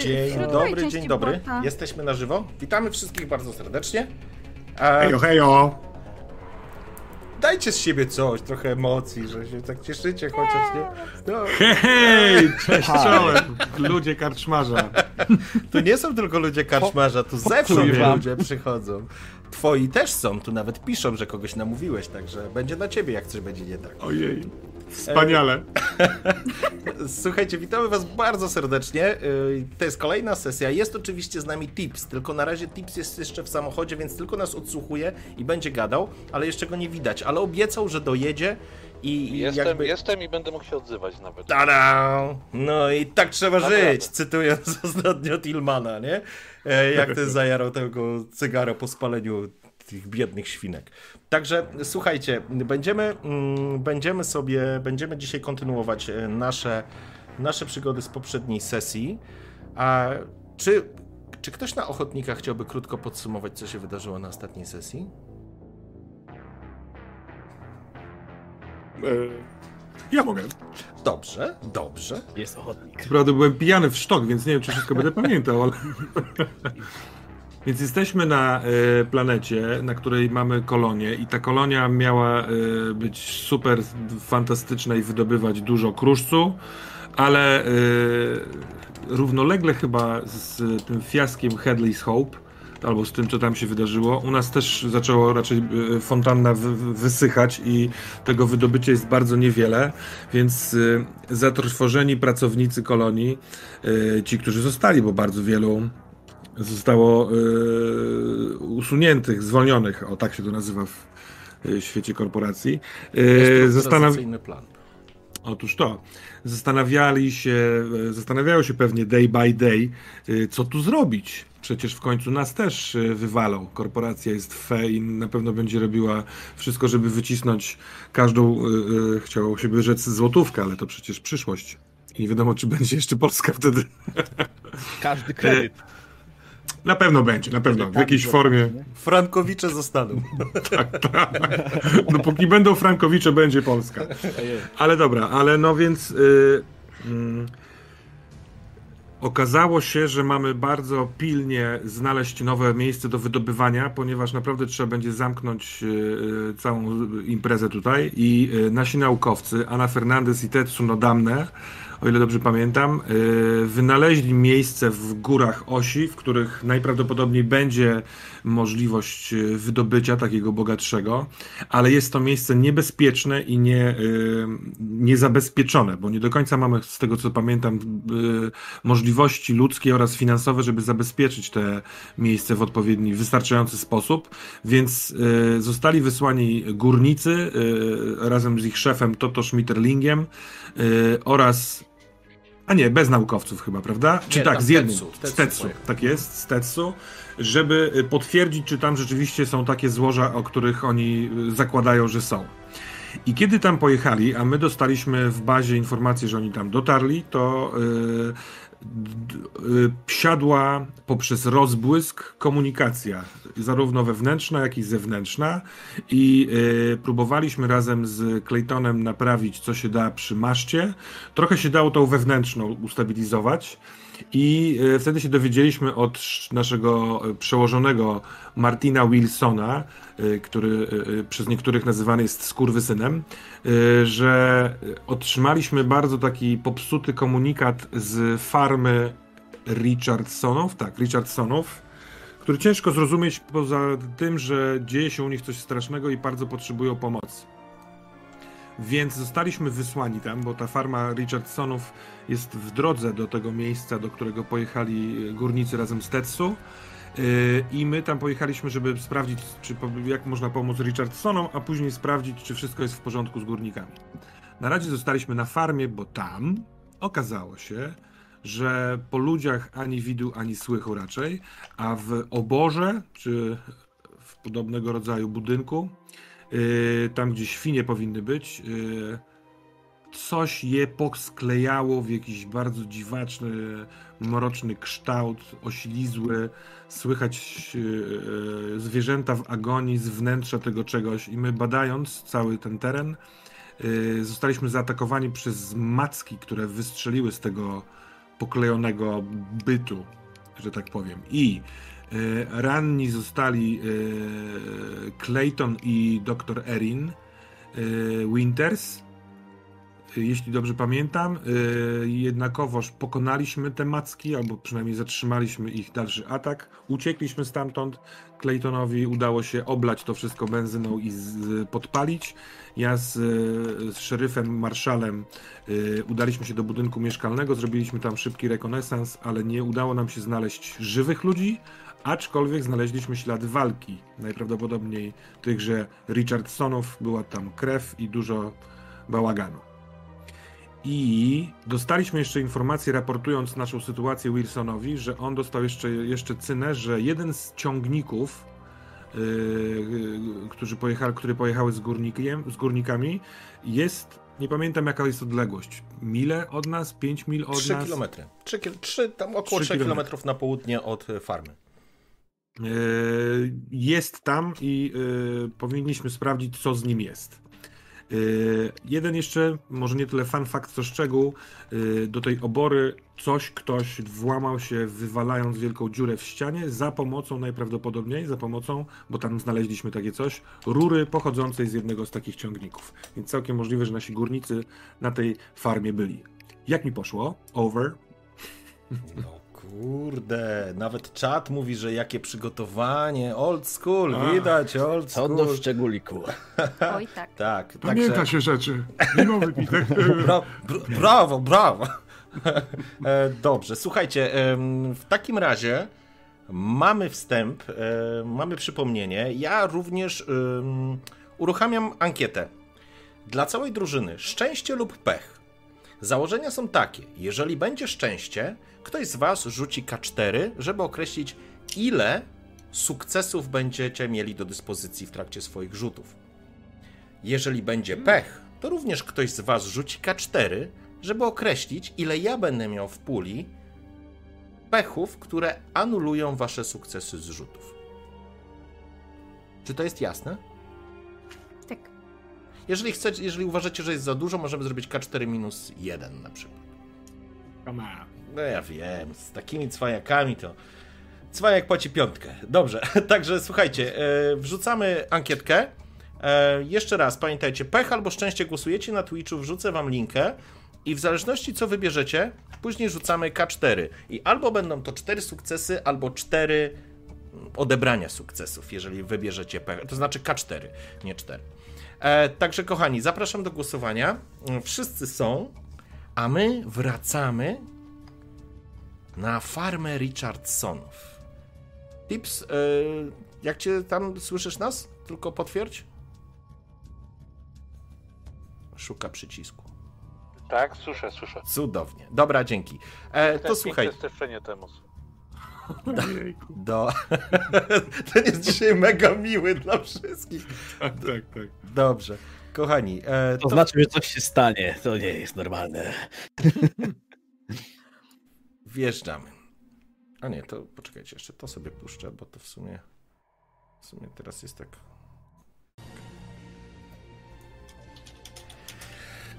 Dzień dobry, dzień dobry. Jesteśmy na żywo. Witamy wszystkich bardzo serdecznie. E, Hejo, hejo! dajcie z siebie coś, trochę emocji, że się tak cieszycie chociaż, nie? No, Hej, hej! Cześć, czołem! Ludzie karczmarza. tu nie są tylko ludzie karczmarza, tu zewsząd ludzie przychodzą. Twoi też są, tu nawet piszą, że kogoś namówiłeś, także będzie na ciebie, jak coś będzie nie tak. Ojej. Wspaniale. Słuchajcie, witamy Was bardzo serdecznie. Yy, To jest kolejna sesja. Jest oczywiście z nami Tips, tylko na razie Tips jest jeszcze w samochodzie, więc tylko nas odsłuchuje i będzie gadał, ale jeszcze go nie widać. Ale obiecał, że dojedzie i, i Jestem, jakby... jestem i będę mógł się odzywać nawet. Tada! No i tak trzeba Naprawdę. żyć, cytując ostatnio Tillmana, nie? E, Jak ten zajarał tego cygara po spaleniu tych biednych świnek. Także słuchajcie, będziemy, mm, będziemy sobie, będziemy dzisiaj kontynuować e, nasze, nasze przygody z poprzedniej sesji. A czy, czy ktoś na ochotnika chciałby krótko podsumować, co się wydarzyło na ostatniej sesji? E, Ja mogę. Dobrze, dobrze. Jest ochotnik. Prawda, byłem pijany w sztok, więc nie wiem, czy wszystko będę pamiętał, ale... Więc jesteśmy na e, planecie, na której mamy kolonię i ta kolonia miała e, być super fantastyczna i wydobywać dużo kruszcu, ale e, równolegle chyba z tym fiaskiem Headley's Hope, albo z tym, co tam się wydarzyło, u nas też zaczęło raczej fontanna wy, wy- wysychać i tego wydobycia jest bardzo niewiele, więc zatrwożeni pracownicy kolonii, ci, którzy zostali, bo bardzo wielu zostało e, usuniętych, zwolnionych, o tak się to nazywa w e, świecie korporacji. E, Jest zastanaw... organizacyjny plan. Otóż to. Zastanawiali się, zastanawiają się pewnie day by day, co tu zrobić. Przecież w końcu nas też wywalą. Korporacja jest fe i na pewno będzie robiła wszystko, żeby wycisnąć każdą, e, chciało się by rzec złotówkę, ale to przecież przyszłość. I nie wiadomo, czy będzie jeszcze Polska wtedy. Każdy kredyt. Na pewno będzie, na pewno, w jakiejś formie. nie? Frankowicze zostaną. Dopóki będą Frankowicze, będzie Polska. Ale dobra, ale no więc y, mm, okazało się, że mamy bardzo pilnie znaleźć nowe miejsce do wydobywania, ponieważ naprawdę trzeba będzie zamknąć y, y, całą imprezę tutaj i y, nasi naukowcy, Anna Fernandez i Tetsu Nodamne, o ile dobrze pamiętam, y, wynaleźli miejsce w górach osi, w których najprawdopodobniej będzie możliwość y, wydobycia takiego bogatszego, ale jest to miejsce niebezpieczne i nie, y, niezabezpieczone, bo nie do końca mamy, z tego co pamiętam, możliwości ludzkie oraz finansowe, żeby zabezpieczyć te miejsce w odpowiedni, wystarczający sposób, więc zostali wysłani górnicy razem z ich szefem Toto Schmitterlingiem oraz a nie, bez naukowców chyba, prawda? Czy Nie, tak, z jednym. Tetsu, Z Tetsu Tetsu, tak jest, z Tetsu, żeby y, potwierdzić, czy tam rzeczywiście są takie złoża, o których oni y, zakładają, że są. I kiedy tam pojechali, a my dostaliśmy w bazie informację, że oni tam dotarli, to y, siadła poprzez rozbłysk komunikacja, zarówno wewnętrzna, jak i zewnętrzna. I y, próbowaliśmy razem z Claytonem naprawić, co się da przy maszcie. Trochę się dało tą wewnętrzną ustabilizować. I e, wtedy się dowiedzieliśmy od sz- naszego e, przełożonego Martina Wilsona, e, który przez niektórych nazywany jest skurwysynem, że otrzymaliśmy bardzo taki popsuty komunikat z farmy Richardsonów, tak, Richardsonów, który ciężko zrozumieć poza tym, że dzieje się u nich coś strasznego i bardzo potrzebują pomocy. Więc zostaliśmy wysłani tam, bo ta farma Richardsonów jest w drodze do tego miejsca, do którego pojechali górnicy razem z Tetsu. Yy, I my tam pojechaliśmy, żeby sprawdzić, czy, jak można pomóc Richardsonom, a później sprawdzić, czy wszystko jest w porządku z górnikami. Na razie zostaliśmy na farmie, bo tam okazało się, że po ludziach ani widu, ani słychu raczej, a w oborze, czy w podobnego rodzaju budynku, yy, tam gdzie świnie powinny być, yy, coś je posklejało w jakiś bardzo dziwaczny, mroczny kształt, oślizły, słychać yy, zwierzęta w agonii z wnętrza tego czegoś i my badając cały ten teren, zostaliśmy zaatakowani przez macki, które wystrzeliły z tego poklejonego bytu, że tak powiem. I ranni zostali e, Clayton i dr Erin e, Winters. Jeśli dobrze pamiętam, jednakowoż pokonaliśmy te macki, albo przynajmniej zatrzymaliśmy ich dalszy atak. Uciekliśmy stamtąd. Claytonowi udało się oblać to wszystko benzyną i podpalić. Ja z, z szeryfem, marszalem udaliśmy się do budynku mieszkalnego, zrobiliśmy tam szybki rekonesans, ale nie udało nam się znaleźć żywych ludzi, aczkolwiek znaleźliśmy ślady walki. Najprawdopodobniej tychże Richardsonów, była tam krew i dużo bałaganu. I dostaliśmy jeszcze informację, raportując naszą sytuację Wilsonowi, że on dostał jeszcze, jeszcze cynę, że jeden z ciągników, yy, którzy pojechali, które pojechały z, górnikiem, z górnikami, jest, nie pamiętam jaka jest odległość, mile od nas, 5 mil od 3 nas? kilometry. 3 3, tam około 3 kilometrów na południe od farmy. Yy, jest tam i yy, powinniśmy sprawdzić, co z nim jest. Yy, jeden jeszcze, może nie tyle fan fakt, co szczegół, do tej obory coś, ktoś włamał się, wywalając wielką dziurę w ścianie za pomocą, najprawdopodobniej za pomocą, bo tam znaleźliśmy takie coś, rury pochodzącej z jednego z takich ciągników. Więc całkiem możliwe, że nasi górnicy na tej farmie byli. Jak mi poszło? Over. No kurde, nawet czat mówi, że jakie przygotowanie, old school, A. widać, old school. Co do szczególiku. Oj tak. Tak. Pamięta także... się rzeczy, mimo wypitek. Bra brawo, brawo. E, dobrze, słuchajcie, w takim razie mamy wstęp, e, mamy przypomnienie. Ja również uruchamiam ankietę. Dla całej drużyny szczęście lub pech. Założenia są takie: jeżeli będzie szczęście, ktoś z Was rzuci K4, żeby określić, ile sukcesów będziecie mieli do dyspozycji w trakcie swoich rzutów. Jeżeli będzie pech, to również ktoś z Was rzuci K4, żeby określić, ile ja będę miał w puli pechów, które anulują Wasze sukcesy z rzutów. Czy to jest jasne? Jeżeli, chcecie, jeżeli uważacie, że jest za dużo, możemy zrobić K4 minus 1 na przykład. Come on. No ja wiem, z takimi cwajakami to cwajak płaci piątkę. Dobrze, także słuchajcie, e, wrzucamy ankietkę. E, jeszcze raz, pamiętajcie, pech albo szczęście głosujecie na Twitchu, wrzucę wam linkę i w zależności co wybierzecie, później rzucamy K4 i albo będą to cztery sukcesy, albo cztery odebrania sukcesów, jeżeli wybierzecie pech, to znaczy K4, nie 4. E, także kochani, zapraszam do głosowania. Wszyscy są, a my wracamy na farmę Richardsonów. Tips, yy, jak cię tam słyszysz nas? Tylko potwierdź. Szuka przycisku. Tak, słyszę, słyszę. Cudownie. Dobra, dzięki. E, to słuchaj. Stefanie Do, do... Ten jest dzisiaj mega miły dla wszystkich. Tak, tak, tak. Dobrze. Kochani. E, to... to znaczy, że coś się stanie. To nie jest normalne. Wjeżdżamy. A nie, to poczekajcie, jeszcze to sobie puszczę, bo to w sumie w sumie teraz jest tak.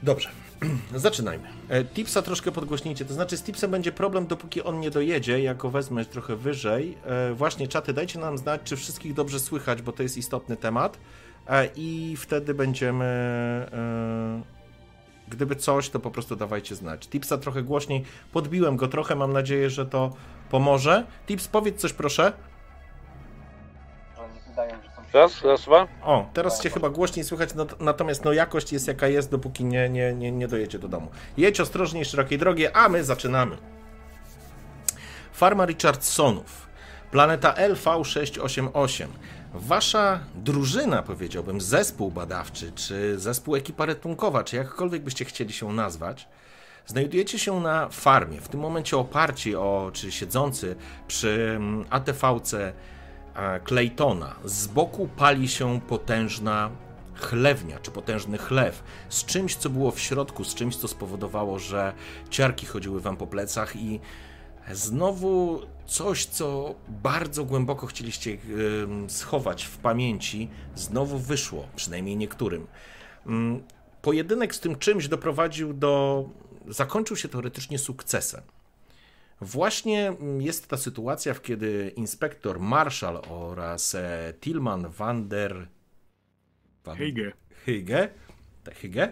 Dobrze, zaczynajmy. E, tipsa troszkę podgłośnijcie, to znaczy z tipsem będzie problem, dopóki on nie dojedzie, jako wezmę trochę wyżej. E, właśnie czaty, dajcie nam znać, czy wszystkich dobrze słychać, bo to jest istotny temat e, i wtedy będziemy Gdyby coś, to po prostu dawajcie znać. Tipsa trochę głośniej. Podbiłem go trochę, mam nadzieję, że to pomoże. Tips, powiedz coś proszę. Raz, raz, dwa. O, teraz cię chyba głośniej słychać, natomiast no jakość jest jaka jest, dopóki nie, nie, nie, nie dojedzie do domu. Jedź ostrożnie, szerokiej drogie, a my zaczynamy. Farma Richardsonów. Planeta LV688. Wasza drużyna, powiedziałbym, zespół badawczy, czy zespół ekipa ratunkowa, czy jakkolwiek byście chcieli się nazwać, znajdujecie się na farmie, w tym momencie oparci o, czy siedzący przy mm, ATV-ce Claytona. Z boku pali się potężna chlewnia, czy potężny chlew, z czymś, co było w środku, z czymś, co spowodowało, że ciarki chodziły wam po plecach i znowu coś, co bardzo głęboko chcieliście schować w pamięci, znowu wyszło, przynajmniej niektórym. Mm, pojedynek z tym czymś doprowadził do. zakończył się teoretycznie sukcesem. Właśnie mm, jest ta sytuacja, w kiedy inspektor Marshall oraz e, Tillman van der van Hejge. Hygge, tak Hygge?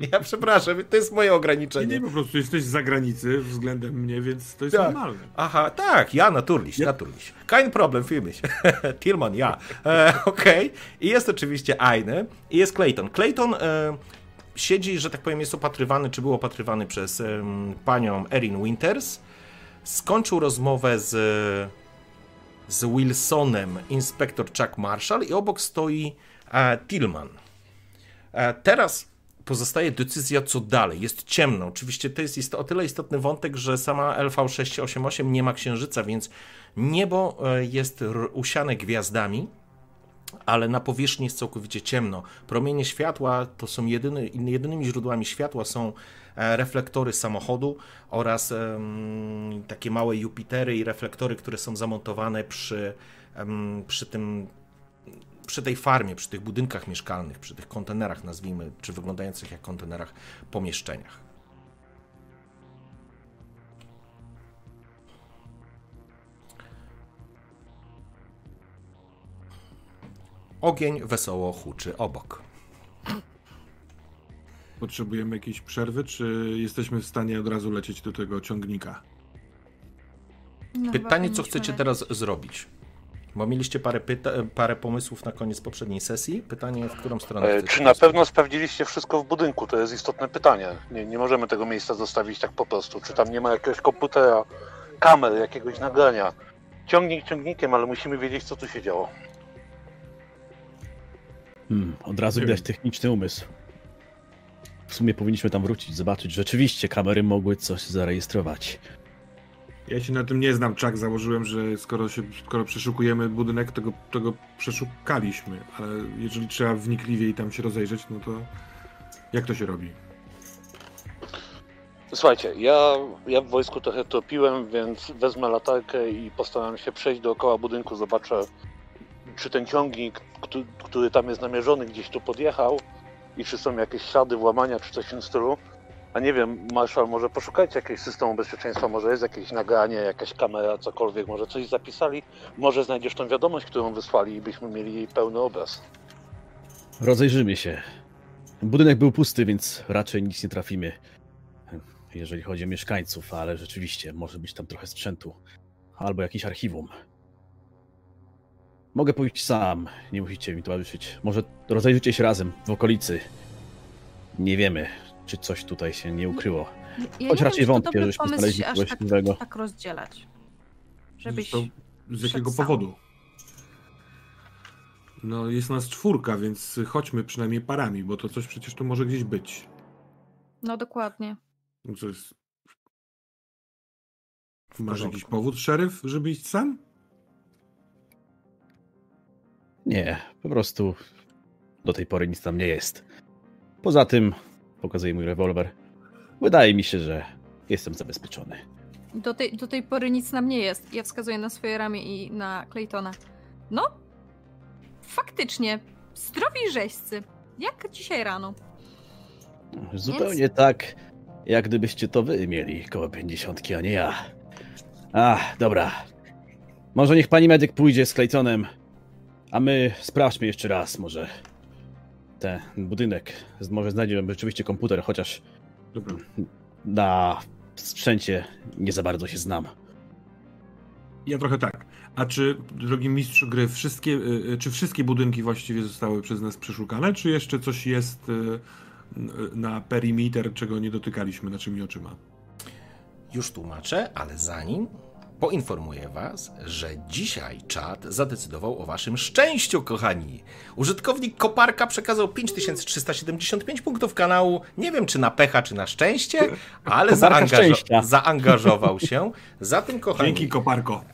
Ja przepraszam, to jest moje Nie, ograniczenie. nie, po prostu jesteś z zagranicy względem mnie, więc to jest Tak. normalne. Aha, tak, ja naturliś, naturliś. Kein problem für mich. Tillman, ja. E, Okej. I jest oczywiście Aine i jest Clayton. Clayton e, siedzi, że tak powiem, jest opatrywany, czy był opatrywany przez panią Erin Winters. Skończył rozmowę z, z Wilsonem inspektor Chuck Marshall i obok stoi e, Tillman. E, Teraz pozostaje decyzja, co dalej. Jest ciemno. Oczywiście to jest o tyle istotny wątek, że sama LV688 nie ma księżyca, więc niebo e, jest usiane gwiazdami, ale na powierzchni jest całkowicie ciemno. Promienie światła to są jedyny, jedynymi źródłami światła są e, reflektory samochodu oraz em, takie małe Jupitery i reflektory, które są zamontowane przy, em, przy tym przy tej farmie, przy tych budynkach mieszkalnych, przy tych kontenerach, nazwijmy, czy wyglądających jak kontenerach, pomieszczeniach. Ogień wesoło huczy obok. Potrzebujemy jakiejś przerwy, czy jesteśmy w stanie od razu lecieć do tego ciągnika? No, Pytanie, co chcecie lecieć. teraz zrobić? Bo mieliście parę, pyta- parę pomysłów na koniec poprzedniej sesji. Pytanie, w którą stronę E, chcecie Czy na pewno sprawdziliście wszystko w budynku? To jest istotne pytanie. Nie, nie możemy tego miejsca zostawić tak po prostu. Czy tam nie ma jakiegoś komputera, kamer, jakiegoś nagrania? Ciągnik ciągnikiem, ale musimy wiedzieć, co tu się działo. Hmm, od razu widać techniczny umysł. W sumie powinniśmy tam wrócić, zobaczyć. Rzeczywiście kamery mogły coś zarejestrować. Ja się na tym nie znam, Czak. Założyłem, że skoro, się, skoro przeszukujemy budynek, to go, to go przeszukaliśmy. Ale jeżeli trzeba wnikliwiej tam się rozejrzeć, no to jak to się robi? Słuchajcie, ja, ja w wojsku trochę topiłem, więc wezmę latarkę i postaram się przejść dookoła budynku, zobaczę, czy ten ciągnik, który, tam jest namierzony, gdzieś tu podjechał i czy są jakieś ślady włamania, czy coś w tym stylu. A nie wiem, Marszal, może poszukajcie jakiegoś systemu bezpieczeństwa, może jest jakieś nagranie, jakaś kamera, cokolwiek, może coś zapisali, może znajdziesz tą wiadomość, którą wysłali i byśmy mieli pełny obraz. Rozejrzymy się. Budynek był pusty, więc raczej nic nie trafimy. Jeżeli chodzi o mieszkańców, ale rzeczywiście może być tam trochę sprzętu. Albo jakieś archiwum. Mogę pójść sam, nie musicie mi towarzyszyć. Może rozejrzycie się razem w okolicy. Nie wiemy, czy coś tutaj się nie ukryło. Ja Choć nie raczej wiem, wątpię, żeśmy znaleźli kogoś tak, nowego. tak rozdzielać. Żebyś... Z jakiego sam. powodu? No, jest nas czwórka, więc chodźmy przynajmniej parami, bo to coś przecież tu może gdzieś być. No dokładnie. Co jest... Masz jakiś powód, szeryf, żeby iść sam? Nie, po prostu do tej pory nic tam nie jest. Poza tym, pokazuję mój rewolwer. Wydaje mi się, że jestem zabezpieczony. Do tej, do tej pory nic nam nie jest. Ja wskazuję na swoje ramię i na Claytona. No, faktycznie, zdrowi rzeźcy. Jak dzisiaj rano. Zupełnie tak, jak gdybyście to wy mieli koło pięćdziesiątki, a nie ja. A, dobra. Może niech pani medyk pójdzie z Claytonem, a my sprawdźmy jeszcze raz może ten budynek. Może znajdziemy rzeczywiście komputer, chociaż Dobra. na sprzęcie nie za bardzo się znam. Ja trochę tak. A czy, drogi mistrzu gry, wszystkie, y, y, czy wszystkie budynki właściwie zostały przez nas przeszukane, czy jeszcze coś jest y, na perimeter, czego nie dotykaliśmy naszymi oczyma? Już tłumaczę, ale zanim poinformuję Was, że dzisiaj czat zadecydował o Waszym szczęściu, kochani. Użytkownik Koparka przekazał 5375 punktów kanału. Nie wiem, czy na pecha, czy na szczęście, ale zaangażo- szczęścia. zaangażował się. Zatem, kochani, Dzięki, koparko.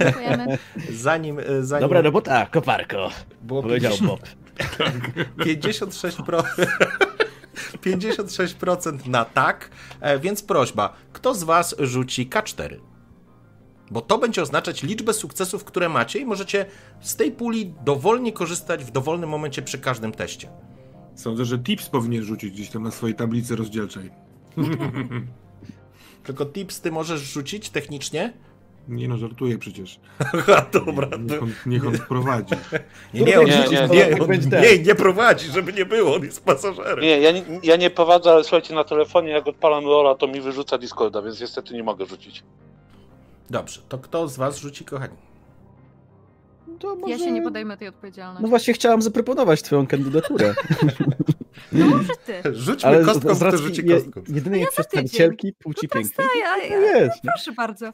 Dziękujemy. zanim, e, zanim Dobra robota, koparko, było powiedział 50 Bob. 56%, 56% na tak, e, więc prośba, kto z Was rzuci K4? Bo to będzie oznaczać liczbę sukcesów, które macie i możecie z tej puli dowolnie korzystać w dowolnym momencie przy każdym teście. Sądzę, że Tips powinien rzucić gdzieś tam na swojej tablicy rozdzielczej. Tylko tips ty możesz rzucić technicznie? Nie no, żartuję przecież. Aha, dobra. Niech on, niech on prowadzi. Nie, nie, on, Nie, nie, nie, nie, on, nie, nie prowadzi, żeby nie było, on jest pasażerem. Nie, ja nie, ja nie prowadzę, ale słuchajcie, na telefonie jak odpalam Lola, to mi wyrzuca Discorda, więc niestety nie mogę rzucić. Dobrze, to kto z was rzuci, kochani? To może... Ja się nie podejmę tej odpowiedzialności. No właśnie chciałam zaproponować twoją kandydaturę. No może ty. Rzućmy Ale kostką, z kto racji rzuci je, kostką. jedynej No za przedstawicielki płci No pięknej. ja, ja, No? Proszę bardzo.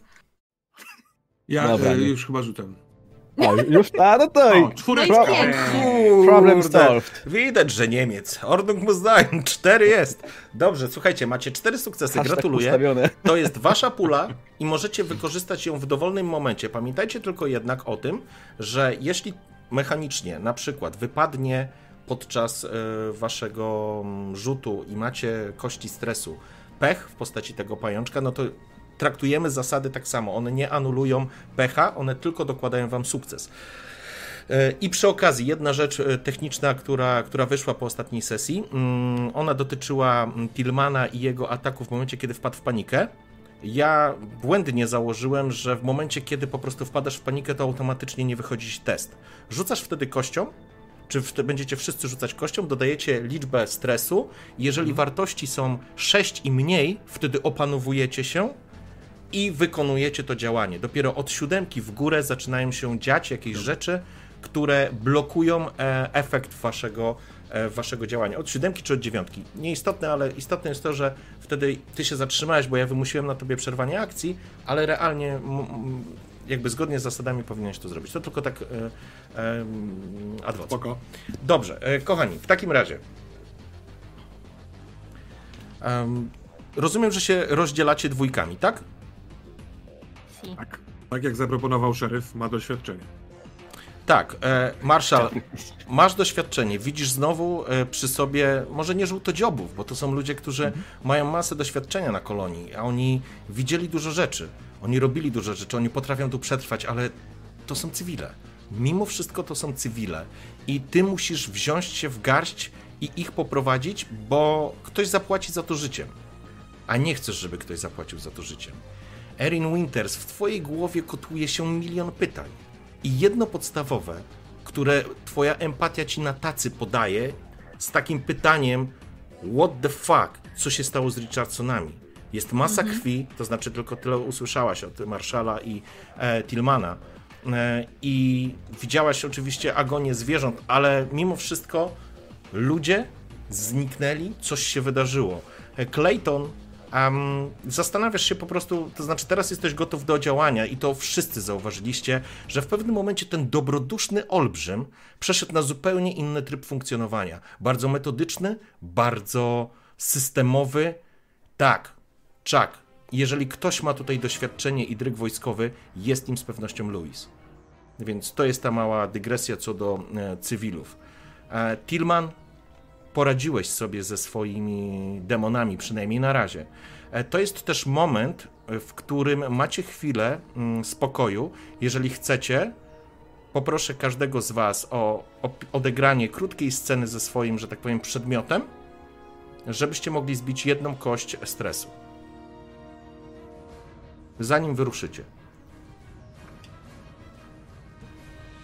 Ja Dobra, e, nie. już chyba rzucam. Już, a no to i O, czwóreczka. No problem solved. Widać, że Niemiec. Ordnung muss sein. Cztery jest. Dobrze, słuchajcie, macie cztery sukcesy. Hashtag Gratuluję. ustawione. To jest wasza pula i możecie wykorzystać ją w dowolnym momencie. Pamiętajcie tylko jednak o tym, że jeśli mechanicznie na przykład wypadnie podczas e, waszego mm, rzutu i macie kości stresu pech w postaci tego pajączka, no to traktujemy zasady tak samo. One nie anulują pecha, one tylko dokładają wam sukces. E, I przy okazji, jedna rzecz e, techniczna, która, która wyszła po ostatniej sesji, mm, ona dotyczyła mm, Tillmana i jego ataku w momencie, kiedy wpadł w panikę. Ja błędnie założyłem, że w momencie, kiedy po prostu wpadasz w panikę, to automatycznie nie wychodzi ci test. Rzucasz wtedy kością, czy będziecie wszyscy rzucać kością, dodajecie liczbę stresu. Jeżeli wartości są 6 i mniej, wtedy opanowujecie się i wykonujecie to działanie. Dopiero od siódemki w górę zaczynają się dziać jakieś rzeczy, które blokują e, efekt waszego, e, waszego działania. Od siódemki czy od dziewiątki. Nieistotne, ale istotne jest to, że wtedy ty się zatrzymałeś, bo ja wymusiłem na tobie przerwanie akcji, ale realnie jakby zgodnie z zasadami powinieneś to zrobić. To tylko tak e, e, ad hoc. Spoko. Dobrze, e, kochani, w takim razie. Em, rozumiem, że się rozdzielacie dwójkami, tak? Tak. Tak jak zaproponował szeryf, ma doświadczenie. Tak, e, Marszal, masz doświadczenie, widzisz znowu e, przy sobie, może nie żółtodziobów, bo to są ludzie, którzy mają masę doświadczenia na kolonii, a oni widzieli dużo rzeczy, oni robili dużo rzeczy, oni potrafią tu przetrwać, ale to są cywile. Mimo wszystko to są cywile i ty musisz wziąć się w garść i ich poprowadzić, bo ktoś zapłaci za to życiem, a nie chcesz, żeby ktoś zapłacił za to życiem. Erin Winters, w twojej głowie kotuje się milion pytań. I jedno podstawowe, które twoja empatia ci na tacy podaje, z takim pytaniem what the fuck, co się stało z Richardsonami? Jest masa krwi, to znaczy tylko tyle usłyszałaś od Marszala i e, Tillmana e, i widziałaś oczywiście agonię zwierząt, ale mimo wszystko ludzie zniknęli, coś się wydarzyło. E, Clayton Um, zastanawiasz się po prostu, to znaczy teraz jesteś gotów do działania i to wszyscy zauważyliście, że w pewnym momencie ten dobroduszny olbrzym przeszedł na zupełnie inny tryb funkcjonowania. Bardzo metodyczny, bardzo systemowy. Tak, Chuck, jeżeli ktoś ma tutaj doświadczenie i dryg wojskowy, jest nim z pewnością Louis. Więc to jest ta mała dygresja co do e, cywilów. E, Tillman, poradziłeś sobie ze swoimi demonami, przynajmniej na razie. E, To jest też moment, e, w którym macie chwilę mm, spokoju. Jeżeli chcecie, poproszę każdego z Was o, o odegranie krótkiej sceny ze swoim, że tak powiem, przedmiotem, żebyście mogli zbić jedną kość stresu. Zanim wyruszycie.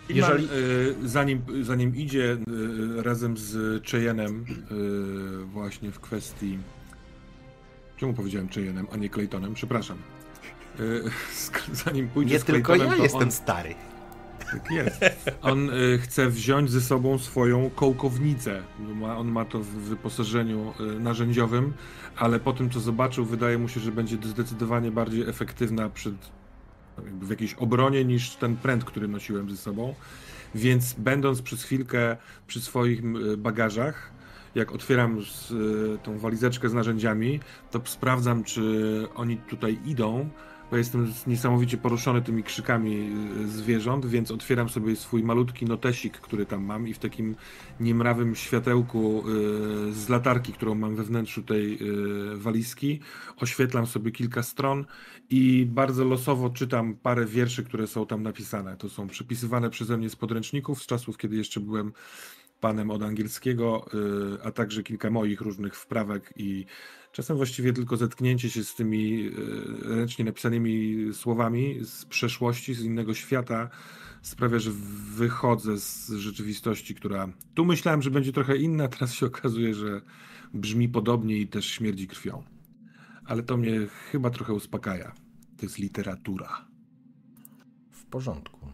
Jeżeli... Jeżeli- zanim, zanim idzie y, razem z Cheyenne'em y, właśnie w kwestii... Czemu powiedziałem Cheyenne'em, a nie Claytonem? Przepraszam. Y, zanim pójdzie Nie z tylko Claytonem, ja to jestem on, stary. Tak jest. On y, chce wziąć ze sobą swoją kołkownicę. Ma, on ma to w wyposażeniu y, narzędziowym, ale po tym, co zobaczył, wydaje mu się, że będzie zdecydowanie bardziej efektywna przed, w jakiejś obronie niż ten pręt, który nosiłem ze sobą. Więc będąc przez chwilkę przy swoich bagażach, jak otwieram z, y, tą walizeczkę z narzędziami, to sprawdzam, czy oni tutaj idą, bo jestem niesamowicie poruszony tymi krzykami y, zwierząt, więc otwieram sobie swój malutki notesik, który tam mam i w takim niemrawym światełku y, z latarki, którą mam we wnętrzu tej y, walizki, oświetlam sobie kilka stron i bardzo losowo czytam parę wierszy, które są tam napisane. To są przepisywane przeze mnie z podręczników z czasów, kiedy jeszcze byłem panem od angielskiego, a także kilka moich różnych wprawek i czasem właściwie tylko zetknięcie się z tymi y, ręcznie napisanymi słowami z przeszłości, z innego świata sprawia, że wychodzę z rzeczywistości, która tu myślałem, że będzie trochę inna, teraz się okazuje, że brzmi podobnie i też śmierdzi krwią. Ale to mnie chyba trochę uspokaja. To jest literatura. W porządku.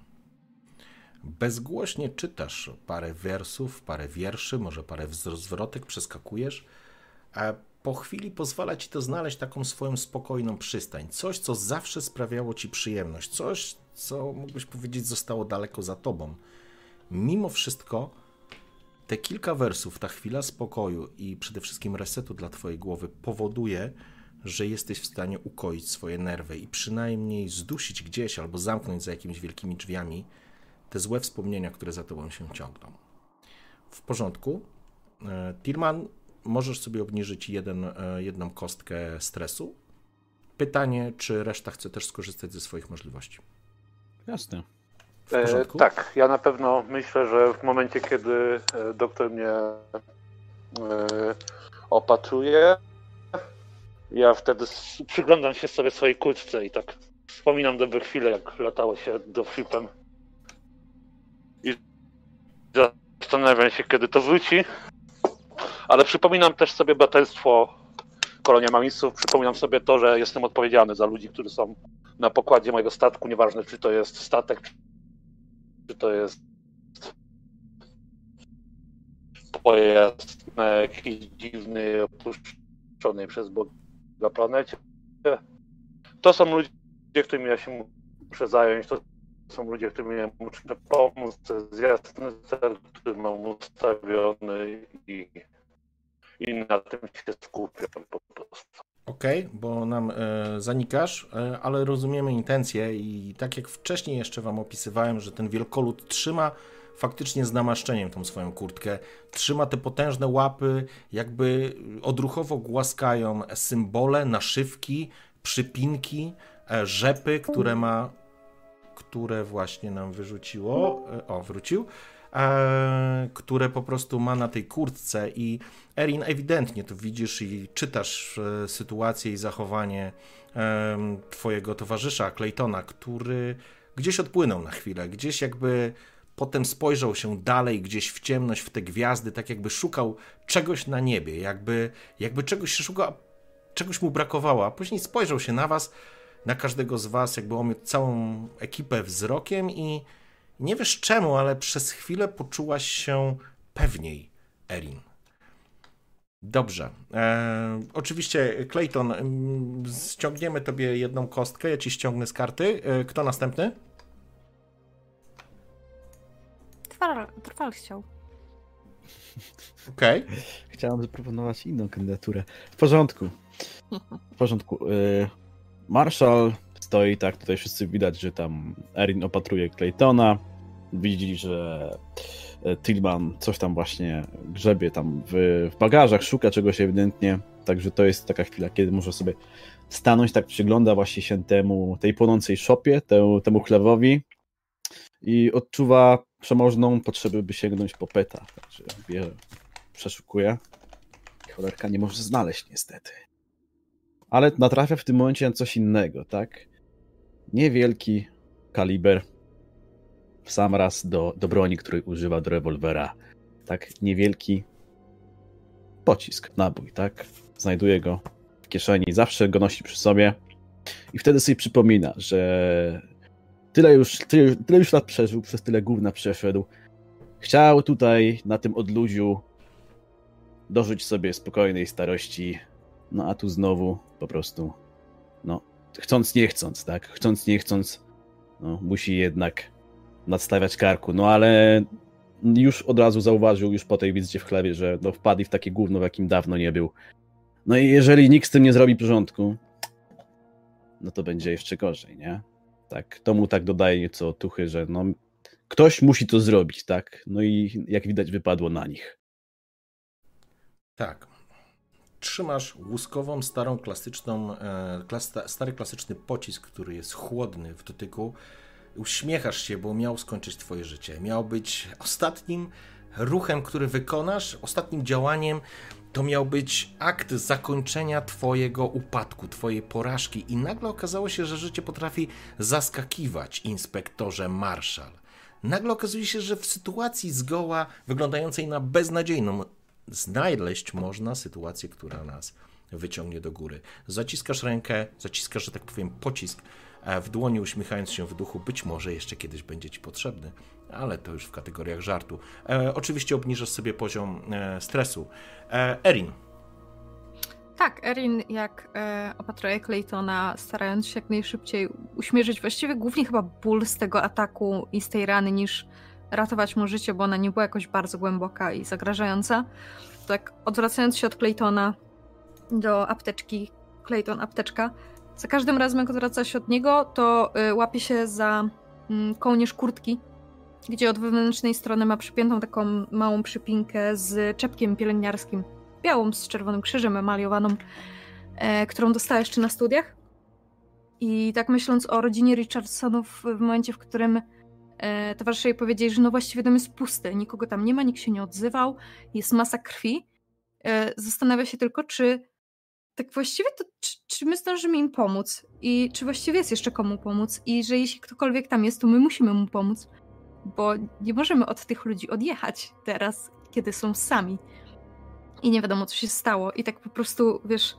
Bezgłośnie czytasz parę wersów, parę wierszy, może parę zwrotek, przeskakujesz, a po chwili pozwala ci to znaleźć taką swoją spokojną przystań. Coś, co zawsze sprawiało ci przyjemność, coś, co mógłbyś powiedzieć zostało daleko za tobą. Mimo wszystko, te kilka wersów, ta chwila spokoju i przede wszystkim resetu dla twojej głowy powoduje, że jesteś w stanie ukoić swoje nerwy i przynajmniej zdusić gdzieś albo zamknąć za jakimiś wielkimi drzwiami te złe wspomnienia, które za tobą się ciągną. W porządku. E, Tirman, możesz sobie obniżyć jeden, e, jedną kostkę stresu. Pytanie, czy reszta chce też skorzystać ze swoich możliwości. Jasne. E, tak, ja na pewno myślę, że w momencie, kiedy e, doktor mnie e, opatruje, ja wtedy przyglądam się sobie swojej kurtce i tak wspominam dobre chwile, jak latało się do flipem. I zastanawiam się, kiedy to wróci. Ale przypominam też sobie braterstwo Kolonia Mamisów. Przypominam sobie to, że jestem odpowiedzialny za ludzi, którzy są na pokładzie mojego statku, nieważne czy to jest statek, czy to jest pojazd na jakiś dziwny, opuszczony przez Boga planecie. To są ludzie, którymi ja się muszę zająć, to są ludzie, którym ja muszę pomóc, to jest jasny cel, który mam ustawiony i, i na tym się skupiam po prostu. Okej, okay, bo nam e, zanikasz, e, ale rozumiemy intencje i tak jak wcześniej jeszcze wam opisywałem, że ten wielkolud trzyma faktycznie z namaszczeniem tą swoją kurtkę, trzyma te potężne łapy, jakby odruchowo głaskają symbole, naszywki, przypinki, e, rzepy, które ma, które właśnie nam wyrzuciło, e, o wrócił, które po prostu ma na tej kurtce i Erin, ewidentnie to widzisz i czytasz e, sytuację i zachowanie e, twojego towarzysza Claytona, który gdzieś odpłynął na chwilę, gdzieś jakby potem spojrzał się dalej, gdzieś w ciemność, w te gwiazdy, tak jakby szukał czegoś na niebie, jakby, jakby czegoś się szukał, czegoś mu brakowało, a później spojrzał się na was, na każdego z was, jakby omiótł całą ekipę wzrokiem i nie wiesz czemu, ale przez chwilę poczułaś się pewniej, Erin. Dobrze. E, oczywiście, Clayton, ściągniemy tobie jedną kostkę, ja ci ściągnę z karty. E, kto następny? Trwal, trwal chciał. Okej. Okay. Chciałem zaproponować inną kandydaturę. W porządku. W porządku. E, Marshall stoi tak, tutaj wszyscy widać, że tam Erin opatruje Claytona. Widzi, że E, Tillman coś tam właśnie grzebie tam w, w bagażach, szuka czegoś ewidentnie, także to jest taka chwila, kiedy może sobie stanąć, tak przygląda właśnie się temu, tej płonącej szopie, temu, temu chlewowi i odczuwa przemożną potrzebę, by sięgnąć po peta, także wie, przeszukuje. Cholerka nie może znaleźć niestety. Ale natrafia w tym momencie na coś innego, tak? Niewielki kaliber w sam raz do, do broni, której używa do rewolwera. Tak niewielki pocisk, nabój, tak? Znajduje go w kieszeni, zawsze go nosi przy sobie i wtedy sobie przypomina, że tyle już, tyle, tyle już lat przeżył, przez tyle gówna przeszedł. Chciał tutaj na tym odludziu dożyć sobie spokojnej starości, no a tu znowu po prostu, no, chcąc nie chcąc, tak? Chcąc nie chcąc, no, musi jednak nadstawiać karku, no ale już od razu zauważył, już po tej wizycie w chlebie, że no, wpadli w takie gówno, w jakim dawno nie był. No i jeżeli nikt z tym nie zrobi porządku, no to będzie jeszcze gorzej, nie? Tak, to mu tak dodaje nieco otuchy, że no, ktoś musi to zrobić, tak? No i jak widać wypadło na nich. Tak. Trzymasz łuskową, starą, klasyczną, e, stary klasyczny pocisk, który jest chłodny w dotyku uśmiechasz się, bo miał skończyć twoje życie. Miał być ostatnim ruchem, który wykonasz, ostatnim działaniem, to miał być akt zakończenia Twojego upadku, Twojej porażki, i nagle okazało się, że życie potrafi zaskakiwać, inspektorze Marshall. Nagle okazuje się, że w sytuacji zgoła wyglądającej na beznadziejną, znaleźć można sytuację, która nas wyciągnie do góry. Zaciskasz rękę, zaciskasz, że tak powiem, pocisk w dłoni, uśmiechając się w duchu, być może jeszcze kiedyś będzie ci potrzebny, ale to już w kategoriach żartu. E, oczywiście obniżasz sobie poziom e, stresu. E, Erin. Tak, Erin jak e, opatruje Claytona, starając się jak najszybciej uśmierzyć właściwie głównie chyba ból z tego ataku i z tej rany, niż ratować mu życie, bo ona nie była jakoś bardzo głęboka i zagrażająca. Tak odwracając się od Claytona do apteczki, Clayton apteczka, za każdym razem jak odwraca się od niego, to y, łapie się za y, kołnierz kurtki, gdzie od wewnętrznej strony ma przypiętą taką małą przypinkę z czepkiem pielęgniarskim, białą z czerwonym krzyżem emaliowaną, e, którą dostała jeszcze na studiach. I tak myśląc o rodzinie Richardsonów w momencie, w którym e, towarzysze jej powiedzieli, że no właściwie dom jest pusty, nikogo tam nie ma, nikt się nie odzywał, jest masa krwi, e, zastanawia się tylko, czy tak właściwie to czy, czy, my zdążymy im pomóc i czy właściwie jest jeszcze komu pomóc i że jeśli ktokolwiek tam jest, to my musimy mu pomóc, bo nie możemy od tych ludzi odjechać teraz, kiedy są sami. I nie wiadomo, co się stało. I tak po prostu, wiesz,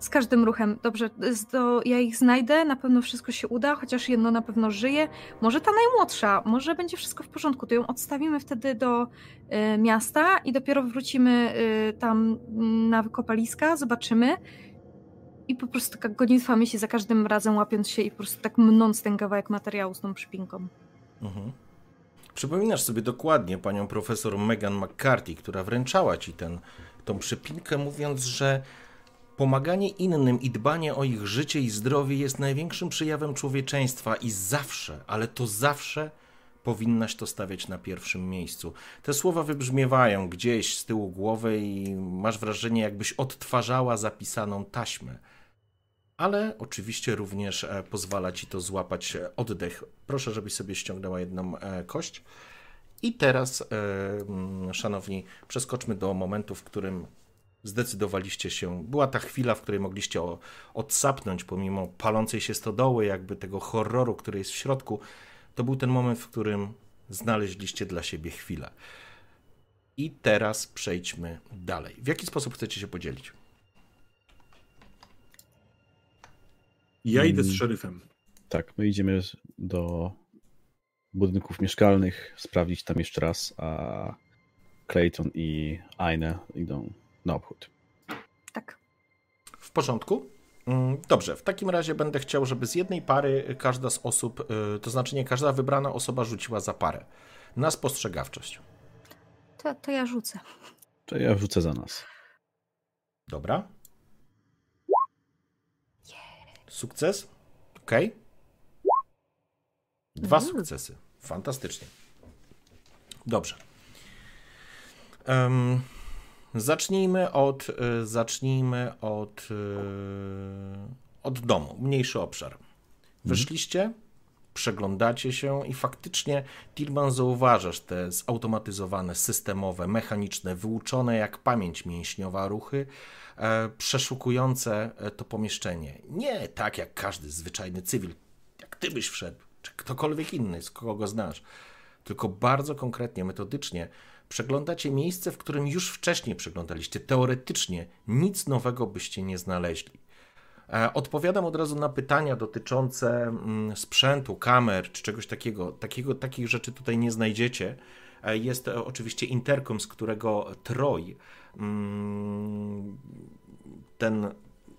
z każdym ruchem, dobrze, to ja ich znajdę, na pewno wszystko się uda, chociaż jedno na pewno żyje. Może ta najmłodsza, może będzie wszystko w porządku, to ją odstawimy wtedy do y, miasta i dopiero wrócimy y, tam na wykopaliska, zobaczymy. I po prostu taka gonitwa myśli za każdym razem łapiąc się i po prostu tak mnąc ten kawałek materiału z tą przypinką. Mhm. Przypominasz sobie dokładnie panią profesor Megan McCarthy, która wręczała ci ten, tą przypinkę, mówiąc, że Pomaganie innym i dbanie o ich życie i zdrowie jest największym przejawem człowieczeństwa i zawsze, ale to zawsze powinnaś to stawiać na pierwszym miejscu. Te słowa wybrzmiewają gdzieś z tyłu głowy i masz wrażenie, jakbyś odtwarzała zapisaną taśmę. Ale oczywiście również e, pozwala ci to złapać e, oddech. Proszę, żebyś sobie ściągnęła jedną e, kość. I teraz, szanowni, przeskoczmy do momentu, w którym zdecydowaliście się. Była ta chwila, w której mogliście o, odsapnąć, pomimo palącej się stodoły, jakby tego horroru, który jest w środku. To był ten moment, w którym znaleźliście dla siebie chwilę. I teraz przejdźmy dalej. W jaki sposób chcecie się podzielić? Ja idę z mm. szeryfem. Tak, my idziemy do budynków mieszkalnych, sprawdzić tam jeszcze raz, a Clayton i Aine idą na obchód. Tak. W porządku. Mm, dobrze, w takim razie będę chciał, żeby z jednej pary każda z osób, y, to znaczy nie każda wybrana osoba rzuciła za parę. Na spostrzegawczość. To, to ja rzucę. To ja rzucę za nas. Dobra. Sukces. Ok. Dwa mm. sukcesy. Fantastycznie. Dobrze. Um, Zacznijmy od, y, zacznijmy od, y, od domu, mniejszy obszar. Wyszliście, przeglądacie się i faktycznie, Tilman, zauważasz te zautomatyzowane, systemowe, mechaniczne, wyuczone jak pamięć mięśniowa ruchy, e, przeszukujące e, to pomieszczenie. Nie tak jak każdy zwyczajny cywil, jak ty byś wszedł, czy ktokolwiek inny, z kogo go znasz, tylko bardzo konkretnie, metodycznie przeglądacie miejsce, w którym już wcześniej przeglądaliście. Teoretycznie nic nowego byście nie znaleźli. E, odpowiadam od razu na pytania dotyczące mm, sprzętu, kamer czy czegoś takiego. takiego takich rzeczy tutaj nie znajdziecie. E, jest oczywiście interkom, z którego Troy, mm, ten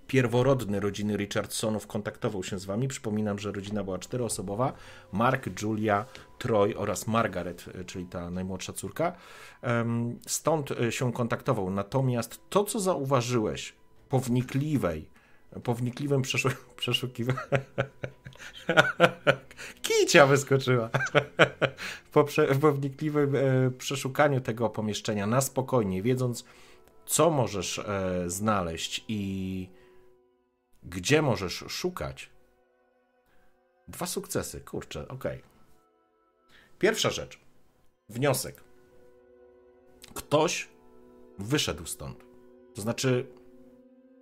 pierworodny rodziny Richardsonów kontaktował się z wami. Przypominam, że rodzina była czteroosobowa. Mark, Julia, Troy oraz Margaret, e, czyli ta najmłodsza córka. Stąd e, się kontaktował. Natomiast to, co zauważyłeś po wnikliwej, po wnikliwym przeszu przeszukiwaniu... Kicia wyskoczyła. po, prze po wnikliwym e, przeszukaniu tego pomieszczenia na spokojnie, wiedząc, co możesz znaleźć i gdzie możesz szukać. Dwa sukcesy, kurczę, okej. Okay. Pierwsza rzecz. Wniosek. Ktoś wyszedł stąd. To znaczy,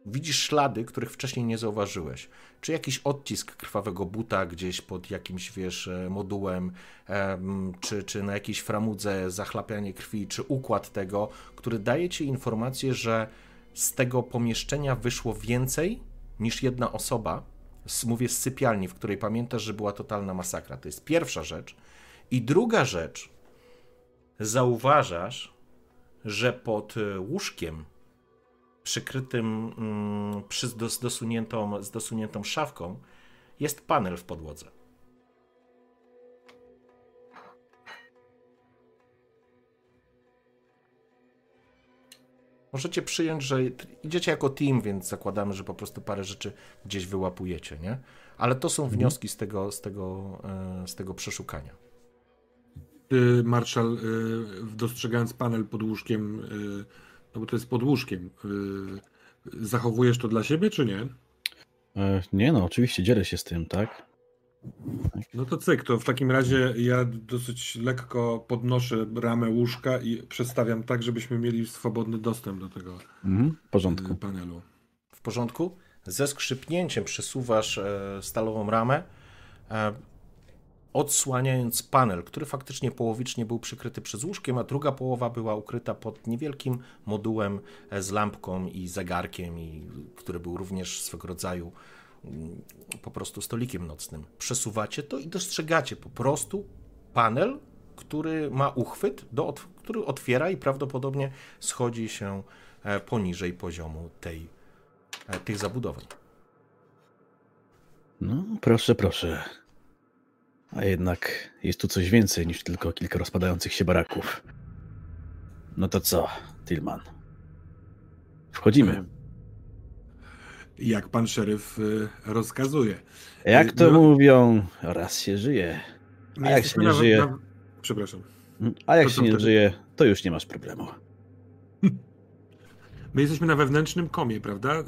widzisz ślady, których wcześniej nie zauważyłeś. Czy jakiś odcisk krwawego buta gdzieś pod jakimś, wiesz, e, modułem, czy, czy na jakiejś framudze zachlapianie krwi, czy układ tego, który daje ci informację, że z tego pomieszczenia wyszło więcej niż jedna osoba. Mówię z sypialni, w której pamiętasz, że była totalna masakra. To jest pierwsza rzecz. I druga rzecz, zauważasz, że pod e, łóżkiem przykrytym mm, przy, z, dosuniętą, z dosuniętą szafką jest panel w podłodze. Możecie przyjąć, że idziecie jako team, więc zakładamy, że po prostu parę rzeczy gdzieś wyłapujecie, nie? Ale to są mhm. wnioski z tego, z tego, e, z tego przeszukania. Ty, Marszal, e, dostrzegając panel pod łóżkiem, e, no bo to jest pod łóżkiem. Y, zachowujesz to dla siebie, czy nie? E, nie no, oczywiście dzielę się z tym, tak? tak? No to cyk, to w takim razie ja dosyć lekko podnoszę ramę łóżka i przestawiam tak, żebyśmy mieli swobodny dostęp do tego mhm, w porządku. Y, panelu. W porządku? Ze skrzypnięciem przesuwasz e, stalową ramę. Odsłaniając panel, który faktycznie połowicznie był przykryty przez łóżkiem, a druga połowa była ukryta pod niewielkim modułem e, z lampką i zegarkiem, i, który był również swego rodzaju mm, po prostu stolikiem nocnym. Przesuwacie to i dostrzegacie po prostu panel, który ma uchwyt, do, który otwiera i prawdopodobnie schodzi się e, poniżej poziomu tej, e, tych zabudowań. No, proszę, proszę. A jednak jest tu coś więcej niż tylko kilka rozpadających się baraków. No to co, Tillman? Wchodzimy. Jak pan szeryf y, rozkazuje. Jak to no... mówią, raz się żyje. A jak się nie żyje. Na... Przepraszam. A jak to się nie wtedy? żyje, to już nie masz problemu. My jesteśmy na wewnętrznym komie, prawda? Y,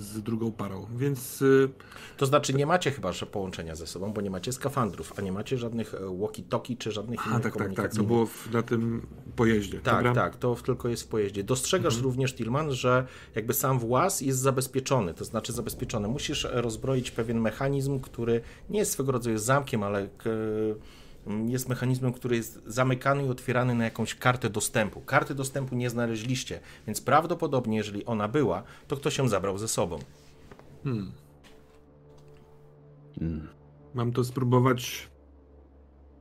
z drugą parą, więc. Y, to znaczy, nie macie chyba połączenia ze sobą, bo nie macie skafandrów, a nie macie żadnych e, walkie-talkie czy żadnych innych tak, tak, tak. To było w, na tym pojeździe. Tak, dobra? tak, to tylko jest w pojeździe. Dostrzegasz mhm. również, Tilman, że jakby sam włas jest zabezpieczony, to znaczy zabezpieczony. Musisz rozbroić pewien mechanizm, który nie jest swego rodzaju zamkiem, ale. K- jest mechanizmem, który jest zamykany i otwierany na jakąś kartę dostępu. Karty dostępu nie znaleźliście, więc prawdopodobnie, jeżeli ona była, to ktoś ją zabrał ze sobą. Hmm. Hmm. Mam to spróbować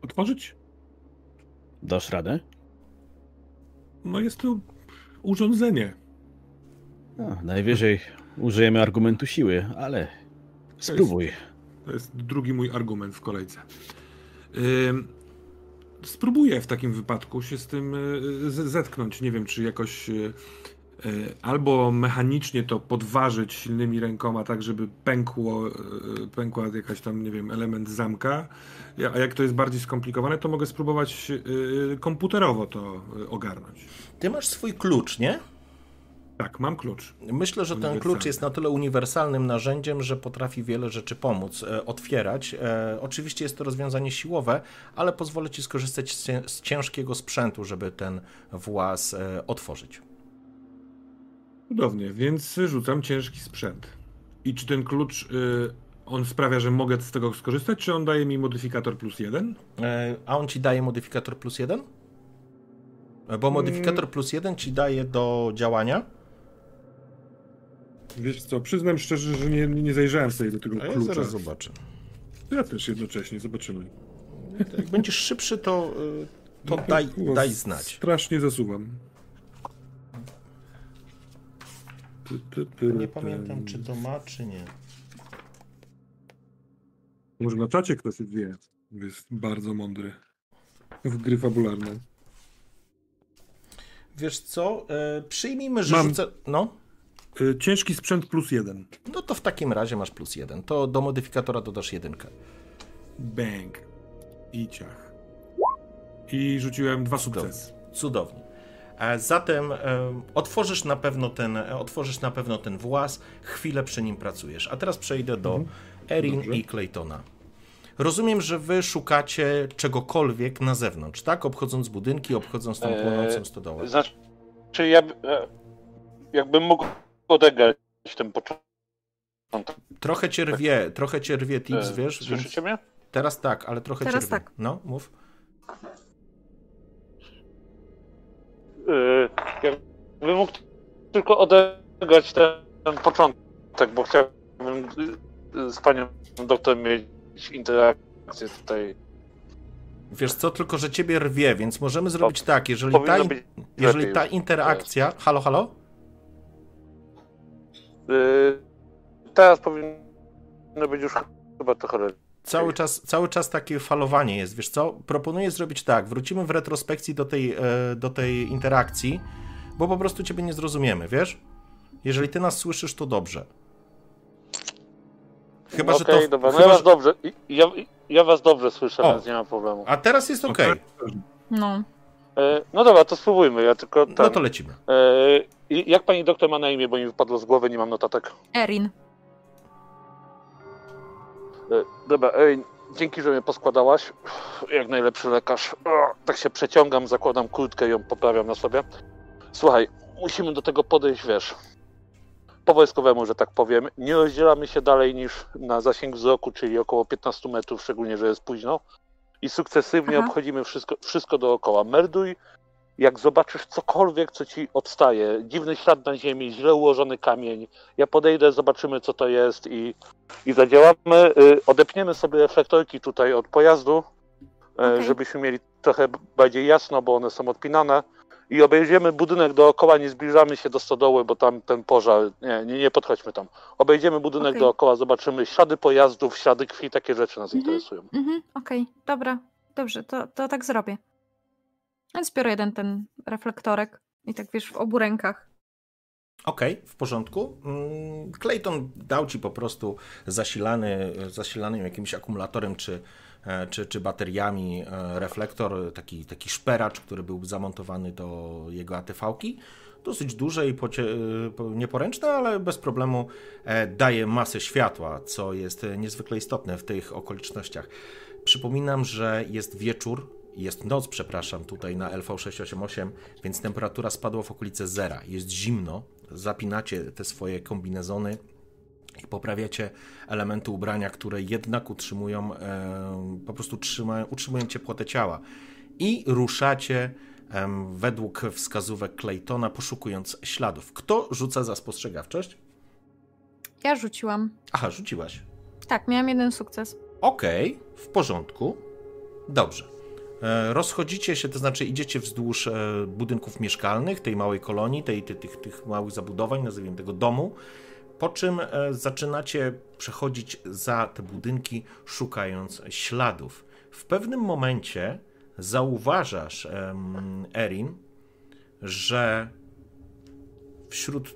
otworzyć? Dasz radę? No jest to urządzenie. No, najwyżej użyjemy argumentu siły, ale spróbuj. To jest, to jest drugi mój argument w kolejce. Spróbuję w takim wypadku się z tym y, zetknąć. Nie wiem, czy jakoś y, y, albo mechanicznie to podważyć silnymi rękoma, tak żeby pękło, pękła jakaś tam, nie wiem, element zamka. A jak to jest bardziej skomplikowane, to mogę spróbować komputerowo to ogarnąć. Ty masz swój klucz, nie? Tak, mam klucz. Myślę, że ten klucz jest na tyle uniwersalnym narzędziem, że potrafi wiele rzeczy pomóc, e, otwierać. E, oczywiście jest to rozwiązanie siłowe, ale pozwolę Ci skorzystać z, ciężkiego sprzętu, żeby ten włas e, otworzyć. Cudownie, więc rzucam ciężki sprzęt. I czy ten klucz, y, on sprawia, że mogę z tego skorzystać, czy on daje mi modyfikator plus jeden? A on Ci daje modyfikator plus jeden? Bo modyfikator mm. plus jeden Ci daje do działania Wiesz co, przyznam szczerze, że nie, nie zajrzałem sobie do tego A klucza. ja zaraz zobaczę. Ja też jednocześnie, zobaczymy. Jak będziesz szybszy, to, y, to daj, daj znać. Strasznie zasuwam. Nie pamiętam, czy to ma, czy nie. Może na czacie ktoś wie. Jest bardzo mądry. W gry fabularne. Wiesz co? E, przyjmijmy, że Mam... rzucę... No? Y, ciężki sprzęt plus jeden. No to w takim razie masz plus jeden. To do modyfikatora dodasz jedynkę. Bang. I ciach. I rzuciłem dwa sukcesy. Cudownie. E, zatem e, otworzysz na pewno ten, e, otworzysz na pewno ten włas, chwilę przy nim pracujesz. A teraz przejdę do mhm. Erin Dobrze. i Claytona. Rozumiem, że wy szukacie czegokolwiek na zewnątrz, tak? Obchodząc budynki, obchodząc tą płonącą stodołę. Znaczy, ja jakbym mógł odegrać ten początek. Trochę cię rwie, trochę cię rwie tips, E, wiesz? Słyszycie mnie? Teraz tak, ale trochę Teraz cię rwie. tak. No, mów. Yy, jakbym mógł tylko odegrać ten, początek, bo chciałbym y, z panią doktor mieć interakcję tutaj. Wiesz co, tylko że ciebie rwie, więc możemy zrobić tak, jeżeli ta, in- jeżeli ta interakcja... Halo, halo? Yy, teraz powinno być już chyba trochę lepiej. Cały czas, cały czas takie falowanie jest, wiesz co? Proponuję zrobić tak, wrócimy w retrospekcji do tej, e, do tej interakcji, bo po prostu ciebie nie zrozumiemy, wiesz? Jeżeli ty nas słyszysz, to dobrze. Chyba, że Okej, to... dobra, no chyba, ja was że... dobrze, ja, ja was dobrze słyszę, O. więc nie ma problemu. A teraz jest okej. No. E, no dobra, to spróbujmy, ja tylko No to lecimy. e, Jak pani doktor ma na imię, bo mi wypadło z głowy, nie mam notatek. Erin. E, Dobra, ej, dzięki, że mnie poskładałaś. Jak najlepszy lekarz. Tak się przeciągam, zakładam kurtkę i ją poprawiam na sobie. Słuchaj, musimy do tego podejść, wiesz, po wojskowemu, że tak powiem. Nie rozdzielamy się dalej niż na zasięg wzroku, czyli około 15 metrów, szczególnie, że jest późno. I sukcesywnie Aha. obchodzimy wszystko, wszystko dookoła. Merduj, jak zobaczysz cokolwiek, co ci odstaje, dziwny ślad na ziemi, źle ułożony kamień, ja podejdę, zobaczymy, co to jest i i zadziałamy. y, Odepniemy sobie reflektorki tutaj od pojazdu, e, Okej. żebyśmy mieli trochę bardziej jasno, bo one są odpinane. I obejdziemy budynek dookoła, nie zbliżamy się do stodoły, bo tam ten pożar. Nie, nie, nie podchodźmy tam. Obejdziemy budynek Okej. dookoła, zobaczymy ślady pojazdów, ślady krwi, takie rzeczy nas Mhm. interesują. Mhm, okej, dobra. Dobrze, to, to tak zrobię. Więc biorę jeden ten reflektorek i tak wiesz, w obu rękach. Okej, w porządku. Mm, Clayton dał ci po prostu zasilany, zasilanym jakimś akumulatorem czy, czy, czy bateriami e, reflektor, taki, taki szperacz, który był zamontowany do jego ATV-ki. Dosyć duże i e, po- nieporęczne, ale bez problemu e, daje masę światła, co jest e, niezwykle istotne w tych okolicznościach. Przypominam, że jest wieczór, jest noc, przepraszam, tutaj na LV688, więc temperatura spadła w okolice zera. Jest zimno, zapinacie te swoje kombinezony i poprawiacie elementy ubrania, które jednak utrzymują, e, po prostu trzymają, utrzymują ciepłotę ciała. I ruszacie według wskazówek Claytona, poszukując śladów. Kto rzuca za spostrzegawczość? Ja rzuciłam. Aha, rzuciłaś. Tak, miałam jeden sukces. Okej, w porządku. Dobrze. E, Rozchodzicie się, to znaczy idziecie wzdłuż e, budynków mieszkalnych, tej małej kolonii, tej, tych, tych małych zabudowań, nazwijmy tego domu, po czym e, zaczynacie przechodzić za te budynki, szukając śladów. W pewnym momencie zauważasz, Erin, że wśród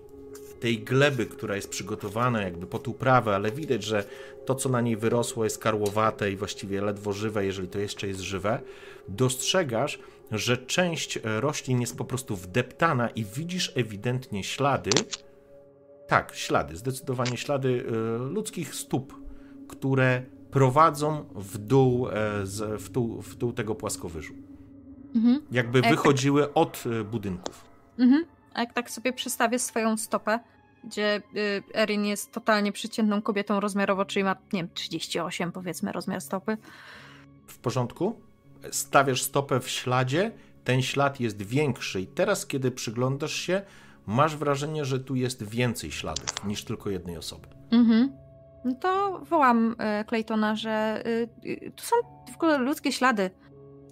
tej gleby, która jest przygotowana jakby pod uprawę, ale widać, że to, co na niej wyrosło, jest karłowate i właściwie ledwo żywe, jeżeli to jeszcze jest żywe, dostrzegasz, że część roślin jest po prostu wdeptana i widzisz ewidentnie ślady. Tak, ślady, zdecydowanie ślady e, ludzkich stóp, które prowadzą w dół, e, w, dół, w dół tego płaskowyżu. Mhm. Jakby tak. wychodziły od e, budynków. Mhm. A jak tak sobie przestawię swoją stopę, gdzie y, Erin jest totalnie przeciętną kobietą rozmiarowo, czyli ma, nie wiem, 38 powiedzmy rozmiar stopy. W porządku? Stawiasz stopę w śladzie, ten ślad jest większy i teraz, kiedy przyglądasz się, masz wrażenie, że tu jest więcej śladów niż tylko jednej osoby. Mhm. No to wołam y, Claytona, że y, y, tu są w ogóle ludzkie ślady.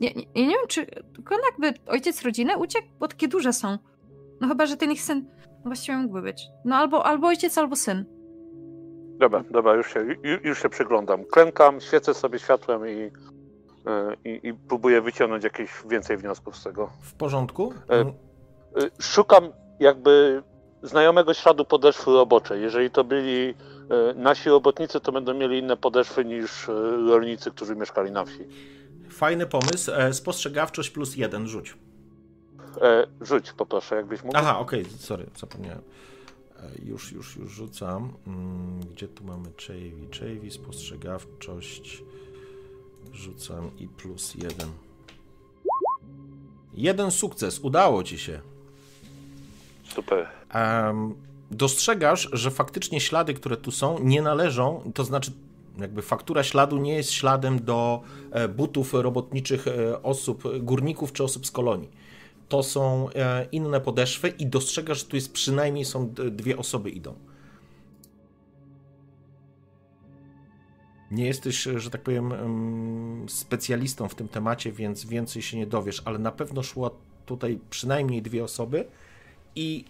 Ja, nie- nie wiem, czy tylko on jakby ojciec rodziny uciekł, bo takie duże są. No chyba, że ten ich syn no właściwie mógłby być. No albo, albo ojciec, albo syn. Dobra, dobra, już się, ju- już się przyglądam. Klękam, świecę sobie światłem i, e, i, i próbuję wyciągnąć jakieś więcej wniosków z tego. W porządku? E, Szukam jakby znajomego śladu podeszwy roboczej. Jeżeli to byli y, nasi robotnicy, to będą mieli inne podeszwy niż y, rolnicy, którzy mieszkali na wsi. Fajny pomysł. E, Spostrzegawczość plus jeden, rzuć. E, Rzuć poproszę, jakbyś mógł. Aha, okej, sorry, zapomniałem. E, Już, już, już rzucam. Mm, Gdzie tu mamy Chavy? Chavy, spostrzegawczość. Rzucam i plus jeden. Jeden sukces, udało ci się. Super. Um, dostrzegasz, że faktycznie ślady, które tu są, nie należą, to znaczy jakby faktura śladu nie jest śladem do e, butów robotniczych e, osób, górników czy osób z kolonii. To są e, inne podeszwy i dostrzegasz, że tu jest przynajmniej są dwie osoby idą. Nie jesteś, że tak powiem, specjalistą w tym temacie, więc więcej się nie dowiesz, ale na pewno szło tutaj przynajmniej dwie osoby i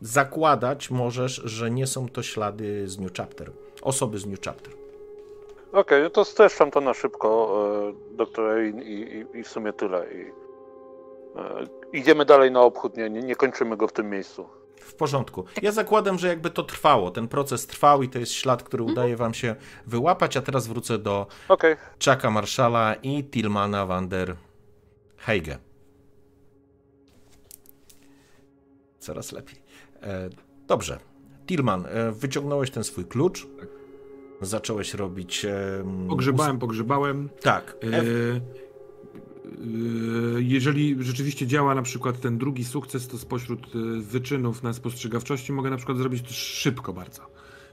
zakładać możesz, że nie są to ślady z New Chapter, osoby z New Chapter. Okej, okay, no to streszczam to na szybko, e, doktor i, i, i, w sumie tyle. I, e, idziemy dalej na obchód, nie, nie, nie kończymy go w tym miejscu. W porządku. Ja zakładam, że jakby to trwało, ten proces trwał i to jest ślad, który mhm. udaje wam się wyłapać, a teraz wrócę do okay. Chucka Marszala i Tilmana van der Heige. Coraz lepiej. E, dobrze. Tilman, e, wyciągnąłeś ten swój klucz. Tak. Zacząłeś robić. E, pogrzebałem, pogrzebałem. Tak. E, jeżeli rzeczywiście działa na przykład ten drugi sukces, to spośród wyczynów na spostrzegawczości mogę na przykład zrobić to szybko bardzo.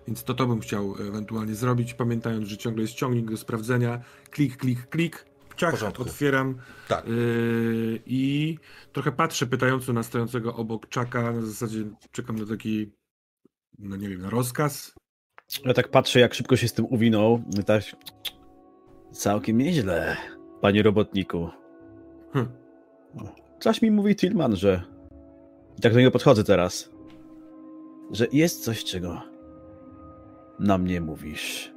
Więc to to bym chciał ewentualnie zrobić, pamiętając, że ciągle jest ciągnik do sprawdzenia. Klik, klik, klik. Ciach, otwieram. Tak. Yy, I trochę patrzę pytająco na stojącego obok czaka. Na zasadzie czekam na taki, no nie wiem, na rozkaz. Ja tak patrzę, jak szybko się z tym uwinął. Tak, całkiem nieźle, panie robotniku. Hm. Coś mi mówi Tillman, że. I tak do niego podchodzę teraz. Że jest coś, czego na mnie mówisz.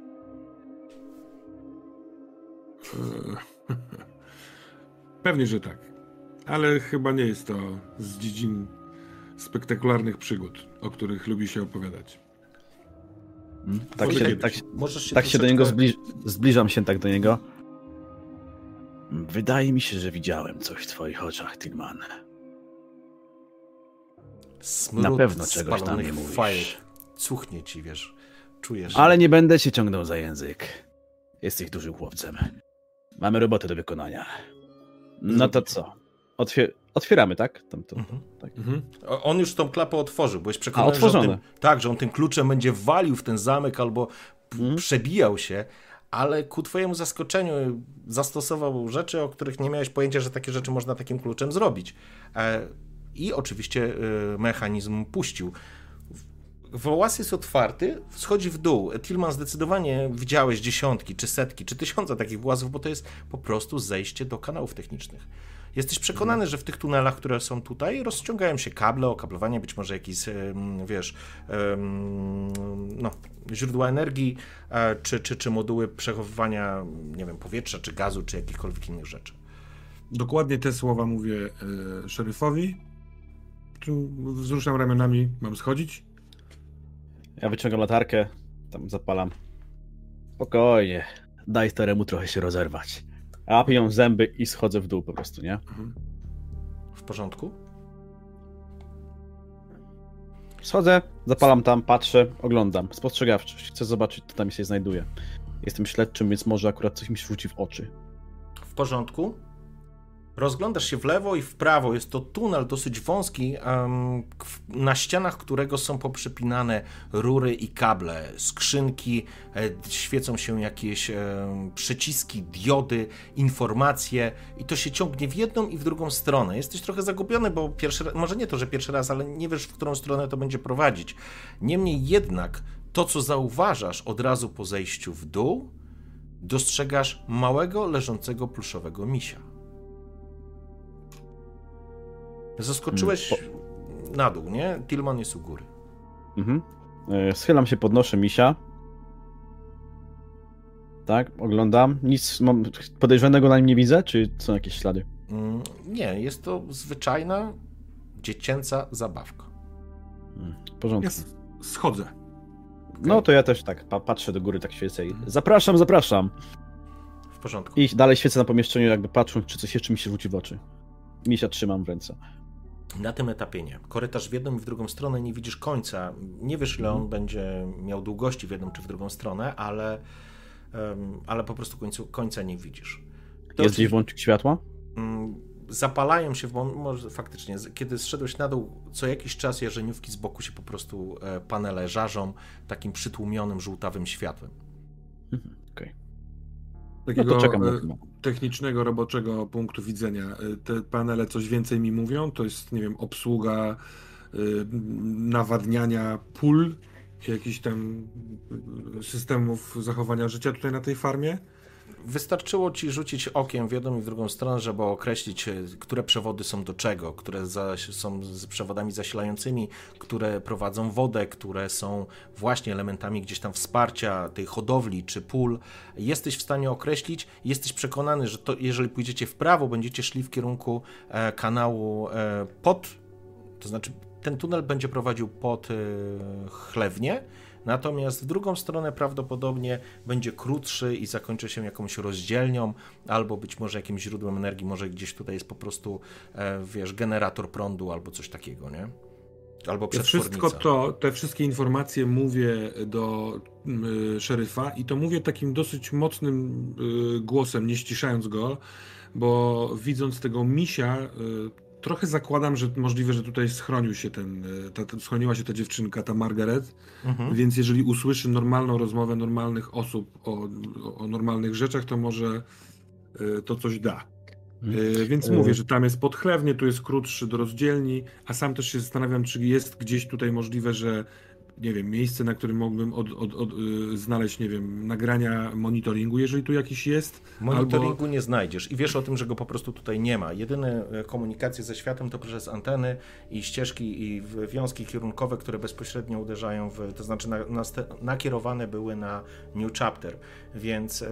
Pewnie, że tak. Ale chyba nie jest to z dziedzin spektakularnych przygód, o których lubi się opowiadać. Hmm, tak, się, tak, się, tak się do niego zbliż, zbliżam się tak do niego. Wydaje mi się, że widziałem coś w twoich oczach, Tilman. Smród Na pewno czegoś tam nie mówisz. Fajek. Cuchnie ci, wiesz, czujesz. Ale nie będę się ciągnął za język. Jesteś dużym chłopcem. Mamy robotę do wykonania. No to co? Otwier otwieramy, tak? Tam, to, mhm. tak. Mhm. On już tą klapę otworzył, byłeś przekonany, A, że on tym, tak, że on tym kluczem będzie walił w ten zamek albo mhm. przebijał się, ale ku twojemu zaskoczeniu zastosował rzeczy, o których nie miałeś pojęcia, że takie rzeczy można takim kluczem zrobić. E, I oczywiście e, mechanizm puścił. Wołas jest otwarty, schodzi w dół. Tilman zdecydowanie widziałeś dziesiątki, czy setki, czy tysiące takich włazów, bo to jest po prostu zejście do kanałów technicznych. Jesteś przekonany, że w tych tunelach, które są tutaj, rozciągają się kable, okablowanie, być może jakieś, wiesz, no, źródła energii, e, czy, czy, czy moduły przechowywania, nie wiem, powietrza, czy gazu, czy jakichkolwiek innych rzeczy. Dokładnie te słowa mówię e, szeryfowi. Wzruszam ramionami, mam schodzić. Ja wyciągam latarkę, tam zapalam. Spokojnie, daj staremu trochę się rozerwać. A piją zęby i schodzę w dół po prostu, nie? Mhm. W porządku? Schodzę, zapalam tam, patrzę, oglądam. Spostrzegawczość. Chcę zobaczyć, co tam się znajduje. Jestem śledczym, więc może akurat coś mi się rzuci w oczy. W porządku? Rozglądasz się w lewo i w prawo. Jest to tunel dosyć wąski, na ścianach którego są poprzypinane rury i kable, skrzynki, e, świecą się jakieś przyciski, diody, informacje i to się ciągnie w jedną i w drugą stronę. Jesteś trochę zagubiony, bo pierwszy raz, może nie to, że pierwszy raz, ale nie wiesz, w którą stronę to będzie prowadzić. Niemniej jednak to, co zauważasz od razu po zejściu w dół, dostrzegasz małego, leżącego pluszowego misia. Zaskoczyłeś po... na dół, nie? Tilman jest u góry. Mhm. E, schylam się, podnoszę misia. Tak, oglądam. Nic podejrzanego na nim nie widzę, czy są jakieś ślady? Mm, nie, jest to zwyczajna dziecięca zabawka. Mm, w porządku. Jest, schodzę. Okay. No to ja też tak patrzę do góry, tak świecę i mhm. zapraszam, zapraszam. W porządku. I dalej świecę na pomieszczeniu, jakby patrząc, czy coś jeszcze mi się rzuci w oczy. Misia trzymam w ręce. Na tym etapie nie. Korytarz w jedną i w drugą stronę nie widzisz końca. Nie wiesz, ile on mhm. będzie miał długości w jedną czy w drugą stronę, ale ale po prostu końcu, końca nie widzisz. To Jest gdzieś włączyk światła? Mm, zapalają się, w, może faktycznie, kiedy zszedłeś na dół, co jakiś czas jarzeniówki z boku się po prostu e, panele żarzą takim przytłumionym, żółtawym światłem. Mhm. Takiego no e, technicznego, roboczego punktu widzenia. E, te panele coś więcej mi mówią? To jest, nie wiem, obsługa nawadniania pól, jakichś tam systemów zachowania życia tutaj na tej farmie? Wystarczyło ci rzucić okiem w jedną i w drugą stronę, żeby określić, e, które przewody są do czego, które są z przewodami zasilającymi, które prowadzą wodę, które są właśnie elementami gdzieś tam wsparcia tej hodowli czy pól. Jesteś w stanie określić, jesteś przekonany, że to, jeżeli pójdziecie w prawo, będziecie szli w kierunku e, kanału e, pod, to znaczy ten tunel będzie prowadził pod chlewnię, Natomiast w drugą stronę prawdopodobnie będzie krótszy i zakończy się jakąś rozdzielnią, albo być może jakimś źródłem energii, może gdzieś tutaj jest po prostu, e, wiesz, generator prądu albo coś takiego, nie? Albo ja wszystko to, te wszystkie informacje mówię do y, szeryfa i to mówię takim dosyć mocnym y, głosem, nie ściszając go, bo widząc tego misia, y, trochę zakładam, że możliwe, że tutaj schronił się ten, e, ta, ta, schroniła się ta dziewczynka, ta Margaret, mhm. więc jeżeli usłyszy normalną rozmowę normalnych osób o, o normalnych rzeczach, to może y, to coś da. Y, więc y mówię, że tam jest podchlewnie, tu jest krótszy do rozdzielni, a sam też się zastanawiam, czy jest gdzieś tutaj możliwe, że nie wiem, miejsce, na którym mógłbym od, od, od, y, znaleźć, nie wiem, nagrania monitoringu, jeżeli tu jakiś jest. Monitoringu albo... nie znajdziesz i wiesz o tym, że go po prostu tutaj nie ma. Jedyne e, komunikacje ze światem to przez anteny i ścieżki i wiązki kierunkowe, które bezpośrednio uderzają w, to znaczy na, na, nakierowane były na New Chapter, więc e,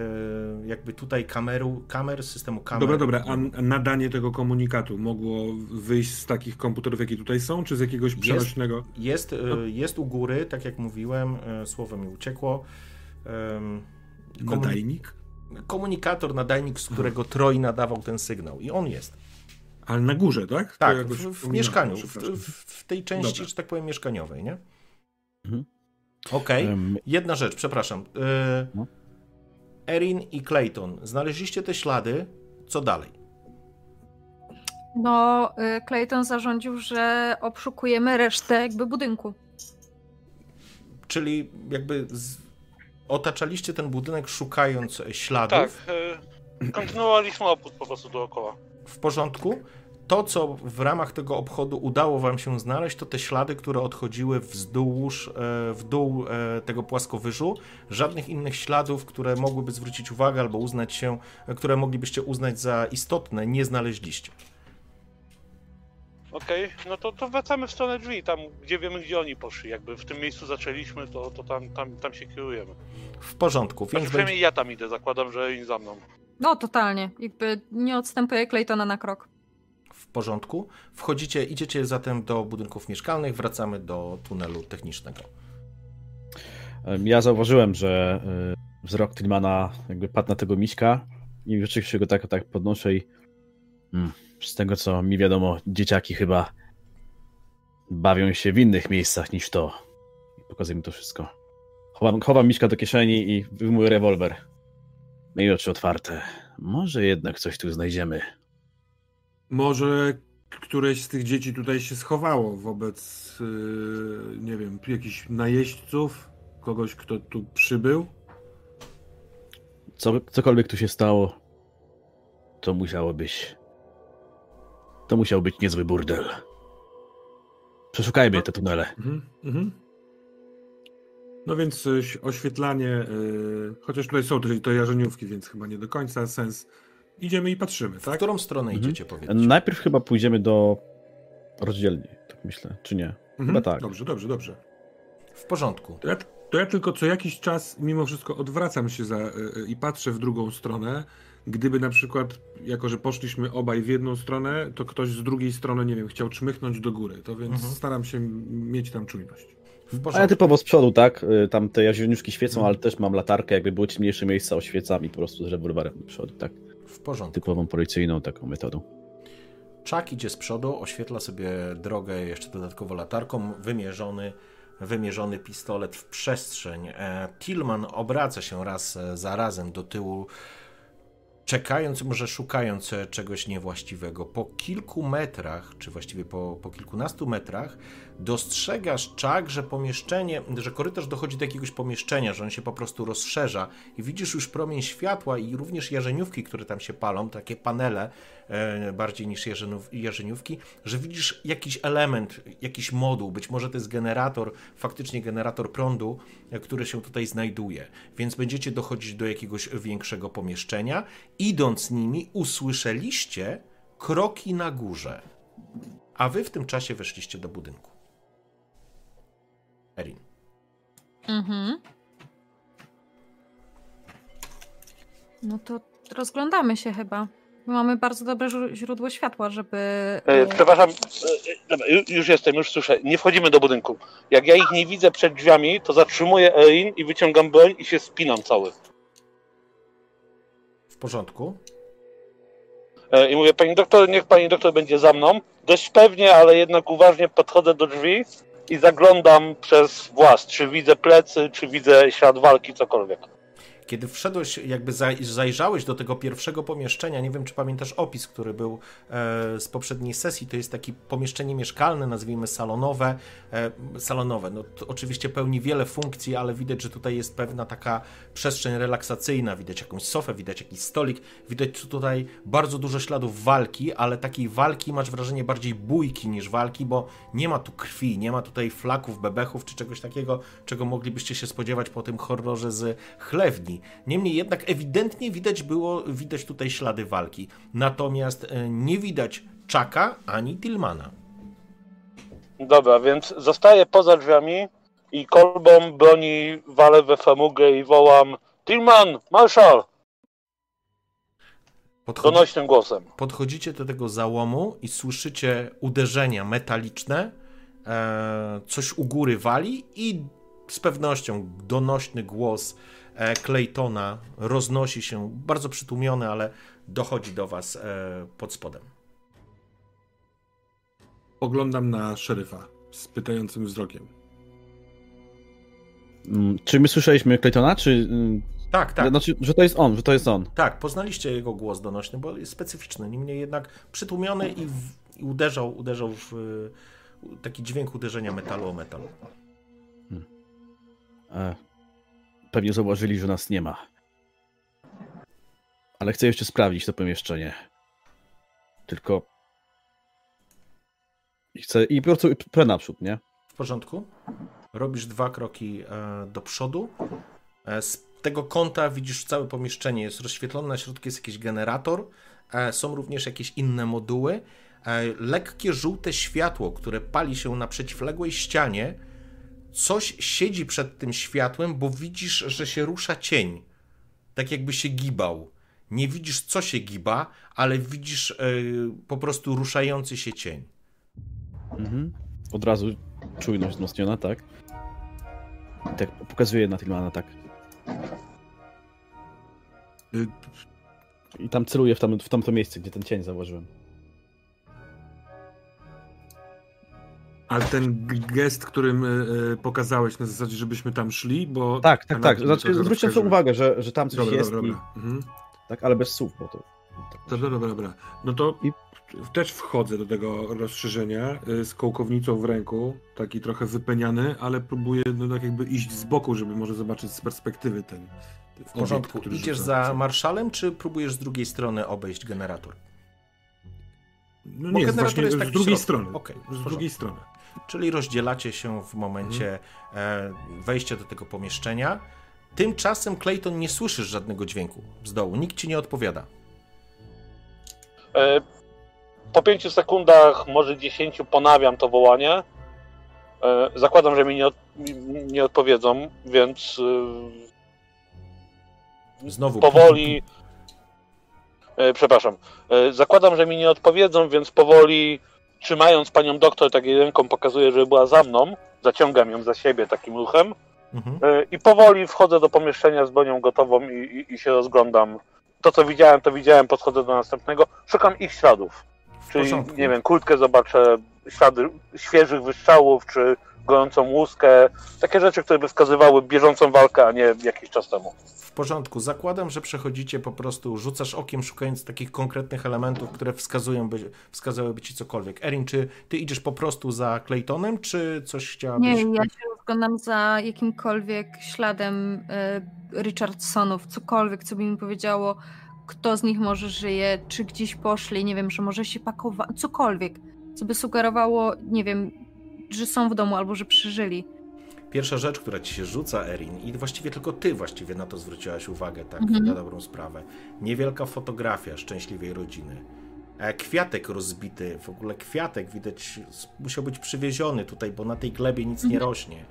jakby tutaj kameru, kamer, systemu kamer... Dobra, dobra, a nadanie tego komunikatu mogło wyjść z takich komputerów, jakie tutaj są, czy z jakiegoś przenośnego? Jest, jest, e, jest u góry tak jak mówiłem, e, słowo mi uciekło. Komun... Nadajnik? Komunikator, nadajnik, z którego. Troj nadawał ten sygnał. I on jest. Ale na górze, tak? Tak, w, w mieszkaniu, w, w, tej części, Dobra. że tak powiem, mieszkaniowej, nie? Mhm. Okej. Okay. Um, Jedna rzecz, przepraszam. E, no. Erin i Clayton, znaleźliście te ślady, co dalej? No, y, Clayton zarządził, że obszukujemy resztę jakby budynku. Czyli jakby z... otaczaliście ten budynek szukając śladów. Tak, e, kontynuowaliśmy obchód po prostu dookoła. W porządku. To, co w ramach tego obchodu udało wam się znaleźć, to te ślady, które odchodziły wzdłuż, e, w dół e, tego płaskowyżu. Żadnych innych śladów, które mogłyby zwrócić uwagę albo uznać się, które moglibyście uznać za istotne, nie znaleźliście. Okej, okay, no to, to wracamy w stronę drzwi, tam gdzie wiemy, gdzie oni poszli. Jakby w tym miejscu zaczęliśmy, to, to tam, tam, tam się kierujemy. W porządku, więc. Znaczy, przynajmniej będzie... ja tam idę, zakładam, że oni za mną. No, totalnie. Jakby nie odstępuje Claytona na krok. W porządku. Wchodzicie, idziecie zatem do budynków mieszkalnych, wracamy do tunelu technicznego. Ja zauważyłem, że y, wzrok Tillmana jakby padł na tego miśka i rzeczywiście go tak, tak podnoszę i. Hmm z tego co mi wiadomo, dzieciaki chyba bawią się w innych miejscach niż to. Pokazuję mi to wszystko. Chowam, chowam Miśka do kieszeni i wyjmuję rewolwer. Miej oczy otwarte. Może jednak coś tu znajdziemy. Może któreś z tych dzieci tutaj się schowało wobec, yy, nie wiem, jakichś najeźdźców, kogoś, kto tu przybył? Co, cokolwiek tu się stało, to musiało być to musiał być niezły burdel. Przeszukajmy te tunele. Mhm, mhm. No więc y, oświetlanie, yy, chociaż tutaj są te jarzeniówki, więc chyba nie do końca sens. Idziemy i patrzymy, tak? W którą stronę mhm. idziecie, powiedzcie? Najpierw chyba pójdziemy do rozdzielni, tak myślę, czy nie? Mhm. Chyba tak. Dobrze, dobrze, dobrze. W porządku. To ja, to ja tylko co jakiś czas mimo wszystko odwracam się za, yy, i patrzę w drugą stronę, gdyby na przykład, jako że poszliśmy obaj w jedną stronę, to ktoś z drugiej strony, nie wiem, chciał czmychnąć do góry, to więc mhm. staram się mieć tam czujność. A ja typowo z przodu, tak? Y, tam te jazieniuszki świecą, mhm. ale też mam latarkę, jakby były ciemniejsze miejsca, oświecam i po prostu z rewolwerem do przodu, tak? W porządku. Typową policyjną taką metodą. Czak idzie z przodu, oświetla sobie drogę jeszcze dodatkowo latarką, wymierzony wymierzony pistolet w przestrzeń. E, Tillman obraca się raz za razem do tyłu, czekając, może szukając czegoś niewłaściwego. Po kilku metrach, czy właściwie po, po kilkunastu metrach, dostrzegasz czak, że pomieszczenie, że korytarz dochodzi do jakiegoś pomieszczenia, że on się po prostu rozszerza i widzisz już promień światła i również jarzeniówki, które tam się palą, takie panele e, bardziej niż jarzeniówki, że widzisz jakiś element, jakiś moduł, być może to jest generator, faktycznie generator prądu, e, który się tutaj znajduje. Więc będziecie dochodzić do jakiegoś większego pomieszczenia. Idąc nimi usłyszeliście kroki na górze. A wy w tym czasie weszliście do budynku. Erin. Mhm. No to rozglądamy się chyba. Mamy bardzo dobre źródło światła, żeby. E, przepraszam, e, e już jestem, już słyszę. Nie wchodzimy do budynku. Jak ja ich nie widzę przed drzwiami, to zatrzymuję Erin i wyciągam broń i się spinam cały. W porządku. E, I mówię, pani doktor, niech pani doktor będzie za mną. Dość pewnie, ale jednak uważnie podchodzę do drzwi i zaglądam przez włas, czy widzę plecy, czy widzę ślad walki, cokolwiek. Kiedy wszedłeś, jakby zajrzałeś do tego pierwszego pomieszczenia, nie wiem czy pamiętasz opis, który był e, z poprzedniej sesji, to jest takie pomieszczenie mieszkalne, nazwijmy salonowe. E, salonowe, no oczywiście pełni wiele funkcji, ale widać, że tutaj jest pewna taka przestrzeń relaksacyjna, widać jakąś sofę, widać jakiś stolik, widać tutaj bardzo dużo śladów walki, ale takiej walki masz wrażenie bardziej bójki niż walki, bo nie ma tu krwi, nie ma tutaj flaków, bebechów czy czegoś takiego, czego moglibyście się spodziewać po tym horrorze z chlewni. Niemniej jednak ewidentnie widać było, widać tutaj ślady walki. Natomiast e, nie widać Czaka ani Tillmana. Dobra, więc zostaję poza drzwiami i kolbą broni walę we famugę i wołam Tillman, Marshall! Podchodzi... Donośnym głosem. Podchodzicie do tego załomu i słyszycie uderzenia metaliczne, e, coś u góry wali i z pewnością donośny głos Claytona roznosi się, bardzo przytłumiony, ale dochodzi do was e, pod spodem. Oglądam na szeryfa z pytającym wzrokiem. Mm, czy my słyszeliśmy Claytona, czy... Mm, tak, tak. Znaczy, że to jest on, że to jest on. Tak, poznaliście jego głos donośny, bo jest specyficzny. Niemniej jednak przytłumiony i, w, i uderzał, uderzał w taki dźwięk uderzenia metalu o metal. Hmm. E, Pewnie zauważyli, że nas nie ma. Ale chcę jeszcze sprawdzić to pomieszczenie. Tylko. I chcę. I po prostu pre naprzód, nie? W porządku. Robisz dwa kroki e, do przodu. E, z tego kąta widzisz całe pomieszczenie. Jest rozświetlone, na środku jest jakiś generator. E, są również jakieś inne moduły. Lekkie żółte światło, które pali się na przeciwległej ścianie, coś siedzi przed tym światłem, bo widzisz, że się rusza cień. Tak jakby się gibał. Nie widzisz, co się giba, ale widzisz yy, po prostu ruszający się cień. Mhm. Od razu czujność wzmocniona, tak? I tak pokazuje na Tilmana, tak. Y, I tam celuję w, tam, w tamto miejsce, gdzie ten cień zauważyłem. Ale ten gest, którym y, pokazałeś na zasadzie, żebyśmy tam szli, bo... Tak, tak, tak. Znaczy, zwróćcie sobie uwagę, że, że tam coś dobra, jest dobra, dobra. I... Mhm. Tak, ale bez słów, bo to... Tak dobra, dobra, dobra. No to I... też wchodzę do tego rozszerzenia y, z kołkownicą w ręku, taki trochę wypeniany, ale próbuję no, tak jakby iść z boku, żeby może zobaczyć z perspektywy ten... W porządku. Obiekt, Idziesz za marszalem, czy próbujesz z drugiej strony obejść generator? No nie, właśnie z drugiej strony. Okay, z drugiej strony. Czyli rozdzielacie się w momencie hmm. wejścia do tego pomieszczenia. Tymczasem Clayton nie słyszysz żadnego dźwięku z dołu. Nikt ci nie odpowiada. E, po pięciu sekundach, może dziesięciu, ponawiam to wołanie. E, zakładam, że mi nie, od, nie odpowiedzą, więc Znowu powoli. Przepraszam. Zakładam, że mi nie odpowiedzą, więc powoli trzymając panią doktor takiej ręką pokazuję, że była za mną, zaciągam ją za siebie takim ruchem mhm. E, i powoli wchodzę do pomieszczenia z bronią gotową i, i, i, się rozglądam. To, co widziałem, to widziałem, podchodzę do następnego. Szukam ich śladów. Czyli, nie wiem, kultkę zobaczę, ślady świeżych wystrzałów, czy gojącą łuskę, takie rzeczy, które by wskazywały bieżącą walkę, a nie jakiś czas temu. W porządku. Zakładam, że przechodzicie po prostu, rzucasz okiem, szukając takich konkretnych elementów, które wskazują by, wskazałyby ci cokolwiek. Erin, czy ty idziesz po prostu za Claytonem, czy coś chciałabyś... Nie, ja się rozglądam za jakimkolwiek śladem y, Richardsonów, cokolwiek, co by mi powiedziało, kto z nich może żyje, czy gdzieś poszli, nie wiem, że może się pakować, cokolwiek, co by sugerowało, nie wiem, że są w domu albo że przeżyli. Pierwsza rzecz, która ci się rzuca, Erin, i właściwie tylko ty właściwie na to zwróciłaś uwagę, tak, Mhm. na dobrą sprawę. Niewielka fotografia szczęśliwej rodziny. E, Kwiatek rozbity, w ogóle kwiatek widać, musiał być przywieziony tutaj, bo na tej glebie nic nie rośnie.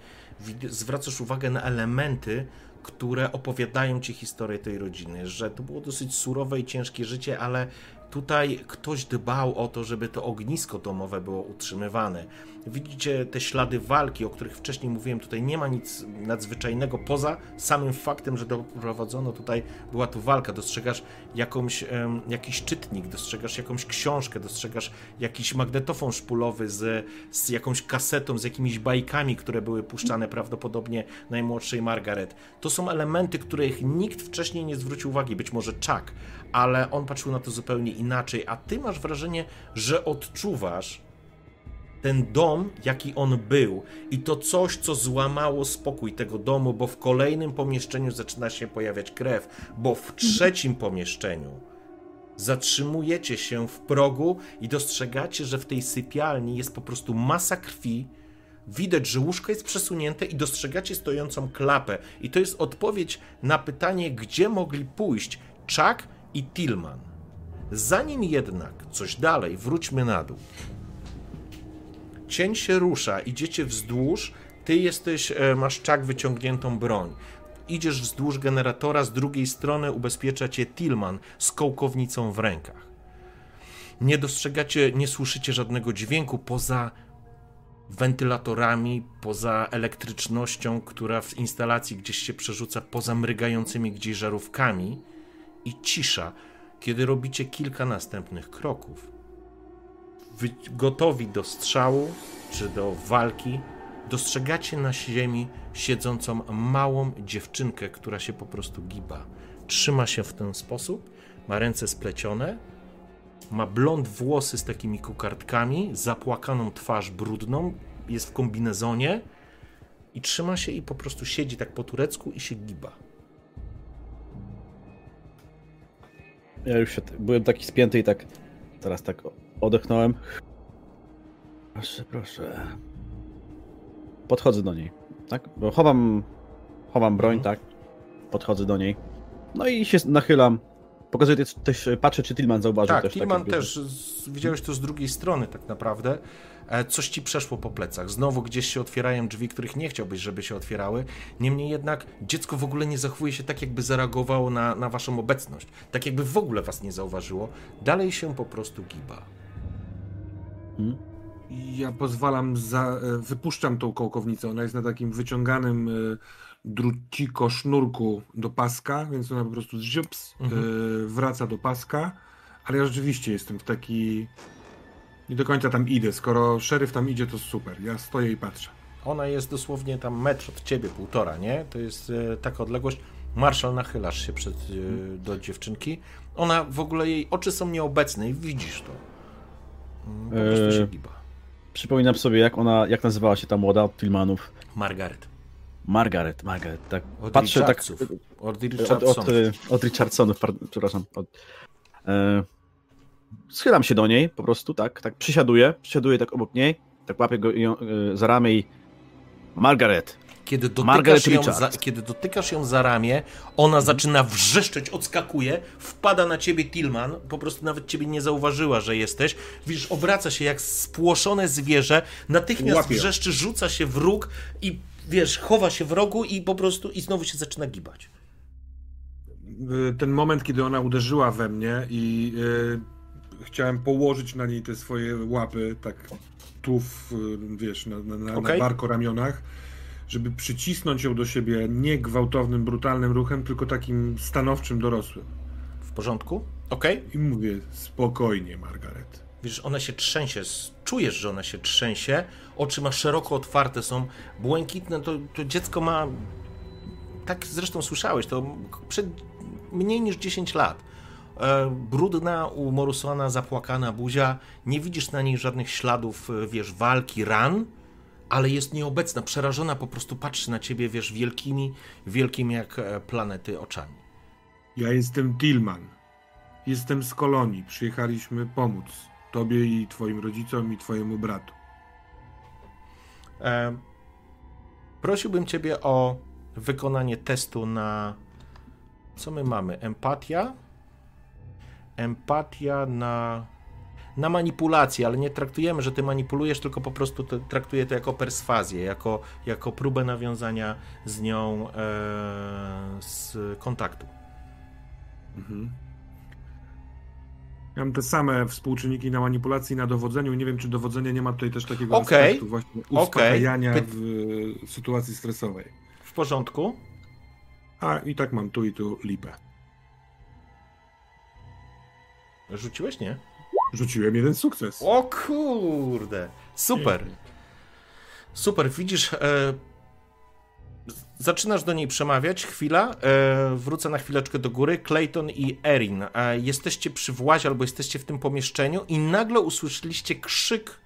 Zwracasz uwagę na elementy, które opowiadają ci historię tej rodziny, że to było dosyć surowe i ciężkie życie, ale tutaj ktoś dbał o to, żeby to ognisko domowe było utrzymywane. Widzicie te ślady walki, o których wcześniej mówiłem, tutaj nie ma nic nadzwyczajnego poza samym faktem, że doprowadzono tutaj, była tu walka, dostrzegasz jakąś, jakiś czytnik, dostrzegasz jakąś książkę, dostrzegasz jakiś magnetofon szpulowy z, z jakąś kasetą, z jakimiś bajkami, które były puszczane prawdopodobnie najmłodszej Margaret. To są elementy, których nikt wcześniej nie zwrócił uwagi, być może Chuck, ale on patrzył na to zupełnie inaczej, a ty masz wrażenie, że odczuwasz, ten dom, jaki on był, i to coś, co złamało spokój tego domu, bo w kolejnym pomieszczeniu zaczyna się pojawiać krew, bo w trzecim pomieszczeniu zatrzymujecie się w progu i dostrzegacie, że w tej sypialni jest po prostu masa krwi. Widać, że łóżko jest przesunięte i dostrzegacie stojącą klapę. I to jest odpowiedź na pytanie, gdzie mogli pójść Chuck i Tillman. Zanim jednak coś dalej, wróćmy na dół. Cień się rusza, idziecie wzdłuż, ty jesteś, e, masz czak wyciągniętą broń. Idziesz wzdłuż generatora, z drugiej strony ubezpiecza cię Tillman z kołkownicą w rękach. Nie dostrzegacie, nie słyszycie żadnego dźwięku poza wentylatorami, poza elektrycznością, która w instalacji gdzieś się przerzuca, poza mrygającymi gdzieś żarówkami i cisza, kiedy robicie kilka następnych kroków gotowi do strzału czy do walki, dostrzegacie na ziemi siedzącą małą dziewczynkę, która się po prostu giba. Trzyma się w ten sposób, ma ręce splecione, ma blond włosy z takimi kokardkami, zapłakaną twarz brudną, jest w kombinezonie i trzyma się i po prostu siedzi tak po turecku i się giba. Ja już byłem taki spięty i tak teraz tak odetchnąłem. Proszę, proszę. Podchodzę do niej, tak? Bo chowam, chowam broń, Mhm. tak? Podchodzę do niej. No i się nachylam. Pokazuję też, też patrzę, czy Tillman zauważył Tak, też. Tillman jakby- też, z, widziałeś to z drugiej strony tak naprawdę. E, Coś ci przeszło po plecach. Znowu gdzieś się otwierają drzwi, których nie chciałbyś, żeby się otwierały. Niemniej jednak dziecko w ogóle nie zachowuje się tak, jakby zareagowało na, na waszą obecność. Tak jakby w ogóle was nie zauważyło. Dalej się po prostu giba. Hmm? Ja pozwalam, za, e, wypuszczam tą kołkownicę. Ona jest na takim wyciąganym e, druciko sznurku do paska, więc ona po prostu ziups, Mhm. e, wraca do paska. Ale ja rzeczywiście jestem w taki. Nie do końca tam idę. Skoro szeryf tam idzie, to super. Ja stoję i patrzę. Ona jest dosłownie tam metr od ciebie, półtora, nie? To jest taka odległość. Marszal, nachylasz się przed, do dziewczynki. Ona w ogóle, jej oczy są nieobecne i widzisz to. Mm, Po prostu się Eee. Przypominam sobie, jak ona, jak nazywała się ta młoda od Tillmanów. Margaret. Margaret, Margaret, tak. Od Patrzę tak Richardsów. Od od, Richardsonów. od, y, od Richardsonów, pardon, przepraszam. Od, e, schylam się do niej po prostu, tak, tak, przysiaduję, przysiaduję tak obok niej, tak łapię go ją, e, za ramię i Margaret, Kiedy dotykasz, ją za, kiedy dotykasz ją za ramię, ona zaczyna wrzeszczeć, odskakuje, wpada na ciebie Tillman, po prostu nawet ciebie nie zauważyła, że jesteś. Widzisz, obraca się jak spłoszone zwierzę, natychmiast Łapie wrzeszczy, rzuca się w róg i wiesz, chowa się w rogu i po prostu i znowu się zaczyna gibać. Y, ten moment, kiedy ona uderzyła we mnie i y, chciałem położyć na niej te swoje łapy, tak tu, w, y, wiesz, na, na, na, Okej. na barkoramionach, żeby przycisnąć ją do siebie nie gwałtownym, brutalnym ruchem, tylko takim stanowczym, dorosłym. W porządku? Okej. I mówię, spokojnie, Margaret. wiesz, ona się trzęsie, czujesz, że ona się trzęsie, oczy ma szeroko otwarte, są błękitne, to, to dziecko ma, tak zresztą słyszałeś, to przed mniej niż 10 lat. E, brudna, umorusona, zapłakana buzia, nie widzisz na niej żadnych śladów, e, wiesz, walki, ran, ale jest nieobecna, przerażona, po prostu patrzy na ciebie, wiesz, wielkimi, wielkimi jak e, planety oczami. Ja jestem Tillman. Jestem z kolonii. Przyjechaliśmy pomóc tobie i twoim rodzicom i twojemu bratu. E, prosiłbym ciebie o wykonanie testu na. Co my mamy? Empatia? Empatia na. Na manipulację, ale nie traktujemy, że ty manipulujesz, tylko po prostu to, traktuję to jako perswazję, jako, jako próbę nawiązania z nią e, z kontaktu. Mhm. Ja mam te same współczynniki na manipulacji i na dowodzeniu. Nie wiem, czy dowodzenie nie ma tutaj też takiego okay. aspektu właśnie uspokajania okay. w sytuacji stresowej. W porządku. A i tak mam tu i tu lipę. Rzuciłeś, nie? Rzuciłem jeden sukces. O kurde! Super! Super, widzisz, e, zaczynasz do niej przemawiać, chwila, e, wrócę na chwileczkę do góry, Clayton i Erin, e, jesteście przy włazie albo jesteście w tym pomieszczeniu i nagle usłyszeliście krzyk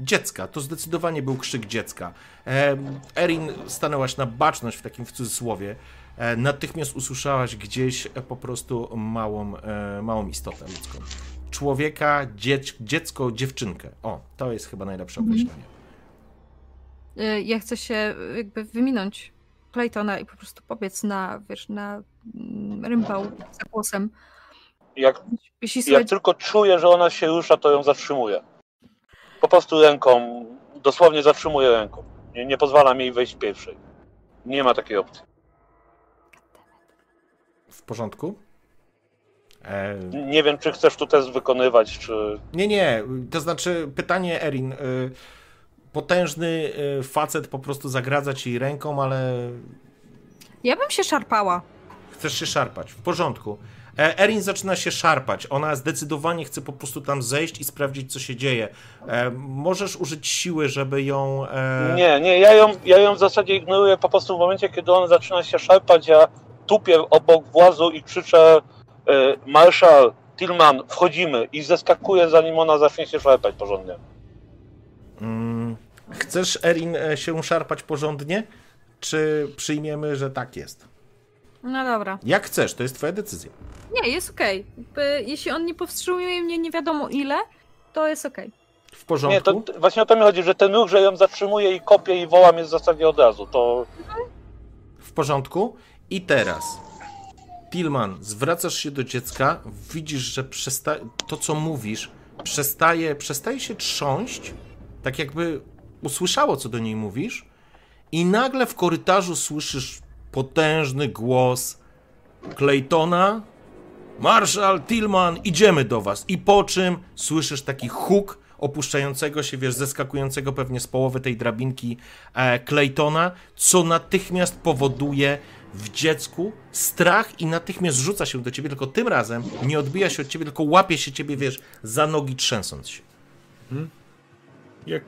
dziecka, to zdecydowanie był krzyk dziecka. E, Erin stanęłaś na baczność w takim w cudzysłowie, e, natychmiast usłyszałaś gdzieś po prostu małą, e, małą istotę ludzką. Człowieka, dziec, dziecko, dziewczynkę. O, to jest chyba najlepsze mhm. określenie. Ja chcę się jakby wyminąć Claytona i po prostu powiedz na, wiesz, na mm, rympał za głosem. Jak, Jeśli jak tylko czuję, że ona się rusza, to ją zatrzymuję. Po prostu ręką, dosłownie zatrzymuję ręką. Nie, nie pozwalam jej wejść pierwszej. Nie ma takiej opcji. W porządku? E... Nie wiem, czy chcesz tu test wykonywać, czy... Nie, nie. To znaczy, pytanie Erin. Y potężny y, facet po prostu zagradza ci ręką, ale. Ja bym się szarpała. Chcesz się szarpać, w porządku. E, Erin zaczyna się szarpać. Ona zdecydowanie chce po prostu tam zejść i sprawdzić, co się dzieje. E, możesz użyć siły, żeby ją. E... Nie, nie, ja ją, ja ją w zasadzie ignoruję po prostu w momencie, kiedy ona zaczyna się szarpać. Ja tupię obok włazu i krzyczę: Marszal, Tillman, wchodzimy i zeskakuję, zanim ona zacznie się szarpać porządnie. Mm. Chcesz, Erin, e, się szarpać porządnie? Czy przyjmiemy, że tak jest? No dobra. Jak chcesz, to jest twoja decyzja. Nie, jest okej. Okay. Jeśli on nie powstrzymuje mnie nie wiadomo ile, to jest okej. Okay. W porządku? Nie, to właśnie o to mi chodzi, że ten ruch, że ją zatrzymuje i kopie i wołam jest w zasadzie od razu, to... W porządku? I teraz... Pilman, zwracasz się do dziecka, widzisz, że przesta... to, co mówisz, przestaje, przestaje się trząść, tak jakby usłyszało, co do niej mówisz, i nagle w korytarzu słyszysz potężny głos Claytona. Marszal Tillman, idziemy do was. I po czym słyszysz taki huk opuszczającego się, wiesz, zeskakującego pewnie z połowy tej drabinki e, Claytona, co natychmiast powoduje w dziecku strach i natychmiast rzuca się do ciebie, tylko tym razem nie odbija się od ciebie, tylko łapie się ciebie, wiesz, za nogi trzęsąc się. Hmm? Jak e,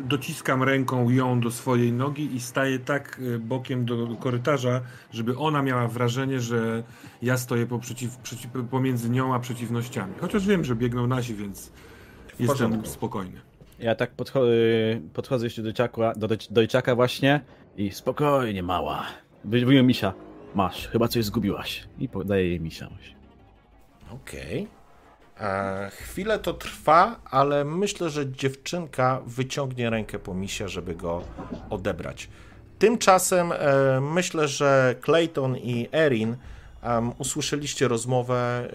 dociskam ręką ją do swojej nogi i staję tak e, bokiem do korytarza, żeby ona miała wrażenie, że ja stoję poprzeciw, przeciw, pomiędzy nią a przeciwnościami. Chociaż wiem, że biegną nasi, więc jestem spokojny. Ja tak podcho y, podchodzę jeszcze do, ciakła, do dojczaka właśnie i spokojnie, mała. Wyjął misia. Masz, chyba coś zgubiłaś. I podaję jej misia. Okej. Okay. E, chwilę to trwa, ale myślę, że dziewczynka wyciągnie rękę po misia, żeby go odebrać. Tymczasem e, myślę, że Clayton i Erin Um, usłyszeliście rozmowę,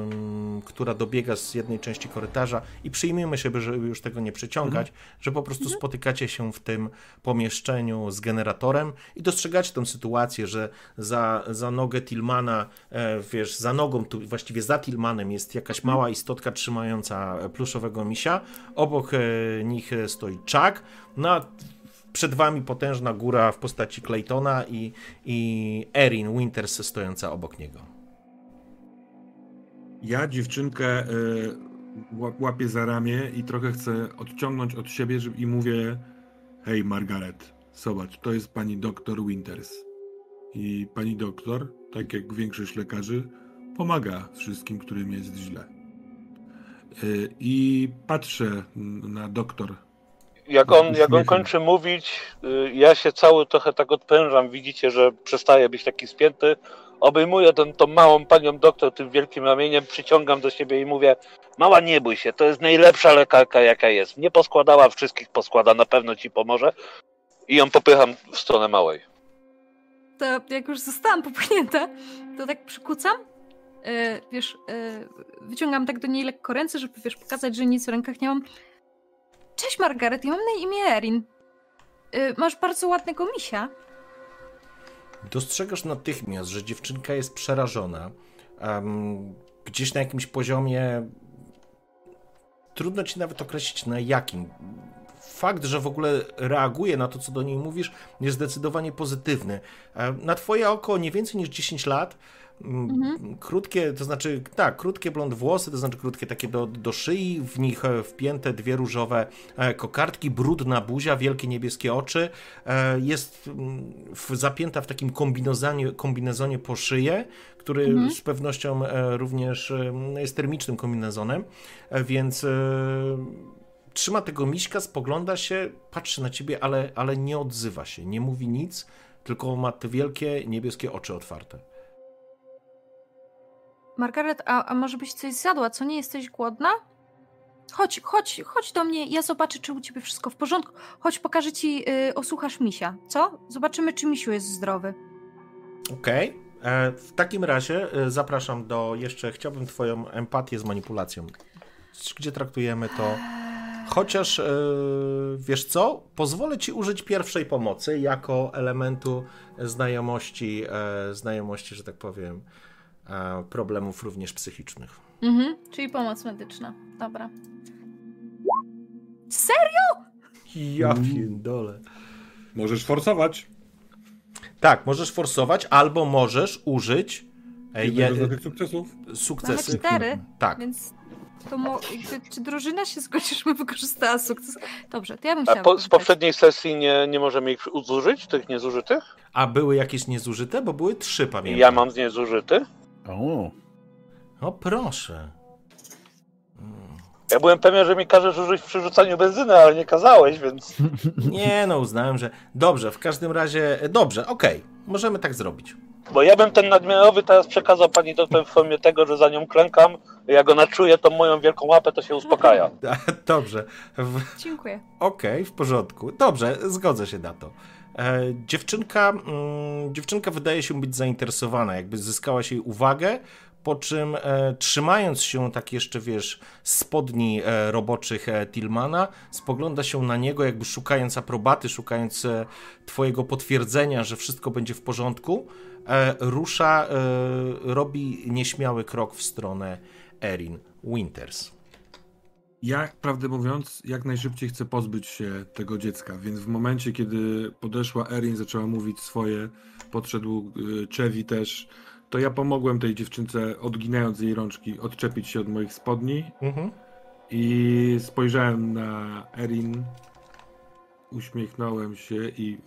um, która dobiega z jednej części korytarza i przyjmijmy się, żeby już tego nie przeciągać, mhm. że po prostu mhm. spotykacie się w tym pomieszczeniu z generatorem i dostrzegacie tę sytuację, że za, za nogę Tilmana, e, wiesz, za nogą, tu, właściwie za Tilmanem jest jakaś mhm. mała istotka trzymająca pluszowego misia, obok e, nich stoi Chuck, no przed wami potężna góra w postaci Claytona i, i Erin Winters stojąca obok niego. Ja dziewczynkę y, łapię za ramię i trochę chcę odciągnąć od siebie żeby, i mówię hej Margaret, zobacz, to jest pani doktor Winters. I pani doktor, tak jak większość lekarzy, pomaga wszystkim, którym jest źle. Y, I patrzę na doktor. Jak on, jak on kończy mówić, y, ja się cały trochę tak odprężam. Widzicie, że przestaje być taki spięty. Obejmuję ten, tą małą panią doktor tym wielkim ramieniem, przyciągam do siebie i mówię: Mała, nie bój się, to jest najlepsza lekarka, jaka jest. Nie poskładała, wszystkich poskłada, na pewno ci pomoże. I ją popycham w stronę małej. To jak już zostałam popchnięta, to tak przykucam E, wiesz, e, wyciągam tak do niej lekko ręce, żeby, wiesz, pokazać, że nic w rękach nie mam. Cześć Margaret, ja mam na imię Erin. E, masz bardzo ładnego misia. Dostrzegasz natychmiast, że dziewczynka jest przerażona. Um, gdzieś na jakimś poziomie trudno ci nawet określić na jakim. Fakt, że w ogóle reaguje na to, co do niej mówisz, jest zdecydowanie pozytywny. Na twoje oko nie więcej niż 10 lat Mhm. Krótkie, to znaczy, tak, krótkie blond włosy, to znaczy krótkie takie do, do szyi, w nich e, wpięte dwie różowe e, kokardki, brudna buzia, wielkie niebieskie oczy. E, jest w, zapięta w takim kombinezonie, kombinezonie po szyję, który mhm. z pewnością również jest termicznym kombinezonem, więc trzyma tego miśka, spogląda się, patrzy na ciebie, ale, ale nie odzywa się, nie mówi nic, tylko ma te wielkie niebieskie oczy otwarte. Margaret, a, a może byś coś zjadła? Co, nie jesteś głodna? Chodź, chodź, chodź do mnie, ja zobaczę, czy u ciebie wszystko w porządku. Chodź, pokażę ci, yy, osłuchasz misia, co? Zobaczymy, czy misiu jest zdrowy. Okej. Okay. E, w takim razie e, zapraszam do jeszcze, chciałbym twoją empatię z manipulacją. Gdzie traktujemy to... Chociaż, e, wiesz co, pozwolę ci użyć pierwszej pomocy jako elementu znajomości, znajomości, że tak powiem, problemów również psychicznych. Mhm, czyli pomoc medyczna. Dobra. Serio? Ja mm. pierdolę. Możesz forsować. Tak, możesz forsować, albo możesz użyć e, je, tych sukcesów. Sukcesy. Mamy cztery. Tak. Więc to mo, jakby, czy drużyna się zgodzi, żeby wykorzystała sukces? Dobrze, to ja bym chciała. A po, z poprzedniej sesji nie, nie możemy ich zużyć, tych niezużytych? A były jakieś niezużyte? Bo były trzy, pamiętam. Ja mam z niezużyty. O. O proszę. Ja byłem pewien, że mi każesz użyć w przerzucaniu benzyny, ale nie kazałeś, więc. Nie, no uznałem, że. Dobrze, w każdym razie. Dobrze, okej. Okay. Możemy tak zrobić. Bo ja bym ten nadmiarowy teraz przekazał pani doktor w formie tego, że za nią klękam. Jak ona czuje tą moją wielką łapę, to się uspokaja. Dobrze. W... Dziękuję. Okej, okay, w porządku. Dobrze, zgodzę się na to. E, dziewczynka, mm, dziewczynka wydaje się być zainteresowana, jakby zyskałaś jej uwagę, po czym e, trzymając się tak jeszcze, wiesz, spodni e, roboczych e, Tillmana, spogląda się na niego, jakby szukając aprobaty, szukając e, twojego potwierdzenia, że wszystko będzie w porządku, e, rusza, robi nieśmiały krok w stronę Erin Winters. Ja, prawdę mówiąc, jak najszybciej chcę pozbyć się tego dziecka, więc w momencie, kiedy podeszła Erin, zaczęła mówić swoje, podszedł y, Czewi też, to ja pomogłem tej dziewczynce, odginając jej rączki, odczepić się od moich spodni mhm. i spojrzałem na Erin, uśmiechnąłem się i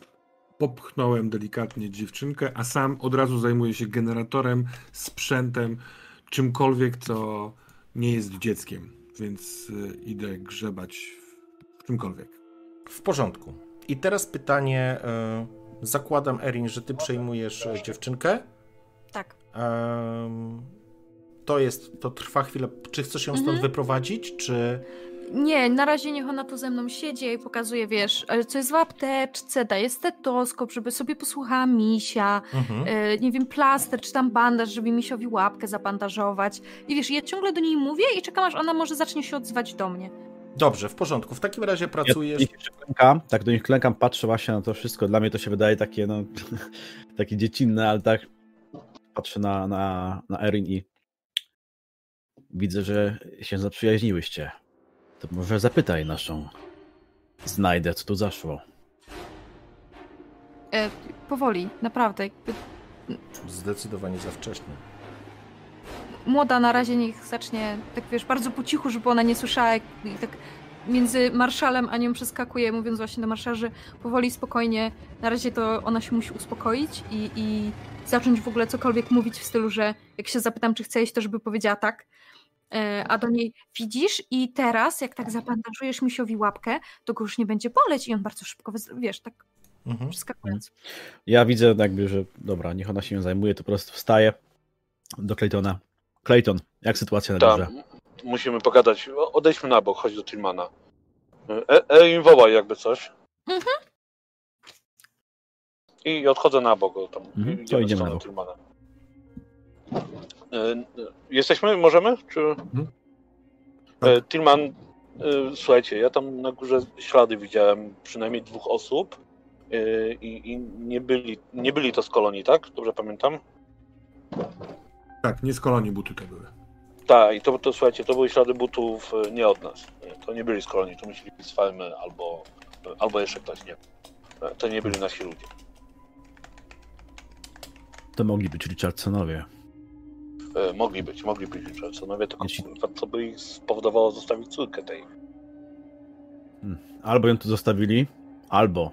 popchnąłem delikatnie dziewczynkę, a sam od razu zajmuję się generatorem, sprzętem, czymkolwiek, co nie jest dzieckiem więc y, idę grzebać w czymkolwiek. W porządku. I teraz pytanie. Y, zakładam, Erin, że ty przejmujesz e, dziewczynkę. Tak. To jest, to trwa chwilę. Czy chcesz ją stąd mhm. wyprowadzić, czy. Nie, na razie niech ona tu ze mną siedzi i pokazuje, wiesz, e, co jest w apteczce, daje stetoskop, żeby sobie posłuchała misia, mhm. e, nie wiem, plaster czy tam bandaż, żeby misiowi łapkę zabandażować. I wiesz, ja ciągle do niej mówię i czekam, aż ona może zacznie się odzywać do mnie. Dobrze, w porządku. W takim razie pracujesz. Ja klękam, tak do nich klękam, patrzę właśnie na to wszystko. Dla mnie to się wydaje takie, no, takie dziecinne, ale tak patrzę na, na, na Erin i widzę, że się zaprzyjaźniłyście. To może zapytaj naszą. Znajdę, co tu zaszło. E, powoli, naprawdę. Jakby... Zdecydowanie za wcześnie. młoda na razie niech zacznie, tak wiesz, bardzo po cichu, żeby ona nie słyszała i tak między marszalem a nią przeskakuje, mówiąc właśnie do marszarzy powoli, spokojnie. Na razie to ona się musi uspokoić i, i zacząć w ogóle cokolwiek mówić w stylu, że jak się zapytam, czy chce jeść, to żeby powiedziała tak. E, a do niej widzisz i teraz, jak tak zabandażujesz misiowi łapkę, to go już nie będzie boleć i on bardzo szybko, wiesz, tak mhm. przeskakując. Ja widzę jakby, że dobra, niech ona się nią zajmuje, to po prostu wstaje do Claytona. Clayton, jak sytuacja na górze? musimy pogadać. Odejdźmy na bok, chodź do Tillmana. E, e wołaj jakby coś. Mhm. I odchodzę na bok. Tam, mhm, to idziemy na bok. Tillmana. E, jesteśmy? Możemy? Czy... Mhm. E, Tillman, e, słuchajcie, ja tam na górze ślady widziałem przynajmniej dwóch osób i, i nie, byli, nie byli to z kolonii, tak? Dobrze pamiętam? Tak, nie z kolonii buty to były. Tak, i to, to słuchajcie, to były ślady butów nie od nas. To nie byli z kolonii, to musieli być z farmy albo, albo jeszcze ktoś, nie. To nie byli nasi ludzie. To mogli być Richardsonowie. E, mogli być, mogli być Richardsonowie, tylko Jeśli... co by ich spowodowało zostawić córkę tej. Hmm. Albo ją tu zostawili, albo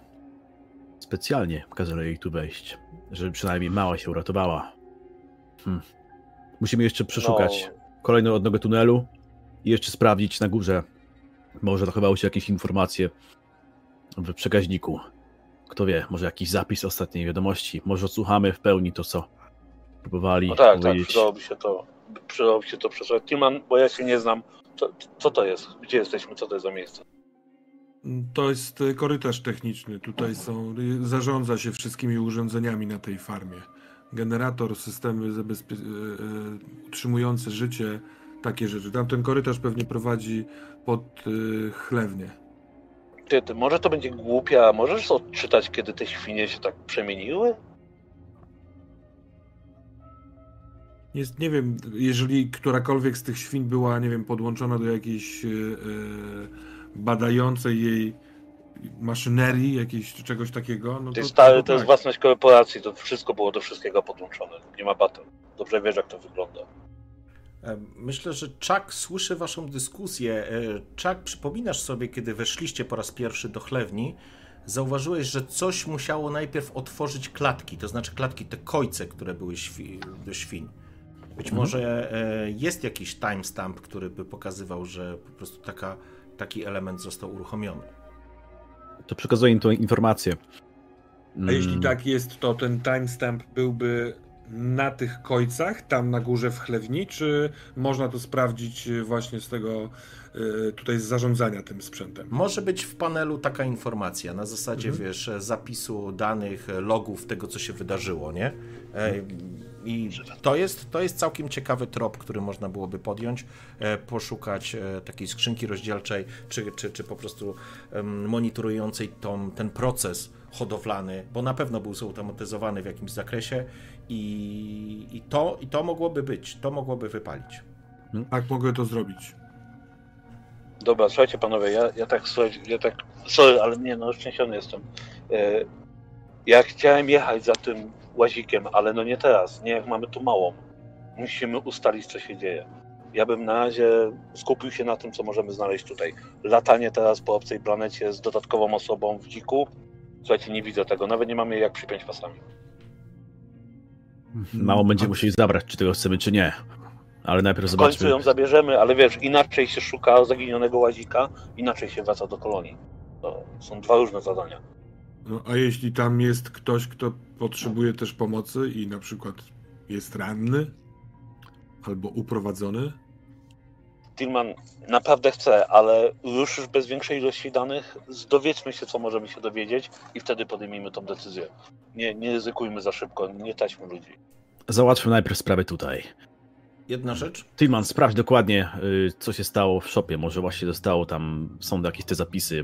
specjalnie kazali jej tu wejść, żeby przynajmniej mała się uratowała. Hmm. Musimy jeszcze przeszukać no kolejnego odnego tunelu i jeszcze sprawdzić na górze. Może dochowały się jakieś informacje w przekaźniku. Kto wie, może jakiś zapis ostatniej wiadomości. Może odsłuchamy w pełni to, co próbowali no tak, tak powiedzieć. tak, przydałoby się to, przydałoby się to przesłać. Timan, bo ja się nie znam. Co, co to jest? Gdzie jesteśmy? Co to jest za miejsce? To jest korytarz techniczny. Tutaj są, zarządza się wszystkimi urządzeniami na tej farmie generator, systemy zabezpie- e, utrzymujące życie, takie rzeczy. Tam ten korytarz pewnie prowadzi pod e, chlewnię. Ty, ty, może to będzie głupia, możesz odczytać, kiedy te świnie się tak przemieniły? Jest, nie wiem, jeżeli którakolwiek z tych świń była, nie wiem, podłączona do jakiejś yy, badającej jej maszynerii, jakiejś czy czegoś takiego. No to, jest, to, to jest tak. własność korporacji, to wszystko było do wszystkiego podłączone. Nie ma batem. Dobrze wiesz, jak to wygląda. E, myślę, że Chuck słyszy waszą dyskusję. Chuck, przypominasz sobie, kiedy weszliście po raz pierwszy do chlewni, zauważyłeś, że coś musiało najpierw otworzyć klatki, to znaczy klatki, te kojce, które były świ do świń. Być mhm. może e, jest jakiś timestamp, który by pokazywał, że po prostu taka, taki element został uruchomiony to przekazuję im tą informację. A jeśli mm. tak jest, to ten timestamp byłby na tych kojcach, tam na górze w chlewni, czy można to sprawdzić właśnie z tego y, tutaj z zarządzania tym sprzętem? Może być w panelu taka informacja, na zasadzie, mhm. wiesz, zapisu danych, logów tego, co się wydarzyło, nie? I to jest, to jest całkiem ciekawy trop, który można byłoby podjąć, e, poszukać e, takiej skrzynki rozdzielczej, czy, czy, czy po prostu monitorującej tą, ten proces hodowlany, bo na pewno był zautomatyzowany w jakimś zakresie i, i, to, i to mogłoby być, to mogłoby wypalić. Tak, mogę to zrobić. Dobra, słuchajcie panowie, ja, ja tak, słuchajcie, ja tak, sorry, ale nie, no szczęśliwy jestem. E, ja chciałem jechać za tym łazikiem, ale no nie teraz, nie jak mamy tu małą. Musimy ustalić, co się dzieje. Ja bym na razie skupił się na tym, co możemy znaleźć tutaj. Latanie teraz po obcej planecie z dodatkową osobą w dziku. Słuchajcie, nie widzę tego, nawet nie mamy jak przypiąć pasami. Mało będziemy musieli zabrać, czy tego chcemy, czy nie. Ale najpierw zobaczmy. W końcu ją zabierzemy, ale wiesz, inaczej się szuka zaginionego łazika, inaczej się wraca do kolonii. To są dwa różne zadania. No, a jeśli tam jest ktoś, kto potrzebuje też pomocy i na przykład jest ranny albo uprowadzony? Tillman naprawdę chce, ale już już bez większej ilości danych dowiedzmy się, co możemy się dowiedzieć i wtedy podejmijmy tą decyzję. Nie, nie ryzykujmy za szybko, nie taśmy ludzi. Załatwmy najpierw sprawę tutaj. Jedna rzecz? Tillman, sprawdź dokładnie, y, co się stało w shopie. Może właśnie zostało tam, są jakieś te zapisy, y,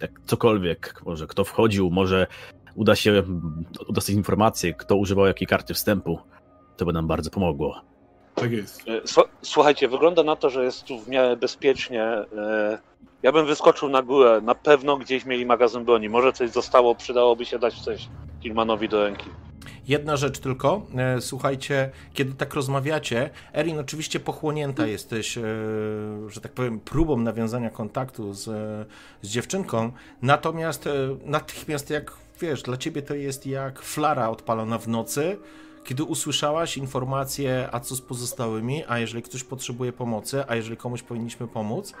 jak cokolwiek, może kto wchodził, może uda się udostać informacje, kto używał jakiej karty wstępu. To by nam bardzo pomogło. Tak jest. E, słuchajcie, wygląda na to, że jest tu w miarę bezpiecznie. E, ja bym wyskoczył na górę. Na pewno gdzieś mieli magazyn broni. Może coś zostało, przydałoby się dać coś Kilmanowi do ręki. Jedna rzecz tylko, e, słuchajcie, kiedy tak rozmawiacie, Erin, oczywiście pochłonięta jesteś, że tak powiem, próbą nawiązania kontaktu z, z dziewczynką, natomiast natychmiast jak wiesz, dla ciebie to jest jak flara odpalona w nocy, kiedy usłyszałaś informację, a co z pozostałymi, a jeżeli ktoś potrzebuje pomocy, a jeżeli komuś powinniśmy pomóc,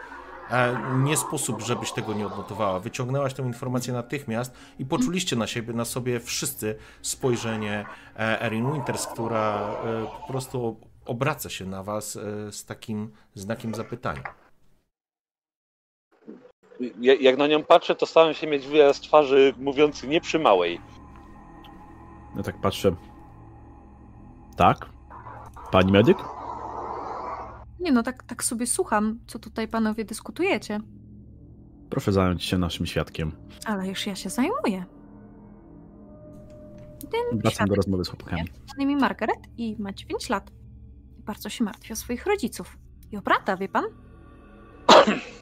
E, nie sposób, żebyś tego nie odnotowała. Wyciągnęłaś tę informację natychmiast i poczuliście na siebie, na sobie wszyscy spojrzenie e, Erin Winters, która e, po prostu obraca się na was z takim znakiem zapytania. Jak na nią patrzę, to staram się mieć wyraz twarzy mówiący nie przy małej. No tak patrzę. Tak? Pani medyk? Nie no, tak, tak sobie słucham, co tutaj panowie dyskutujecie. Proszę zająć się naszym świadkiem. Ale już ja się zajmuję. Ten Wracam do rozmowy z chłopakami. Na imię Margaret i ma 9 lat. Bardzo się martwi o swoich rodziców. I o brata, wie pan?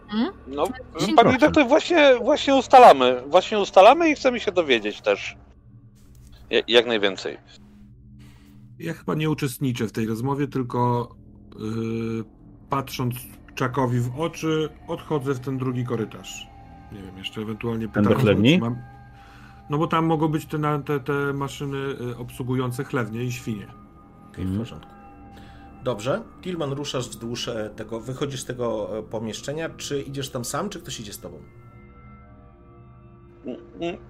Hmm? No, pani doktor, właśnie, właśnie ustalamy. Właśnie ustalamy i chcemy się dowiedzieć też. Jak najwięcej. Ja chyba nie uczestniczę w tej rozmowie, tylko yy, patrząc Czakowi w oczy, odchodzę w ten drugi korytarz. Nie wiem, jeszcze ewentualnie pytam. Ten chlewni? Mam... No bo tam mogą być te, te, te maszyny y, obsługujące chlewnie i świnie. Okay, w porządku. Dobrze, Tilman, ruszasz wzdłuż e, tego, wychodzisz z tego e, pomieszczenia. Czy idziesz tam sam, czy ktoś idzie z tobą?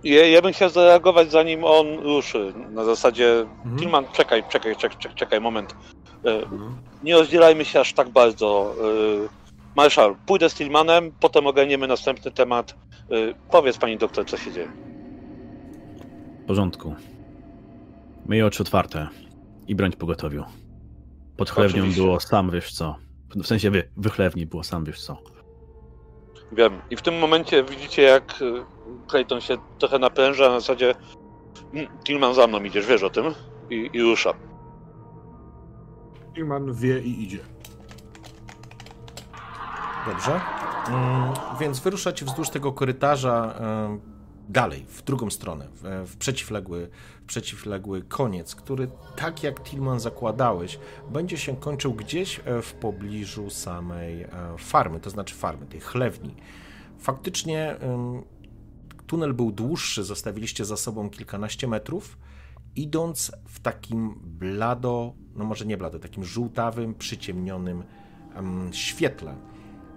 Ja, ja bym chciał zareagować zanim on ruszy. Na zasadzie, mhm. Tilman, czekaj, czekaj, czekaj, czekaj, moment. E, nie rozdzielajmy się aż tak bardzo. Marszal, pójdę z Tillmanem, potem ogarniemy następny temat. Powiedz pani doktor, co się dzieje. W porządku. Myj oczy otwarte i broń pogotowiu. Pod chlewnią Oczywiście. było sam wiesz co. W sensie wy, wychlewni było sam wiesz co. Wiem. I w tym momencie widzicie, jak Clayton się trochę napręża, na zasadzie mm, Tillman za mną idziesz, wiesz o tym? I, i rusza. Tillman wie i idzie. Dobrze. Mm, więc wyruszacie wzdłuż tego korytarza dalej, w drugą stronę, w, w, przeciwległy, przeciwległy koniec, który, tak jak Tillman zakładałeś, będzie się kończył gdzieś e, w pobliżu samej e, farmy, to znaczy farmy, tej chlewni. Faktycznie tunel był dłuższy, zostawiliście za sobą kilkanaście metrów, idąc w takim blado, no może nie blado, takim żółtawym, przyciemnionym świetle.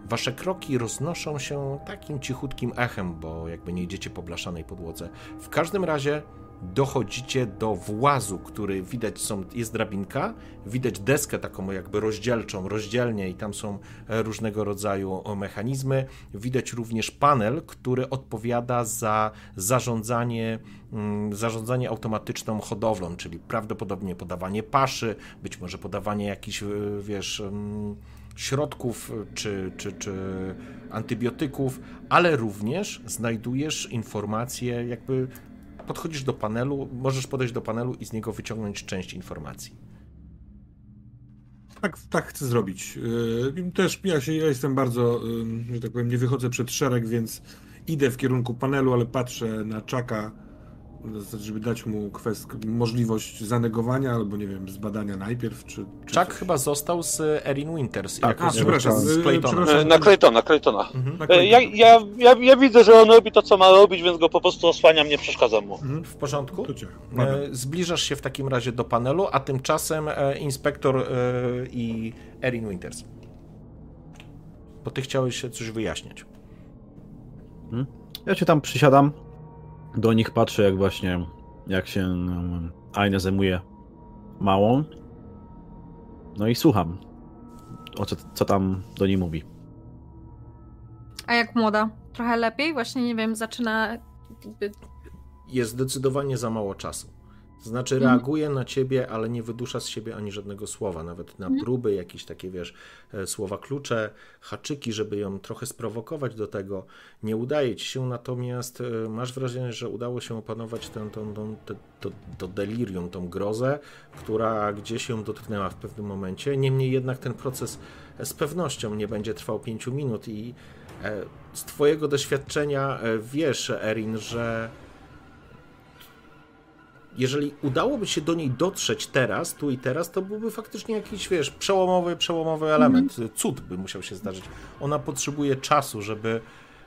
Wasze kroki roznoszą się takim cichutkim echem, bo jakby nie idziecie po blaszanej podłodze. W każdym razie dochodzicie do włazu, który widać są, jest drabinka, widać deskę taką jakby rozdzielczą, rozdzielnie i tam są e, różnego rodzaju mechanizmy. Widać również panel, który odpowiada za zarządzanie, mm, zarządzanie automatyczną hodowlą, czyli prawdopodobnie podawanie paszy, być może podawanie jakichś, e, wiesz, mm, środków czy, czy, czy antybiotyków, ale również znajdujesz informacje jakby podchodzisz do panelu, możesz podejść do panelu i z niego wyciągnąć część informacji. Tak, tak chcę zrobić. Yy, też ja, się, ja jestem bardzo, yy, że tak powiem, nie wychodzę przed szereg, więc idę w kierunku panelu, ale patrzę na Czaka żeby dać mu kwest, możliwość zanegowania albo nie wiem, zbadania najpierw, czy... czy Chuck coś. chyba został z Erin Winters. Tak, a, przepraszam, z Claytona. Na Claytona, Claytona. Mhm. E, ja, ja, ja, ja, widzę, że on robi to, co ma robić, więc go po prostu osłaniam, nie przeszkadzam mu. Mhm. W porządku? E, zbliżasz się w takim razie do panelu, a tymczasem e, inspektor i Erin Winters. Bo ty chciałeś się coś wyjaśniać. Hmm? Ja cię tam przysiadam, do nich patrzę, jak właśnie, jak się Aina zajmuje małą. No i słucham, o co, co tam do niej mówi. A jak młoda? Trochę lepiej? Właśnie, nie wiem, zaczyna... Jest zdecydowanie za mało czasu. To znaczy mhm. reaguje na ciebie, ale nie wydusza z siebie ani żadnego słowa, nawet na mhm. próby, jakieś takie, wiesz, e, słowa klucze, haczyki, żeby ją trochę sprowokować do tego. Nie udaje ci się, natomiast e, masz wrażenie, że udało się opanować tę, tę, tę, to, to delirium, tą grozę, która gdzieś ją dotknęła w pewnym momencie. Niemniej jednak ten proces z pewnością nie będzie trwał pięciu minut i e, z twojego doświadczenia wiesz, Erin, że jeżeli udałoby się do niej dotrzeć teraz, tu i teraz, to byłby faktycznie jakiś, wiesz, przełomowy, przełomowy element. Cud by musiał się zdarzyć. Ona potrzebuje czasu, żeby,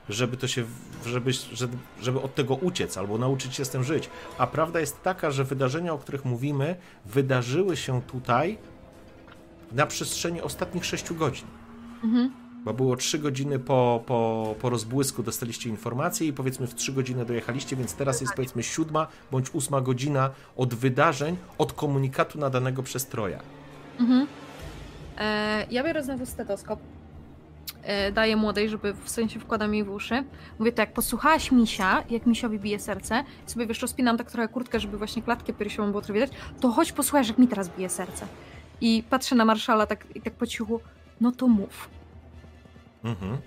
żeby to się, żeby, żeby, żeby od tego uciec albo nauczyć się z tym żyć. A prawda jest taka, że wydarzenia, o których mówimy, wydarzyły się tutaj na przestrzeni ostatnich 6 godzin. Mhm. Bo było 3 godziny po, po, po rozbłysku, dostaliście informację i powiedzmy w 3 godziny dojechaliście, więc teraz jest powiedzmy siódma bądź ósma godzina od wydarzeń, od komunikatu nadanego przez Troja. Mhm. E, ja biorę znowu stetoskop. E, daję młodej, żeby w sensie wkładam jej w uszy. Mówię tak, posłuchałaś misia, jak misiowi bije serce, sobie wiesz, rozpinam tak trochę kurtkę, żeby właśnie klatkę piersiową było trochę widać, to chodź posłuchaj, jak mi teraz bije serce. I patrzę na marszala tak, i tak po cichu, no to mów. Mhm.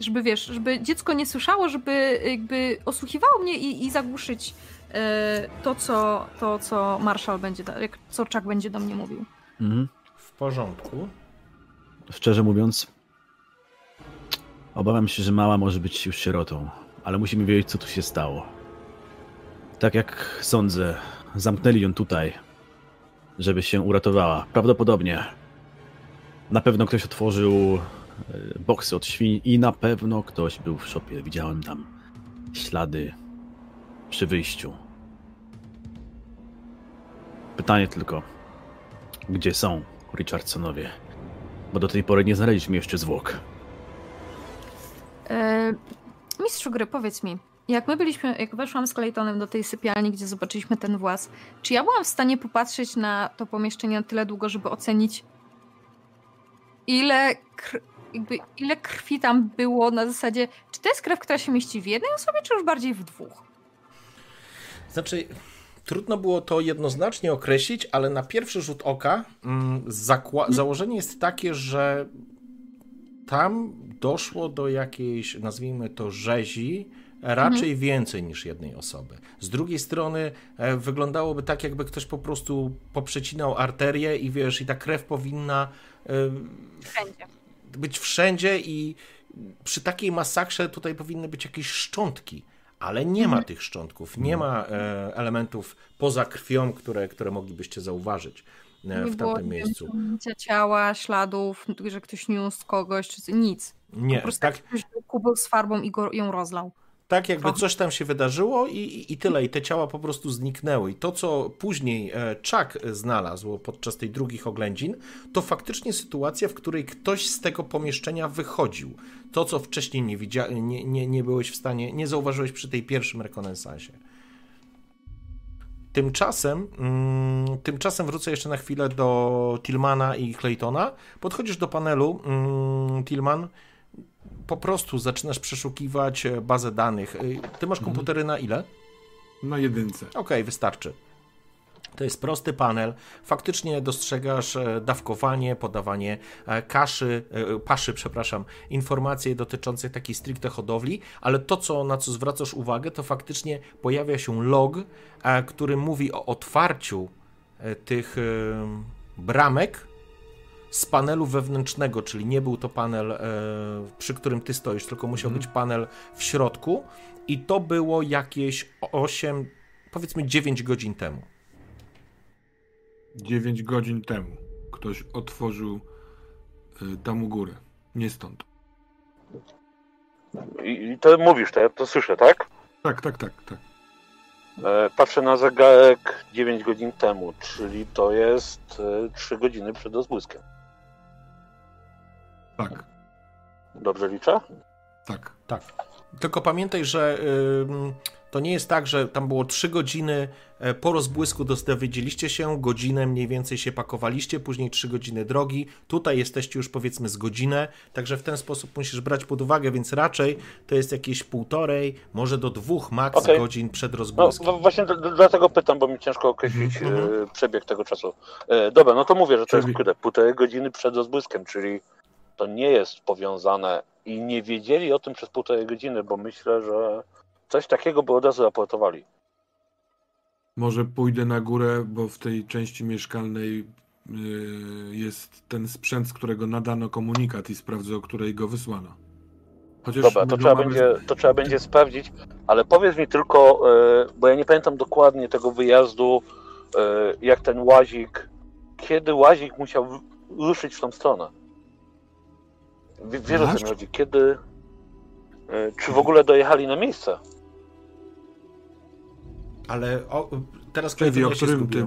Żeby wiesz, żeby dziecko nie słyszało, żeby jakby osłuchiwało mnie i, i zagłuszyć e, to, co, to, co marszal będzie, jak, co Czak będzie do mnie mówił. Mhm. W porządku. Szczerze mówiąc, obawiam się, że mała może być już sierotą, ale musimy wiedzieć, co tu się stało. Tak jak sądzę, zamknęli ją tutaj, żeby się uratowała. Prawdopodobnie. Na pewno ktoś otworzył boksy od świń i na pewno ktoś był w szopie. Widziałem tam ślady przy wyjściu. Pytanie tylko, gdzie są Richardsonowie? Bo do tej pory nie znaleźliśmy jeszcze zwłok. E, mistrzu gry, powiedz mi, jak my byliśmy, jak weszłam z Claytonem do tej sypialni, gdzie zobaczyliśmy ten włas, czy ja byłam w stanie popatrzeć na to pomieszczenie na tyle długo, żeby ocenić, ile jakby ile krwi tam było na zasadzie, czy to jest krew, która się mieści w jednej osobie, czy już bardziej w dwóch? Znaczy, trudno było to jednoznacznie określić, ale na pierwszy rzut oka mm, hmm. założenie jest takie, że tam doszło do jakiejś, nazwijmy to, rzezi, raczej mhm. więcej niż jednej osoby. Z drugiej strony e, wyglądałoby tak, jakby ktoś po prostu poprzecinał arterię i wiesz, i ta krew powinna. E, Wszędzie być wszędzie i przy takiej masakrze tutaj powinny być jakieś szczątki, ale nie ma mhm. tych szczątków, nie ma e, elementów poza krwią, które, które moglibyście zauważyć e, w tamtym miejscu. Nie ciała, śladów, że ktoś niósł kogoś, czy nic. Nie, po prostu tak. Ktoś kubeł z farbą i go, ją rozlał. Tak, jakby coś tam się wydarzyło i, i tyle. I te ciała po prostu zniknęły. I to, co później e, Chuck znalazł podczas tej drugich oględzin, to faktycznie sytuacja, w której ktoś z tego pomieszczenia wychodził. To, co wcześniej nie, widzia- nie, nie, nie byłeś w stanie, nie zauważyłeś przy tej pierwszym rekonesansie. Tymczasem, mm, tymczasem wrócę jeszcze na chwilę do Tillmana i Claytona. Podchodzisz do panelu, mm, Tillman, po prostu zaczynasz przeszukiwać e, bazę danych. E, ty masz mhm. komputery na ile? Na jedynce. Okej, okay, wystarczy. To jest prosty panel. Faktycznie dostrzegasz e, dawkowanie, podawanie kaszy, paszy, przepraszam, informacje dotyczące takiej stricte hodowli, ale to, co, na co zwracasz uwagę, to faktycznie pojawia się log, który mówi o otwarciu tych bramek z panelu wewnętrznego, czyli nie był to panel, e, przy którym ty stoisz, tylko musiał mm. być panel w środku i to było jakieś 8, powiedzmy 9 godzin temu. 9 godzin temu ktoś otworzył y, tam u górę, nie stąd. I, to mówisz, to ja to słyszę, tak? Tak, tak, tak, tak. E, patrzę na zegarek 9 godzin temu, czyli to jest 3 godziny przed rozbłyskiem. Tak. Dobrze liczę? Tak. Tak. Tylko pamiętaj, że to nie jest tak, że tam było 3 godziny e, po rozbłysku dowiedzieliście się, godzinę mniej więcej się pakowaliście, później 3 godziny drogi. Tutaj jesteście już powiedzmy z godzinę, także w ten sposób musisz brać pod uwagę, więc raczej to jest jakieś półtorej, może do dwóch maks okay. godzin przed rozbłyskiem. No, właśnie dlatego pytam, bo mi ciężko określić mm -hmm. przebieg tego czasu. E, dobra, no to mówię, że to jest półtorej godziny przed rozbłyskiem, czyli to nie jest powiązane i nie wiedzieli o tym przez półtorej godziny, bo myślę, że coś takiego by od razu raportowali. Może pójdę na górę, bo w tej części mieszkalnej y, jest ten sprzęt, z którego nadano komunikat i sprawdzę, o której go wysłano. Chociaż Dobra, to trzeba, mamy- będzie, to trzeba będzie sprawdzić, ale powiedz mi tylko, e, bo ja nie pamiętam dokładnie tego wyjazdu, e, jak ten łazik, kiedy łazik musiał ruszyć w tą stronę. W- Wiesz o co mi chodzi, kiedy, e, czy w ogóle dojechali na miejsce? Ale o, teraz Clayton, o którym ty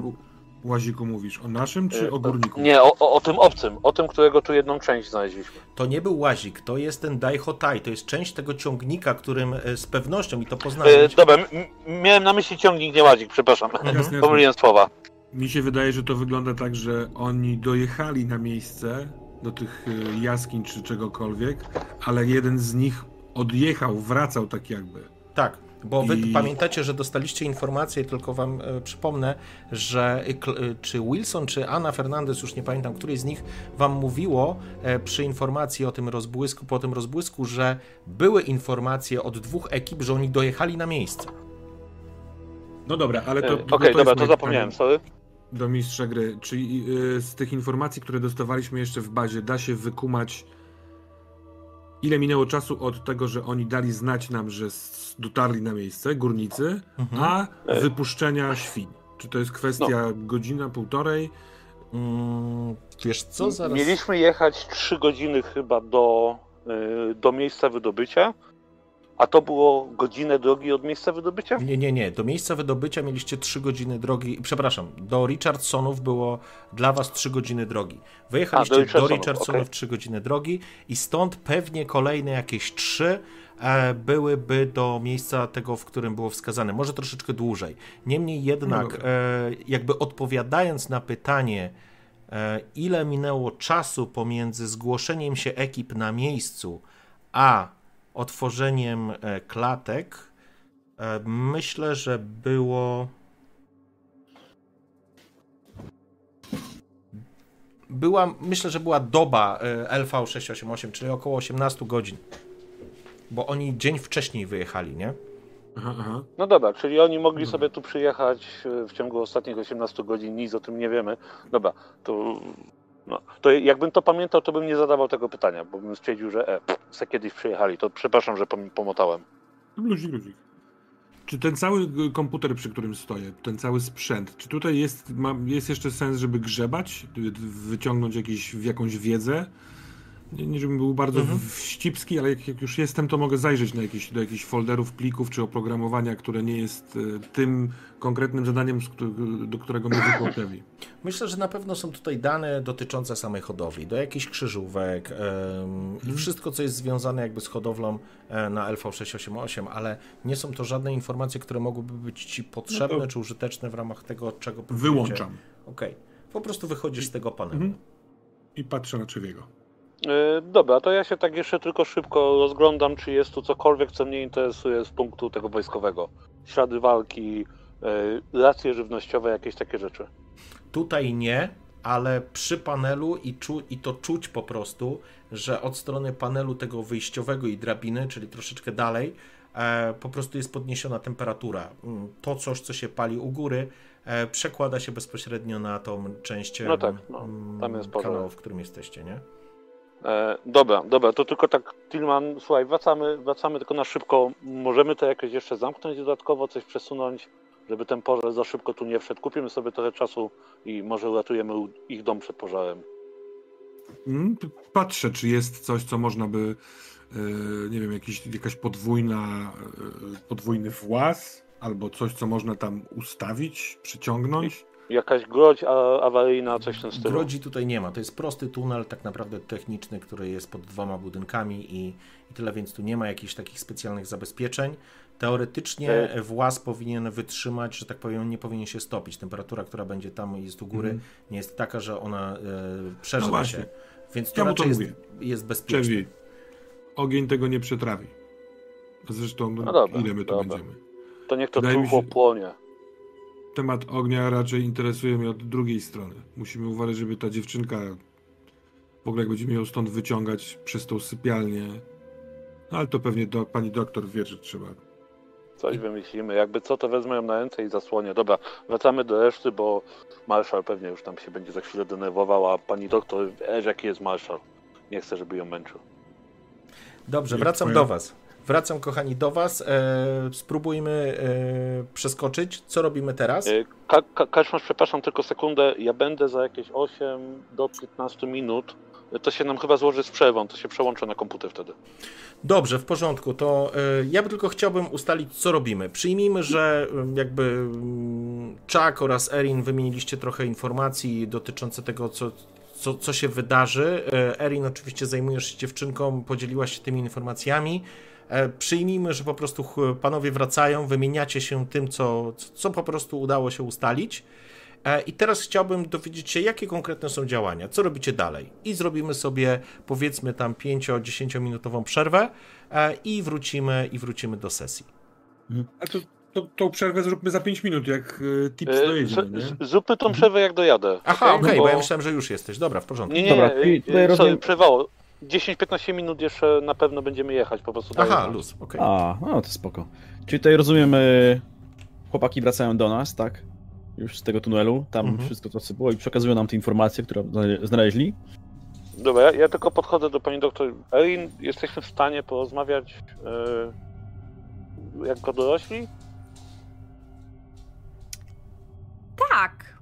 łaziku mówisz? O naszym czy E, o górniku? Nie, o, o, o tym obcym, o tym, którego tu jedną część znaleźliśmy. To nie był łazik, to jest ten Daihotai, to jest część tego ciągnika, którym e, z pewnością, i to E, poznałem, dobra, m- m- miałem na myśli ciągnik, nie łazik, przepraszam. Mhm. Pomyliłem słowa. Mi się wydaje, że to wygląda tak, że oni dojechali na miejsce do tych y, jaskiń czy czegokolwiek, ale jeden z nich odjechał, wracał tak jakby. Tak, bo wy I- pamiętacie, że dostaliście informację, tylko wam e, przypomnę, że e, e, czy Wilson, czy Anna Fernandez, już nie pamiętam, której z nich wam mówiło e, przy informacji o tym rozbłysku, po tym rozbłysku, że były informacje od dwóch ekip, że oni dojechali na miejsce. No dobra, ale to. E, Okej, to dobra, to zapomniałem, pytanie sorry. Do mistrza gry. Czy y, z tych informacji, które dostawaliśmy jeszcze w bazie, da się wykumać, ile minęło czasu od tego, że oni dali znać nam, że dotarli na miejsce, górnicy, Mhm. a wypuszczenia świń? Czy to jest kwestia godzina, półtorej? Mm, wiesz co, zaraz... Mieliśmy jechać 3 godziny chyba do, y, do miejsca wydobycia, a to było godzinę drogi od miejsca wydobycia? Nie, nie, nie. Do miejsca wydobycia mieliście 3 godziny drogi. Przepraszam, do Richardsonów było dla was 3 godziny drogi. Wyjechaliście A, do do Richardsonów, Richardsonów okej. 3 godziny drogi i stąd pewnie kolejne jakieś 3 e, byłyby do miejsca tego, w którym było wskazane. Może troszeczkę dłużej. Niemniej jednak, dobra. e, jakby odpowiadając na pytanie, e, ile minęło czasu pomiędzy zgłoszeniem się ekip na miejscu, a otworzeniem e, klatek, e, myślę, że było. Była, myślę, że była doba e, LV688, czyli około 18 godzin. Bo oni dzień wcześniej wyjechali, nie? No dobra, czyli oni mogli sobie tu przyjechać w ciągu ostatnich 18 godzin, nic o tym nie wiemy. Dobra, to, no, to jakbym to pamiętał, to bym nie zadawał tego pytania, bo bym stwierdził, że e, se kiedyś przyjechali. To przepraszam, że pom- pomotałem. Ludzik, ludzik. Czy ten cały komputer, przy którym stoję, ten cały sprzęt, czy tutaj jest, ma, jest jeszcze sens, żeby grzebać, wyciągnąć jakiś, jakąś wiedzę? Nie, nie żebym był bardzo Mhm. wścibski, ale jak, jak już jestem, to mogę zajrzeć na jakieś, do jakichś folderów, plików czy oprogramowania, które nie jest y, tym konkretnym zadaniem, do którego mnie wykłapiali. Myślę, że na pewno są tutaj dane dotyczące samej hodowli, do jakichś krzyżówek em, i wszystko, co jest związane jakby z hodowlą e, na LV688, ale nie są to żadne informacje, które mogłyby być Ci potrzebne No czy użyteczne w ramach tego, czego. Wyłączam Okej. Po prostu wychodzisz z tego panelu. Mhm. i patrzę na Czewiego. E, dobra, to ja się tak jeszcze tylko szybko rozglądam, czy jest tu cokolwiek, co mnie interesuje z punktu tego wojskowego. Ślady walki, e, racje żywnościowe, jakieś takie rzeczy. Tutaj nie, ale przy panelu i, czu, i to czuć po prostu, że od strony panelu tego wyjściowego i drabiny, czyli troszeczkę dalej, e, po prostu jest podniesiona temperatura. Mm, To coś, co się pali u góry, przekłada się bezpośrednio na tą część No tak, no, mm, kanału, w którym jesteście, nie? E, dobra, dobra, to tylko tak, Tilman, słuchaj, wracamy, wracamy tylko na szybko. Możemy to jakoś jeszcze zamknąć dodatkowo, coś przesunąć, żeby ten pożar za szybko tu nie wszedł. Kupimy sobie trochę czasu i może uratujemy ich dom przed pożarem. Mm, p- Patrzę, czy jest coś, co można by, e, nie wiem, jakiś, jakaś podwójna, e, podwójny włas, albo coś, co można tam ustawić, przyciągnąć. Jakaś grodź a, awaryjna, coś w tym stylu. Grodzi tutaj nie ma. To jest prosty tunel, tak naprawdę techniczny, który jest pod dwoma budynkami i, i tyle, więc tu nie ma jakichś takich specjalnych zabezpieczeń. Teoretycznie E- włas powinien wytrzymać, że tak powiem, nie powinien się stopić. Temperatura, która będzie tam jest u góry, Mhm. nie jest taka, że ona e, No przeżywa właśnie. się. Więc to Ja mu to raczej jest, mówię. jest bezpieczne. Ogień tego nie przetrawi. Zresztą, no, No dobra, ile my tu będziemy? To niech to Wydaje truchło się- płonie. Temat ognia raczej interesuje mnie od drugiej strony. Musimy uważać, żeby ta dziewczynka, w ogóle jak będziemy ją stąd wyciągać przez tą sypialnię, no ale to pewnie do, pani doktor wie, że trzeba. Coś wymyślimy. Jakby co, to wezmę ją na ręce i zasłonię. Dobra, wracamy do reszty, bo marszał pewnie już tam się będzie za chwilę denerwował, a pani doktor, wiesz jaki jest marszał. Nie chcę, żeby ją męczył. Dobrze, Jak wracam twoja- do was. Wracam, kochani, do was. E, spróbujmy e, przeskoczyć. Co robimy teraz? Y, Ka Ka Kaszmasz, przepraszam, tylko sekundę. Ja będę za jakieś 8 do 15 minut. To się nam chyba złoży z przerwą, to się przełączę na komputer wtedy. Dobrze, w porządku. To e, ja by tylko chciałbym ustalić, co robimy. Przyjmijmy, że e, jakby mm, Chuck oraz Erin wymieniliście trochę informacji dotyczące tego, co, co, co się wydarzy. E, Erin, oczywiście zajmujesz się dziewczynką, podzieliłaś się tymi informacjami. E, Przyjmijmy, że po prostu panowie wracają, wymieniacie się tym, co, co po prostu udało się ustalić. E, I teraz chciałbym dowiedzieć się, jakie konkretne są działania, co robicie dalej. I zrobimy sobie powiedzmy tam 5-10 minutową przerwę e, i wrócimy i wrócimy do sesji. A to, to, tą przerwę zróbmy za 5 minut, jak tips dojedziemy, z- nie? Zróbmy tą przerwę jak dojadę. Aha, okej, bo... Bo- ja myślałem, że już jesteś. Dobra, w porządku. Nie, nie, Dobra, nie. tutaj y, rozumiem- Sorry, przerwało. 10-15 minut jeszcze na pewno będziemy jechać, po prostu Aha, znać. luz, okej. A, no to spoko. Czyli tutaj rozumiem, y, chłopaki wracają do nas, tak? Już z tego tunelu, tam Mhm. wszystko to co było i przekazują nam te informacje, które znale- znaleźli. Dobra, ja, ja tylko podchodzę do pani doktor Erin. Jesteśmy w stanie porozmawiać y, jako dorośli? Tak.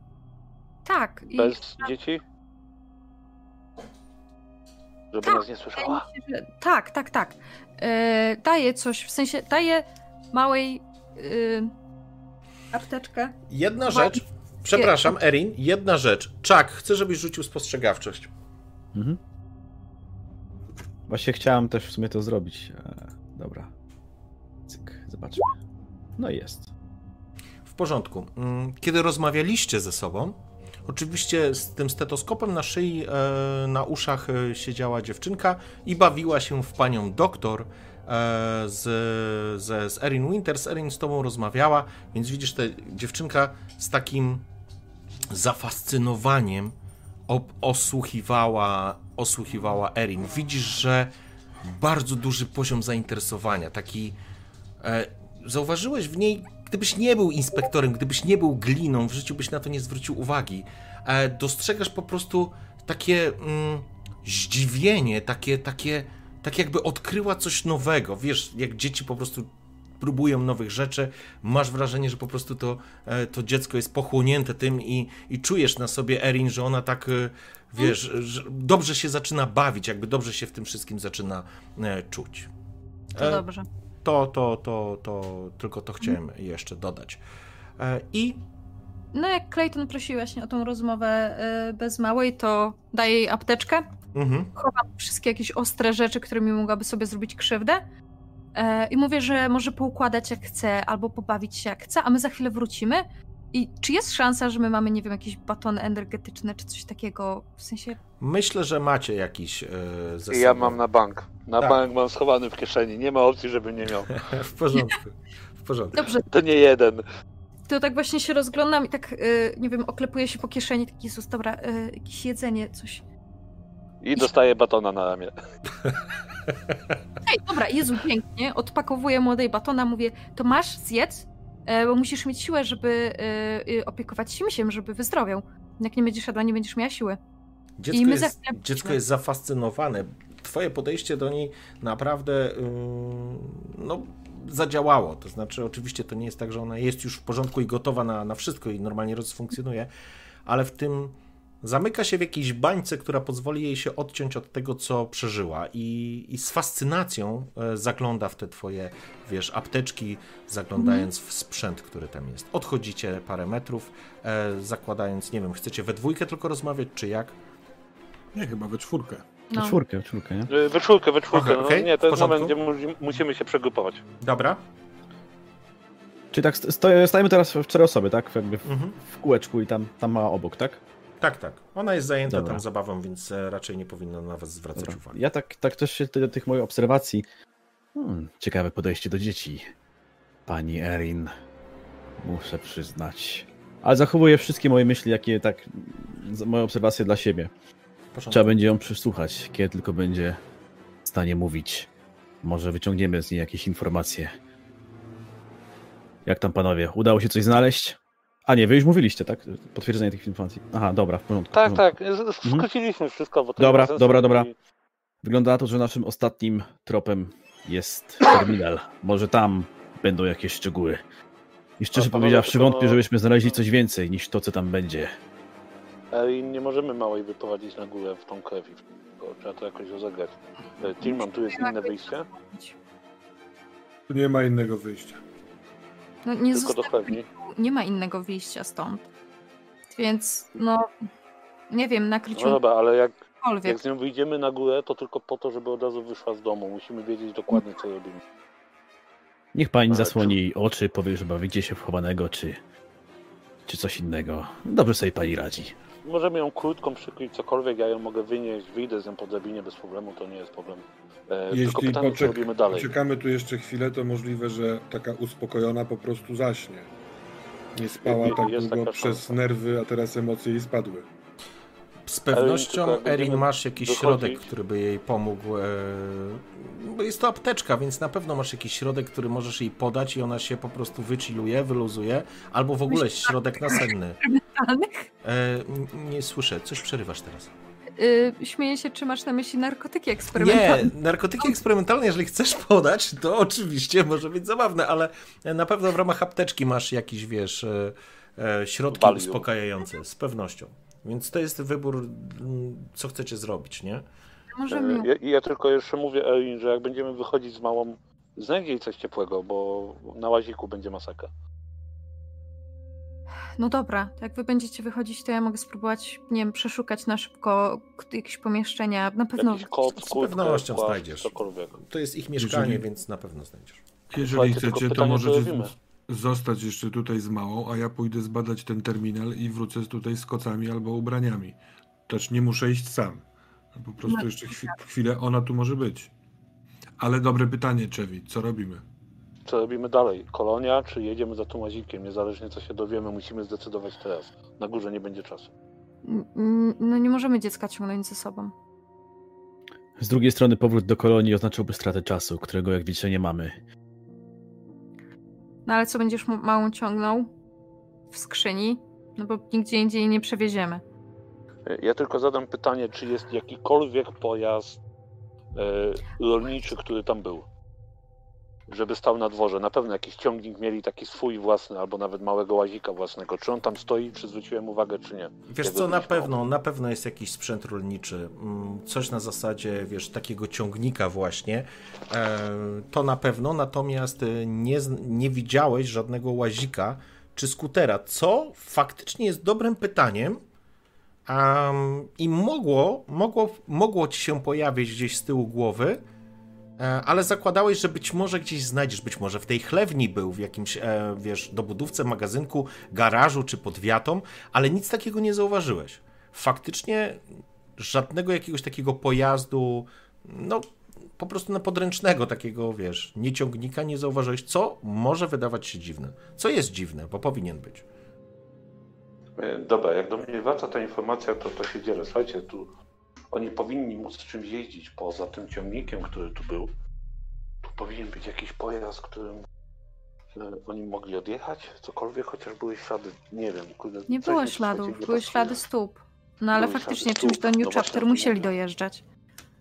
Tak. I Bez dzieci? Żeby Tak, nas nie słyszała? się, że- tak, tak, tak. E, daję coś, w sensie daję małej e, apteczkę. Jedna Ma- rzecz, przepraszam, Erin, jedna rzecz. Chuck, chcę, żebyś rzucił spostrzegawczość. Mhm. Właśnie chciałem też w sumie to zrobić. E, dobra. Cyk, zobaczmy. No i jest. W porządku. Mm, Kiedy rozmawialiście ze sobą, oczywiście z tym stetoskopem na szyi, e, na uszach e, siedziała dziewczynka i bawiła się w panią doktor e, z, ze, z Erin Winters. Erin z tobą rozmawiała, więc widzisz, ta dziewczynka z takim zafascynowaniem osłuchiwała, osłuchiwała Erin. Widzisz, że bardzo duży poziom zainteresowania, taki E, Zauważyłeś w niej, gdybyś nie był inspektorem, gdybyś nie był gliną, w życiu byś na to nie zwrócił uwagi. E, Dostrzegasz po prostu takie mm, zdziwienie, takie, takie, tak jakby odkryła coś nowego. Wiesz, jak dzieci po prostu próbują nowych rzeczy, masz wrażenie, że po prostu to, e, to dziecko jest pochłonięte tym i, i czujesz na sobie Erin, że ona tak, e, wiesz, że dobrze się zaczyna bawić, jakby dobrze się w tym wszystkim zaczyna czuć. To dobrze. To, to, to, to tylko to chciałem jeszcze dodać. E, I No jak Clayton prosił właśnie o tą rozmowę e, bez małej, to daję jej apteczkę. mhm, Chowam wszystkie jakieś ostre rzeczy, którymi mogłaby sobie zrobić krzywdę. E, I mówię, że może poukładać jak chce, albo pobawić się jak chce, a my za chwilę wrócimy. I czy jest szansa, że my mamy, nie wiem, jakieś batony energetyczne, czy coś takiego? W sensie, myślę, że macie jakiś e, ze Ja mam na bank. Na Tak. bank mam schowany w kieszeni. Nie ma opcji, żeby nie miał. W porządku. W porządku. dobrze, To nie jeden. to tak właśnie się rozglądam i tak, e, nie wiem, oklepuję się po kieszeni, taki Jezus, dobra, e, jakieś jedzenie, coś. I dostaję batona na ramię. Ej, dobra, Jezu, pięknie. Odpakowuję młodej batona, mówię, to masz, zjedz, bo musisz mieć siłę, żeby e, e, opiekować się misiem, żeby wyzdrowiał. Jak nie będziesz jadła, nie będziesz miała siły. Dziecko, I my za jest, chwilę- dziecko jest zafascynowane. Twoje podejście do niej naprawdę no, zadziałało. To znaczy, oczywiście to nie jest tak, że ona jest już w porządku i gotowa na, na wszystko i normalnie rozfunkcjonuje, ale w tym zamyka się w jakiejś bańce, która pozwoli jej się odciąć od tego, co przeżyła i, i z fascynacją e, zagląda w te twoje, wiesz, apteczki, zaglądając w sprzęt, który tam jest. Odchodzicie parę metrów, e, zakładając, nie wiem, chcecie we dwójkę tylko rozmawiać, czy jak? Nie, chyba we czwórkę. No. Czwórkę, czwórkę, nie? Y, We czwórkę, we czwórkę. Okej, no, okej, nie, to w jest moment, gdzie mu- musimy się przegrupować. Dobra. Czyli tak stajemy teraz w cztery osoby, tak? Jakby w, Mhm. w kółeczku i tam, tam ma obok, tak? Tak, tak. Ona jest zajęta Dobra. tam zabawą, więc e, raczej nie powinna na was zwracać Dobra. uwagi. Ja tak, tak też się do tych moich obserwacji. Hmm, ciekawe podejście do dzieci. Pani Erin, muszę przyznać. Ale zachowuję wszystkie moje myśli, jakie tak, moje obserwacje dla siebie. Porządku. Trzeba będzie ją przysłuchać, kiedy tylko będzie w stanie mówić. Może wyciągniemy z niej jakieś informacje. Jak tam panowie? Udało się coś znaleźć? A nie, wy już mówiliście, tak? Potwierdzenie tych informacji. Aha, dobra, w porządku. w Tak, porządku. tak. z- Skróciliśmy wszystko, bo to Dobra, dobra, dobra. i- Wygląda na to, że naszym ostatnim tropem jest terminal. Może tam będą jakieś szczegóły. I szczerze A, powiedziawszy, tylko- wątpię, żebyśmy znaleźli coś więcej niż to, co tam będzie. Ej, nie możemy małej wyprowadzić na górę w tą krew. i Trzeba to jakoś rozegrać. E, Tilman, tu jest inne wyjście? Tu nie ma innego wyjścia. No, nie, Tylko do chlewni. nie ma innego wyjścia stąd. Więc, no, nie wiem, No nakryciu dobra, ale jak, jak z nią wyjdziemy na górę, to tylko po to, żeby od razu wyszła z domu. Musimy wiedzieć dokładnie, co robimy. Niech pani zasłoni jej oczy, powie, że bawicie się w chowanego, czy, czy coś innego. Dobrze sobie pani radzi. Możemy ją krótką przykryć, cokolwiek, ja ją mogę wynieść, wyjdę z nią po drabinie bez problemu, to nie jest problem. E, tylko Jeśli pytanie, co poczek- robimy dalej. poczekamy tu jeszcze chwilę, to możliwe, że taka uspokojona po prostu zaśnie. Nie spała tak jest długo przez szansa. nerwy, a teraz emocje jej spadły. Z pewnością, tylko Erin, masz jakiś wychodzić- środek, który by jej pomógł. E, bo jest to apteczka, więc na pewno masz jakiś środek, który możesz jej podać i ona się po prostu wychilluje, wyluzuje, albo w ogóle środek nasenny. E, nie słyszę, coś przerywasz teraz. Y, śmieję się, czy masz na myśli narkotyki Nie, eksperymentalne. narkotyki eksperymentalne, jeżeli chcesz podać, to oczywiście może być zabawne, ale na pewno w ramach apteczki masz jakiś, wiesz, e, e, środki Valium. uspokajające, z pewnością. Więc to jest wybór, mm, co chcecie zrobić, nie? Możemy Ja, ja tylko jeszcze mówię, Erin, że jak będziemy wychodzić z małą, znajdź jej coś ciepłego, bo na łaziku będzie masakra. No dobra, jak wy będziecie wychodzić, to ja mogę spróbować, nie wiem, przeszukać na szybko jakieś pomieszczenia. Na pewno. Z pewnością znajdziesz. Cokolwiek. To jest ich mieszkanie, Jeżeli- więc na pewno znajdziesz. Jeżeli chcecie, to możecie zostać jeszcze tutaj z małą, a ja pójdę zbadać ten terminal i wrócę tutaj z kocami albo ubraniami. Też nie muszę iść sam. Po prostu No, jeszcze chwi- chwilę ona tu może być. Ale dobre pytanie, Czewi, co robimy? Co robimy dalej? Kolonia, czy jedziemy za tym łazikiem? Niezależnie co się dowiemy, musimy zdecydować teraz. Na górze nie będzie czasu. N- No nie możemy dziecka ciągnąć ze sobą. Z drugiej strony powrót do kolonii oznaczałby stratę czasu, którego jak widzicie nie mamy. No ale co będziesz małą ciągnął w skrzyni? No bo nigdzie indziej nie przewieziemy. Ja tylko zadam pytanie, czy jest jakikolwiek pojazd e, rolniczy, który tam był? Żeby stał na dworze. Na pewno jakiś ciągnik mieli taki swój własny, albo nawet małego łazika własnego. Czy on tam stoi, czy zwróciłem uwagę, czy nie? Wiesz co, na pewno, na pewno jest jakiś sprzęt rolniczy, mm, coś na zasadzie, wiesz, takiego ciągnika właśnie, e, to na pewno, natomiast e, nie, nie widziałeś żadnego łazika czy skutera, co faktycznie jest dobrym pytaniem Am, i mogło, mogło, mogło ci się pojawić gdzieś z tyłu głowy, ale zakładałeś, że być może gdzieś znajdziesz, być może w tej chlewni był, w jakimś, e, wiesz, dobudówce, magazynku, garażu czy pod wiatą, ale nic takiego nie zauważyłeś. Faktycznie żadnego jakiegoś takiego pojazdu, no po prostu na podręcznego takiego, wiesz, nie ciągnika nie zauważyłeś, co może wydawać się dziwne. Co jest dziwne, bo powinien być. E, Dobra, jak do mnie wraca ta informacja, to to się dzielę. Słuchajcie, tu oni powinni móc czymś jeździć poza tym ciągnikiem, który tu był. Tu powinien być jakiś pojazd, którym e, oni mogli odjechać, cokolwiek, chociaż były ślady, nie wiem. Kurde, Nie było śladów, były ślady stóp. No ale Były faktycznie czymś do New No właśnie Chapter musieli mówię. dojeżdżać.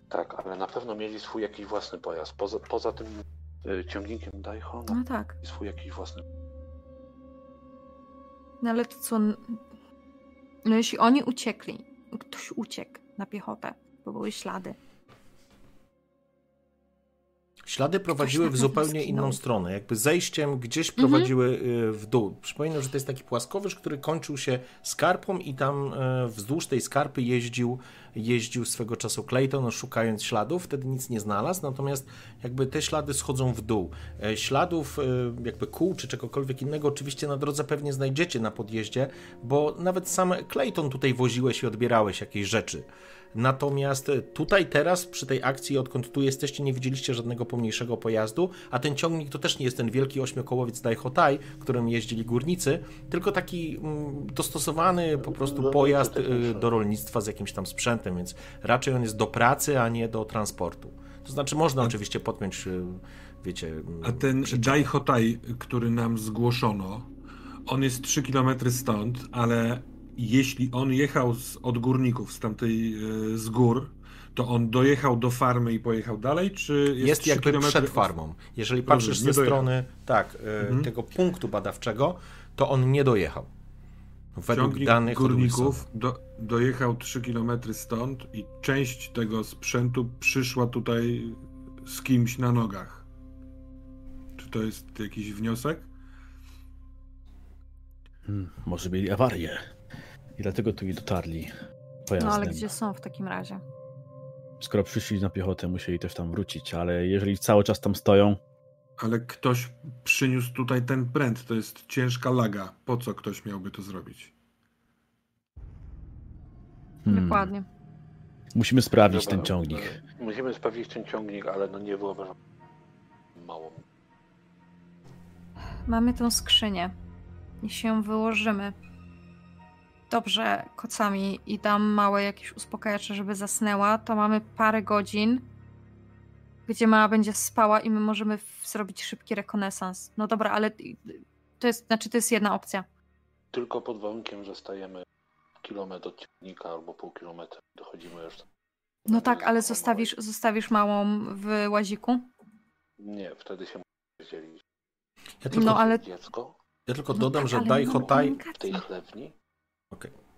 Tak, ale na pewno mieli swój jakiś własny pojazd. Poza, poza tym e, ciągnikiem Daiho, No tak. i swój jakiś własny. No ale to co... No jeśli oni uciekli, ktoś uciekł na piechotę, bo były ślady. Ślady prowadziły w zupełnie inną stronę, jakby zejściem gdzieś Mhm. prowadziły y, w dół. Przypominam, że to jest taki płaskowyż, który kończył się skarpą i tam e, wzdłuż tej skarpy jeździł, jeździł swego czasu Clayton, szukając śladów, wtedy nic nie znalazł, natomiast jakby te ślady schodzą w dół. E, Śladów e, jakby kół czy czegokolwiek innego oczywiście na drodze pewnie znajdziecie na podjeździe, bo nawet sam Clayton tutaj woziłeś i odbierałeś jakieś rzeczy. Natomiast tutaj teraz, przy tej akcji, odkąd tu jesteście, nie widzieliście żadnego pomniejszego pojazdu, a ten ciągnik to też nie jest ten wielki ośmiokołowiec Daihotai, którym jeździli górnicy, tylko taki mm, dostosowany po prostu Rolniczy pojazd y, do rolnictwa z jakimś tam sprzętem, więc raczej on jest do pracy, a nie do transportu. To znaczy można oczywiście podpiąć, y, wiecie... mm, A ten przyczepę. Daihotai, który nam zgłoszono, on jest 3 km stąd, ale jeśli on jechał z, od górników, z tamtej, e, z gór, to on dojechał do farmy i pojechał dalej, czy jest, Jest jakby kilometry przed farmą. Jeżeli patrzysz ze strony tak, e, Mhm. tego punktu badawczego, to on nie dojechał. Według Ciągnik danych od górników do, dojechał 3 km stąd i część tego sprzętu przyszła tutaj z kimś na nogach. Czy to jest jakiś wniosek? Hmm, może mieli awarię. I dlatego tu nie dotarli pojazdem. No ale gdzie są w takim razie? Skoro przyszli na piechotę, musieli też tam wrócić, ale jeżeli cały czas tam stoją, Ale ktoś przyniósł tutaj ten pręt. To jest ciężka laga. Po co ktoś miałby to zrobić? hmm, Dokładnie. musimy sprawdzić Dobra, ten ciągnik. e, Musimy sprawdzić ten ciągnik, ale no nie wyobrażam mało. Mamy tą skrzynię. Jeśli ją wyłożymy dobrze kocami i dam małe jakieś uspokajacze, żeby zasnęła, to mamy parę godzin, gdzie mała będzie spała i my możemy zrobić szybki rekonesans. No dobra, ale to jest, znaczy to jest jedna opcja. Tylko pod warunkiem, że stajemy kilometr od ciągnika albo pół kilometra. Dochodzimy już. No tak, ale zostawisz, zostawisz małą w łaziku? Nie, wtedy się dzielić. Ja tylko, No ale Dziecko ja tylko no dodam, tak, że ale Dai no, Hotai w tej komunikacja. Chlewni.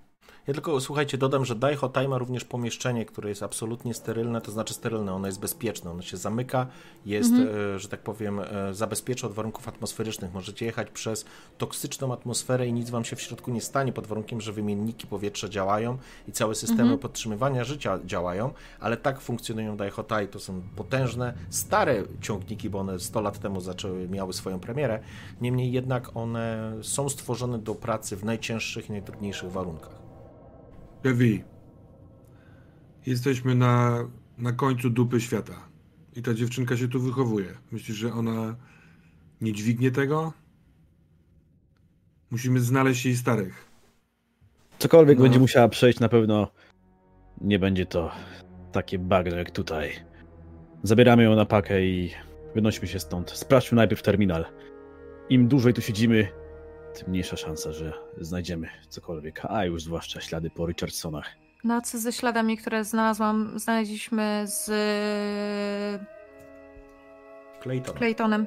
Ja tylko, słuchajcie, dodam, że Dai Hotai ma również pomieszczenie, które jest absolutnie sterylne, to znaczy sterylne, ono jest bezpieczne, ono się zamyka, jest, Mhm. e, że tak powiem, e, zabezpiecza od warunków atmosferycznych. Możecie jechać przez toksyczną atmosferę i nic wam się w środku nie stanie, pod warunkiem, że wymienniki powietrza działają i całe systemy Mhm. podtrzymywania życia działają, ale tak funkcjonują Dai Hotai. To są potężne, stare ciągniki, bo one 100 lat temu zaczęły, miały swoją premierę. Niemniej jednak one są stworzone do pracy w najcięższych i najtrudniejszych warunkach. Kevi, jesteśmy na, na końcu dupy świata. I ta dziewczynka się tu wychowuje. Myślisz, że ona nie dźwignie tego? Musimy znaleźć jej starych. Cokolwiek No. będzie musiała przejść, na pewno nie będzie to takie bagno jak tutaj. Zabieramy ją na pakę i wynośmy się stąd. Sprawdźmy najpierw terminal. Im dłużej tu siedzimy, tym mniejsza szansa, że znajdziemy cokolwiek. A już zwłaszcza ślady po Richardsonach. No a co ze śladami, które znalazłam, znaleźliśmy z Clayton. Claytonem?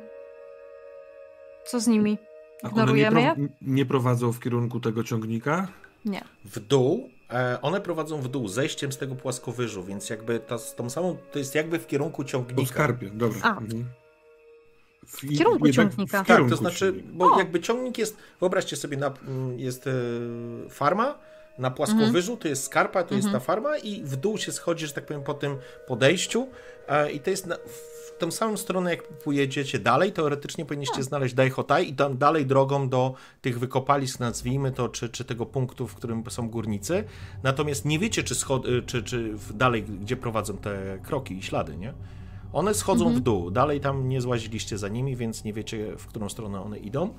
Co z nimi? Nie, Ignorujemy je? pro, nie prowadzą w kierunku tego ciągnika? Nie. w dół, e, one prowadzą w dół, zejściem z tego płaskowyżu, więc jakby ta, z tą samą, to jest jakby w kierunku Po ciągnika. skarpie, dobra. A. Mhm. W, W kierunku jednak ciągnika. W Tak, kierunku to znaczy, bo O! jakby ciągnik jest, wyobraźcie sobie, na, mm, jest e, farma, na płaskowyżu to jest skarpa, to jest ta Mhm. farma i w dół się schodzi, że tak powiem, po tym podejściu e, i to jest na, w tą samą stronę, jak pojedziecie dalej, teoretycznie powinniście znaleźć Daihotai i tam dalej drogą do tych wykopalisk, nazwijmy to, czy, czy tego punktu, w którym są górnicy, natomiast nie wiecie, czy, schod, czy, czy dalej, gdzie prowadzą te kroki i ślady, nie? One schodzą Mhm. w dół, dalej tam nie złaziliście za nimi, więc nie wiecie, w którą stronę one idą.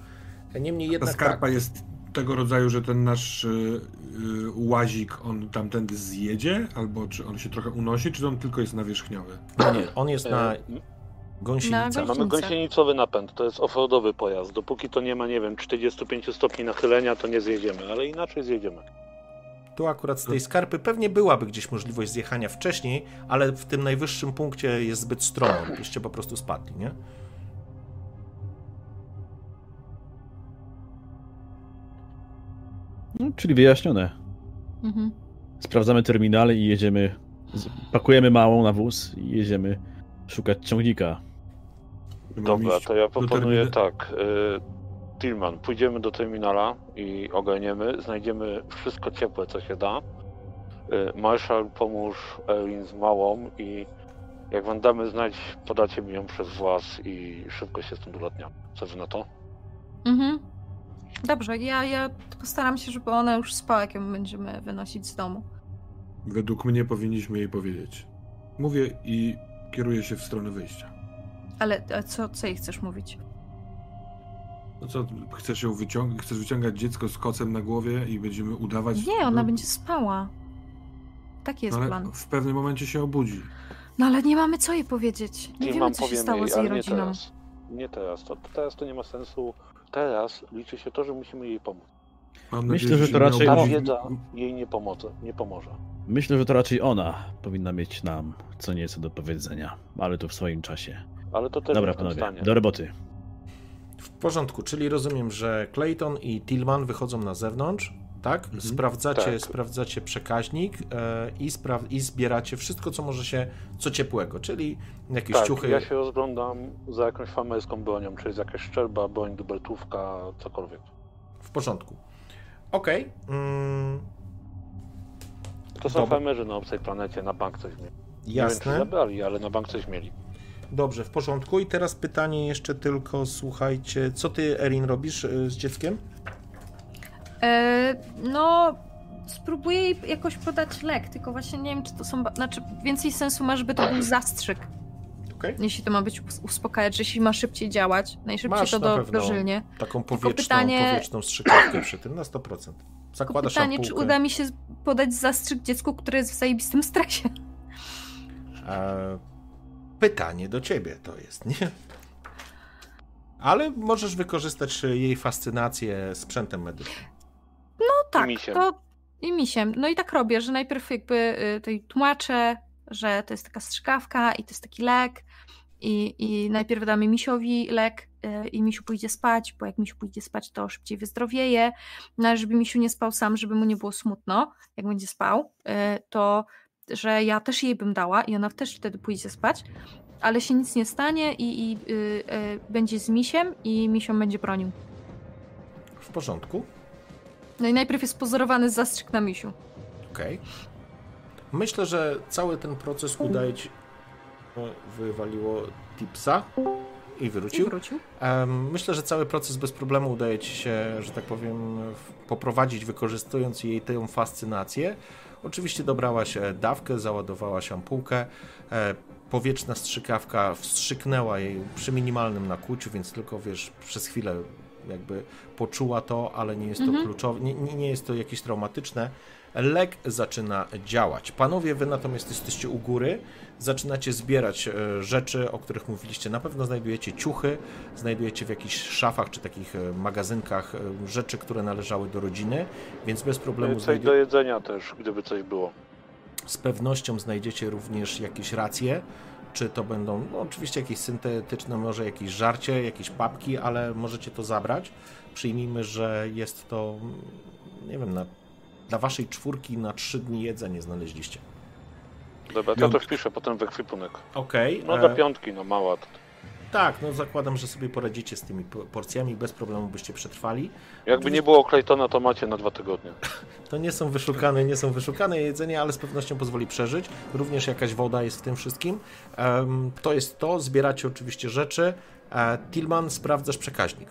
Niemniej Ta jednak skarpa tak, jest tego rodzaju, że ten nasz y, y, łazik, on tamtędy zjedzie? Albo czy on się trochę unosi, czy on tylko jest nawierzchniowy? no nie, on jest na E, gąsienicach. Mamy gąsienicowy napęd, to jest offroadowy pojazd. Dopóki to nie ma, nie wiem, 45 stopni nachylenia, to nie zjedziemy, ale inaczej zjedziemy. Tu akurat z tej skarpy pewnie byłaby gdzieś możliwość zjechania wcześniej, ale w tym najwyższym punkcie jest zbyt stromo, byście po prostu spadli, nie? No, czyli wyjaśnione. Mhm. Sprawdzamy terminale i jedziemy. Pakujemy małą na wóz i jedziemy szukać ciągnika. Dobra, to ja do proponuję tak. Y, Tillman, pójdziemy do terminala i ogarniemy, znajdziemy wszystko ciepłe, co się da. Y, Marshall, pomóż Erin z małą i jak wam damy znać, podacie mi ją przez włas i szybko się stąd ulatniam. Co wy na to? Mhm. Dobrze, ja, ja postaram się, żeby ona już spała, jak ją będziemy wynosić z domu. Według mnie powinniśmy jej powiedzieć. Mówię i kieruję się w stronę wyjścia. Ale a co, co jej chcesz mówić? No co, chcesz ją wyciągać, chcesz wyciągać dziecko z kocem na głowie i będziemy udawać... Nie, ona no, będzie spała. Taki jest ale plan. w pewnym momencie się obudzi. No ale nie mamy co jej powiedzieć. Nie wiemy, Tillman, co się stało jej, z jej ale nie rodziną. teraz. Nie teraz, to, teraz to nie ma sensu. Teraz liczy się to, że musimy jej pomóc. Mam Myślę, nadzieję, że to nie raczej- Ta No. wiedza jej nie pomoże. Nie pomoże. Myślę, że to raczej ona powinna mieć nam co nieco do powiedzenia, ale to w swoim czasie. Ale to też Dobra, panowie, stanie. do roboty. W porządku, czyli rozumiem, że Clayton i Tillman wychodzą na zewnątrz, tak? Mhm. Sprawdzacie, Tak. sprawdzacie przekaźnik e, i, spra- i zbieracie wszystko, co może się, co ciepłego, czyli jakieś Tak, ciuchy. ja się rozglądam za jakąś famelską bronią, czy jest jakaś szczelba, broń, dubeltówka, cokolwiek. W porządku. Okej. Mm, To są Dobra. farmerzy na obcej planecie, na bank coś mieli. Nie wiem, czy jasne. zabrali, ale na bank coś mieli. Dobrze, w porządku. I teraz pytanie jeszcze tylko, słuchajcie, co ty, Erin, robisz e, z dzieckiem? E, no, spróbuję jej jakoś podać lek, tylko właśnie nie wiem, czy to są. Znaczy, więcej sensu ma, żeby to był zastrzyk, Okej. jeśli to ma być us- uspokajać, że jeśli ma szybciej działać. Najszybciej Masz to do, dożylnie. Taką powietrzną, pytanie- powietrzną strzykawkę przy tym na 100%. Tylko Zakładasz pytanie, czy uda mi się podać zastrzyk dziecku, które jest w zajebistym stresie. E, pytanie do ciebie to jest, nie? Ale możesz wykorzystać e, jej fascynację sprzętem medycznym. No tak, misiem. to i misiem. No i tak robię, że najpierw jakby y, tej tłumaczę, że to jest taka strzykawka i to jest taki lek i, i najpierw damy misiowi lek y, i misiu pójdzie spać, bo jak misiu pójdzie spać, to szybciej wyzdrowieje. No ale żeby misiu nie spał sam, żeby mu nie było smutno, jak będzie spał, to że ja też jej bym dała i ona też wtedy pójdzie spać, ale się nic nie stanie i, i y, y, będzie z misiem i misią będzie bronił. W porządku? No i najpierw jest pozorowany zastrzyk na misiu. Okej. Myślę, że cały ten proces udaje ci... O, Wywaliło tipsa i I wrócił. wrócił. Em, Myślę, że cały proces bez problemu udaje ci się, że tak powiem, poprowadzić, wykorzystując jej tę fascynację. Oczywiście dobrałaś dawkę, załadowałaś ampułkę. e, Powietrzna strzykawka wstrzyknęła jej przy minimalnym nakłuciu, więc tylko wiesz, przez chwilę jakby poczuła to, ale nie jest to Mhm. kluczowe, nie, nie nie jest to jakieś traumatyczne. Lek zaczyna działać. Panowie, wy natomiast jesteście u góry, zaczynacie zbierać e, rzeczy, o których mówiliście. Na pewno znajdujecie ciuchy, znajdujecie w jakichś szafach czy takich e, magazynkach e, rzeczy, które należały do rodziny, więc bez problemu Coś znajdzie... do jedzenia też, gdyby coś było. z pewnością znajdziecie również jakieś racje. Czy to będą, no oczywiście jakieś syntetyczne, może jakieś żarcie, jakieś papki, ale możecie to zabrać. Przyjmijmy, że jest to, mm, nie wiem, na, dla waszej czwórki na trzy dni jedzenie znaleźliście. Dobra, to ja to wpiszę potem w ekwipunek. Okej. No e, do piątki, no mała. Tak, no zakładam, że sobie poradzicie z tymi po- porcjami, bez problemu byście przetrwali. Jakby nie było Claytona, to macie na dwa tygodnie. To nie są wyszukane, nie są wyszukane jedzenie, ale z pewnością pozwoli przeżyć. Również jakaś woda jest w tym wszystkim. To jest to, zbieracie oczywiście rzeczy. E, Tillman, sprawdzasz przekaźnik.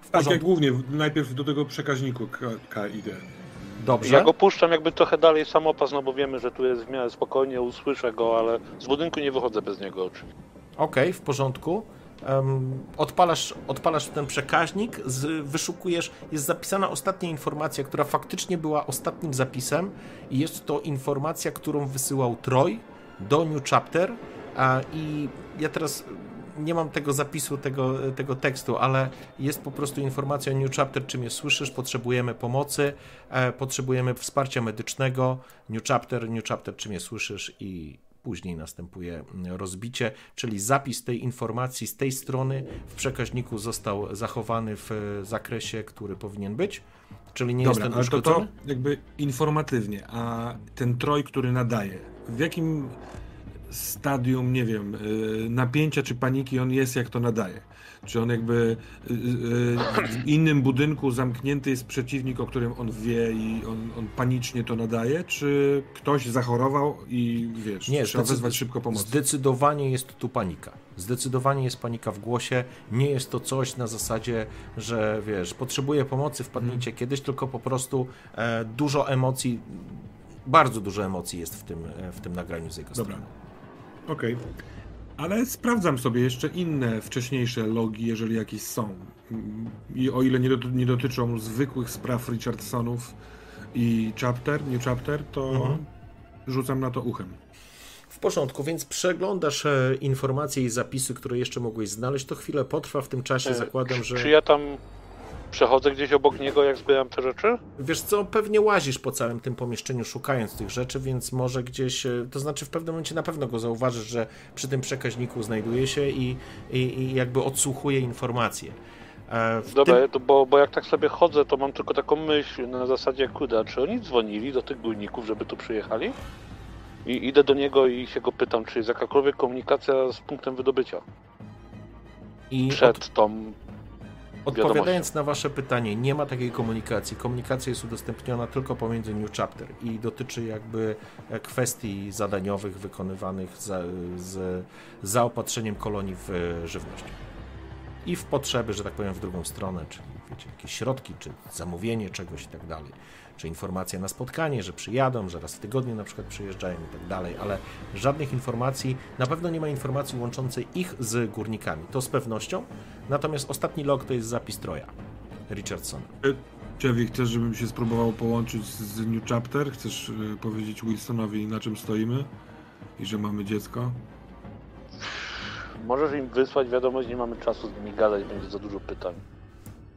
W Tak, porządku. jak głównie, najpierw do tego przekaźniku K, K idę. Dobrze. Ja go puszczam jakby trochę dalej samopas, no bo wiemy, że tu jest w miarę spokojnie, usłyszę go, ale z budynku nie wychodzę bez niego oczywiście. Okej, w porządku. Em, odpalasz, odpalasz ten przekaźnik, z, wyszukujesz, jest zapisana ostatnia informacja, która faktycznie była ostatnim zapisem i jest to informacja, którą wysyłał Troy do New Chapter a, i ja teraz nie mam tego zapisu, tego, tego tekstu, ale jest po prostu informacja o New Chapter, czy mnie słyszysz, potrzebujemy pomocy, e, potrzebujemy wsparcia medycznego, New Chapter, New Chapter, czy mnie słyszysz i później następuje rozbicie, czyli zapis tej informacji z tej strony w przekaźniku został zachowany w zakresie, który powinien być, czyli nie Dobra, jest ten ale to, uszkodzony. to jakby informatywnie, a ten troj, który nadaje, w jakim stadium, nie wiem, y, napięcia czy paniki on jest, jak to nadaje? Czy on jakby y, y, w innym budynku zamknięty jest przeciwnik, o którym on wie i on, on panicznie to nadaje? Czy ktoś zachorował i wiesz, Nie, trzeba wezwać szybko pomoc? Zdecydowanie jest tu panika. Zdecydowanie jest panika w głosie. Nie jest to coś na zasadzie, że wiesz, potrzebuję pomocy, wpadnijcie kiedyś, tylko po prostu e, dużo emocji, bardzo dużo emocji jest w tym, e, w tym nagraniu z jego Dobra. strony. Okej. Ale sprawdzam sobie jeszcze inne wcześniejsze logi, jeżeli jakieś są. I o ile nie, doty- nie dotyczą zwykłych spraw Richardsonów i chapter, nie chapter, to Mhm. rzucam na to uchem. W porządku, więc przeglądasz e, informacje i zapisy, które jeszcze mogłeś znaleźć. To chwilę potrwa, w tym czasie E, zakładam, że... czy ja tam Przechodzę gdzieś obok niego, jak zbieram te rzeczy? Wiesz co, pewnie łazisz po całym tym pomieszczeniu szukając tych rzeczy, więc może gdzieś, e, to znaczy w pewnym momencie na pewno go zauważysz, że przy tym przekaźniku znajduje się i, i, i jakby odsłuchuje informacje. E, w Dobra, tym- bo, bo jak tak sobie chodzę, to mam tylko taką myśl na zasadzie, kuda, czy oni dzwonili do tych górników, żeby tu przyjechali? I idę do niego i się go pytam, czy jest jakakolwiek komunikacja z punktem wydobycia I od, przed tą... odpowiadając na wasze pytanie, nie ma takiej komunikacji. Komunikacja jest udostępniona tylko pomiędzy New Chapter i dotyczy jakby e, kwestii zadaniowych wykonywanych za, z zaopatrzeniem kolonii w e, żywność. I w potrzeby, że tak powiem, w drugą stronę, czyli wiecie, jakieś środki, czy zamówienie czegoś i tak dalej, czy informacja na spotkanie, że przyjadą, że raz w tygodniu na przykład przyjeżdżają i tak dalej, ale żadnych informacji, na pewno nie ma informacji łączącej ich z górnikami, to z pewnością, natomiast ostatni log to jest zapis Troja Richardsona. Chevy, chcesz, żebym się spróbował połączyć z New Chapter? Chcesz y, powiedzieć Wilsonowi, na czym stoimy? I że mamy dziecko? Możesz im wysłać wiadomość, nie mamy czasu z nimi gadać, będzie za dużo pytań.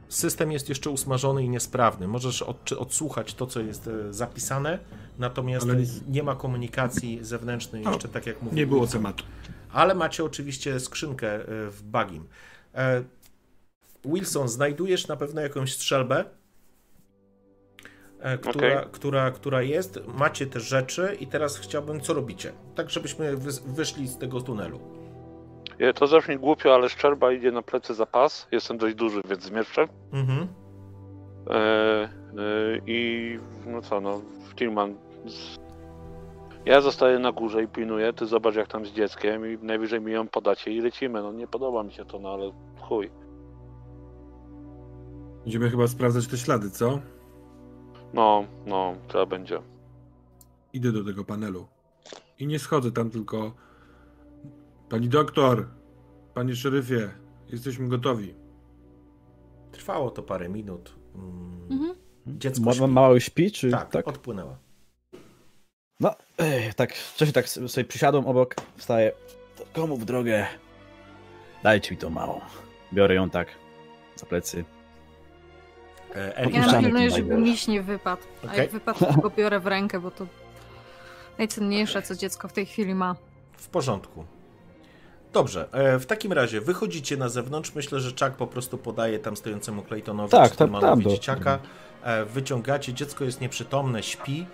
System jest jeszcze usmażony i niesprawny. Możesz od, odsłuchać to, co jest e, zapisane, natomiast Ale nie, ma komunikacji zewnętrznej No, jeszcze, tak jak mówiłem. Nie było tematu. Ale macie oczywiście skrzynkę e, w Bagim. E, Wilson, znajdujesz na pewno jakąś strzelbę, która, Okej. która, która jest. Macie te rzeczy i teraz chciałbym, co robicie? Tak, żebyśmy wy, wyszli z tego tunelu. Je, To zabrzmi głupio, ale szczerba idzie na plecy za pas. Jestem dość duży, więc zmieszczę. Mhm. E, e, I no co, no, Tillman. z- Ja zostaję na górze i pilnuję. Ty zobacz, jak tam z dzieckiem, i najwyżej mi ją podacie i lecimy. No, nie podoba mi się to, no ale chuj. Będziemy chyba sprawdzać te ślady, co? No, no, trzeba będzie. Idę do tego panelu. I nie schodzę tam tylko. Pani doktor, panie szeryfie, jesteśmy gotowi. Trwało to parę minut. Mm. Mhm. Dziecko Ma, śpi. mała już śpi, czy Tak, tak? odpłynęła. No, ej, tak, wcześniej tak sobie przysiadłem obok, wstaję. To komu w drogę? Dajcie mi tą małą. Biorę ją tak za plecy. E, Ja Erik, napilnuję, ten żeby miś nie wypadł. A Okej. jak wypadł, to go biorę w rękę, bo to najcenniejsze, co dziecko w tej chwili ma. W porządku. Dobrze, e, w takim razie wychodzicie na zewnątrz. Myślę, że Chuck po prostu podaje tam stojącemu Claytonowi Tak, czy tam- tam do- dzieciaka. E, Wyciągacie, dziecko jest nieprzytomne, śpi.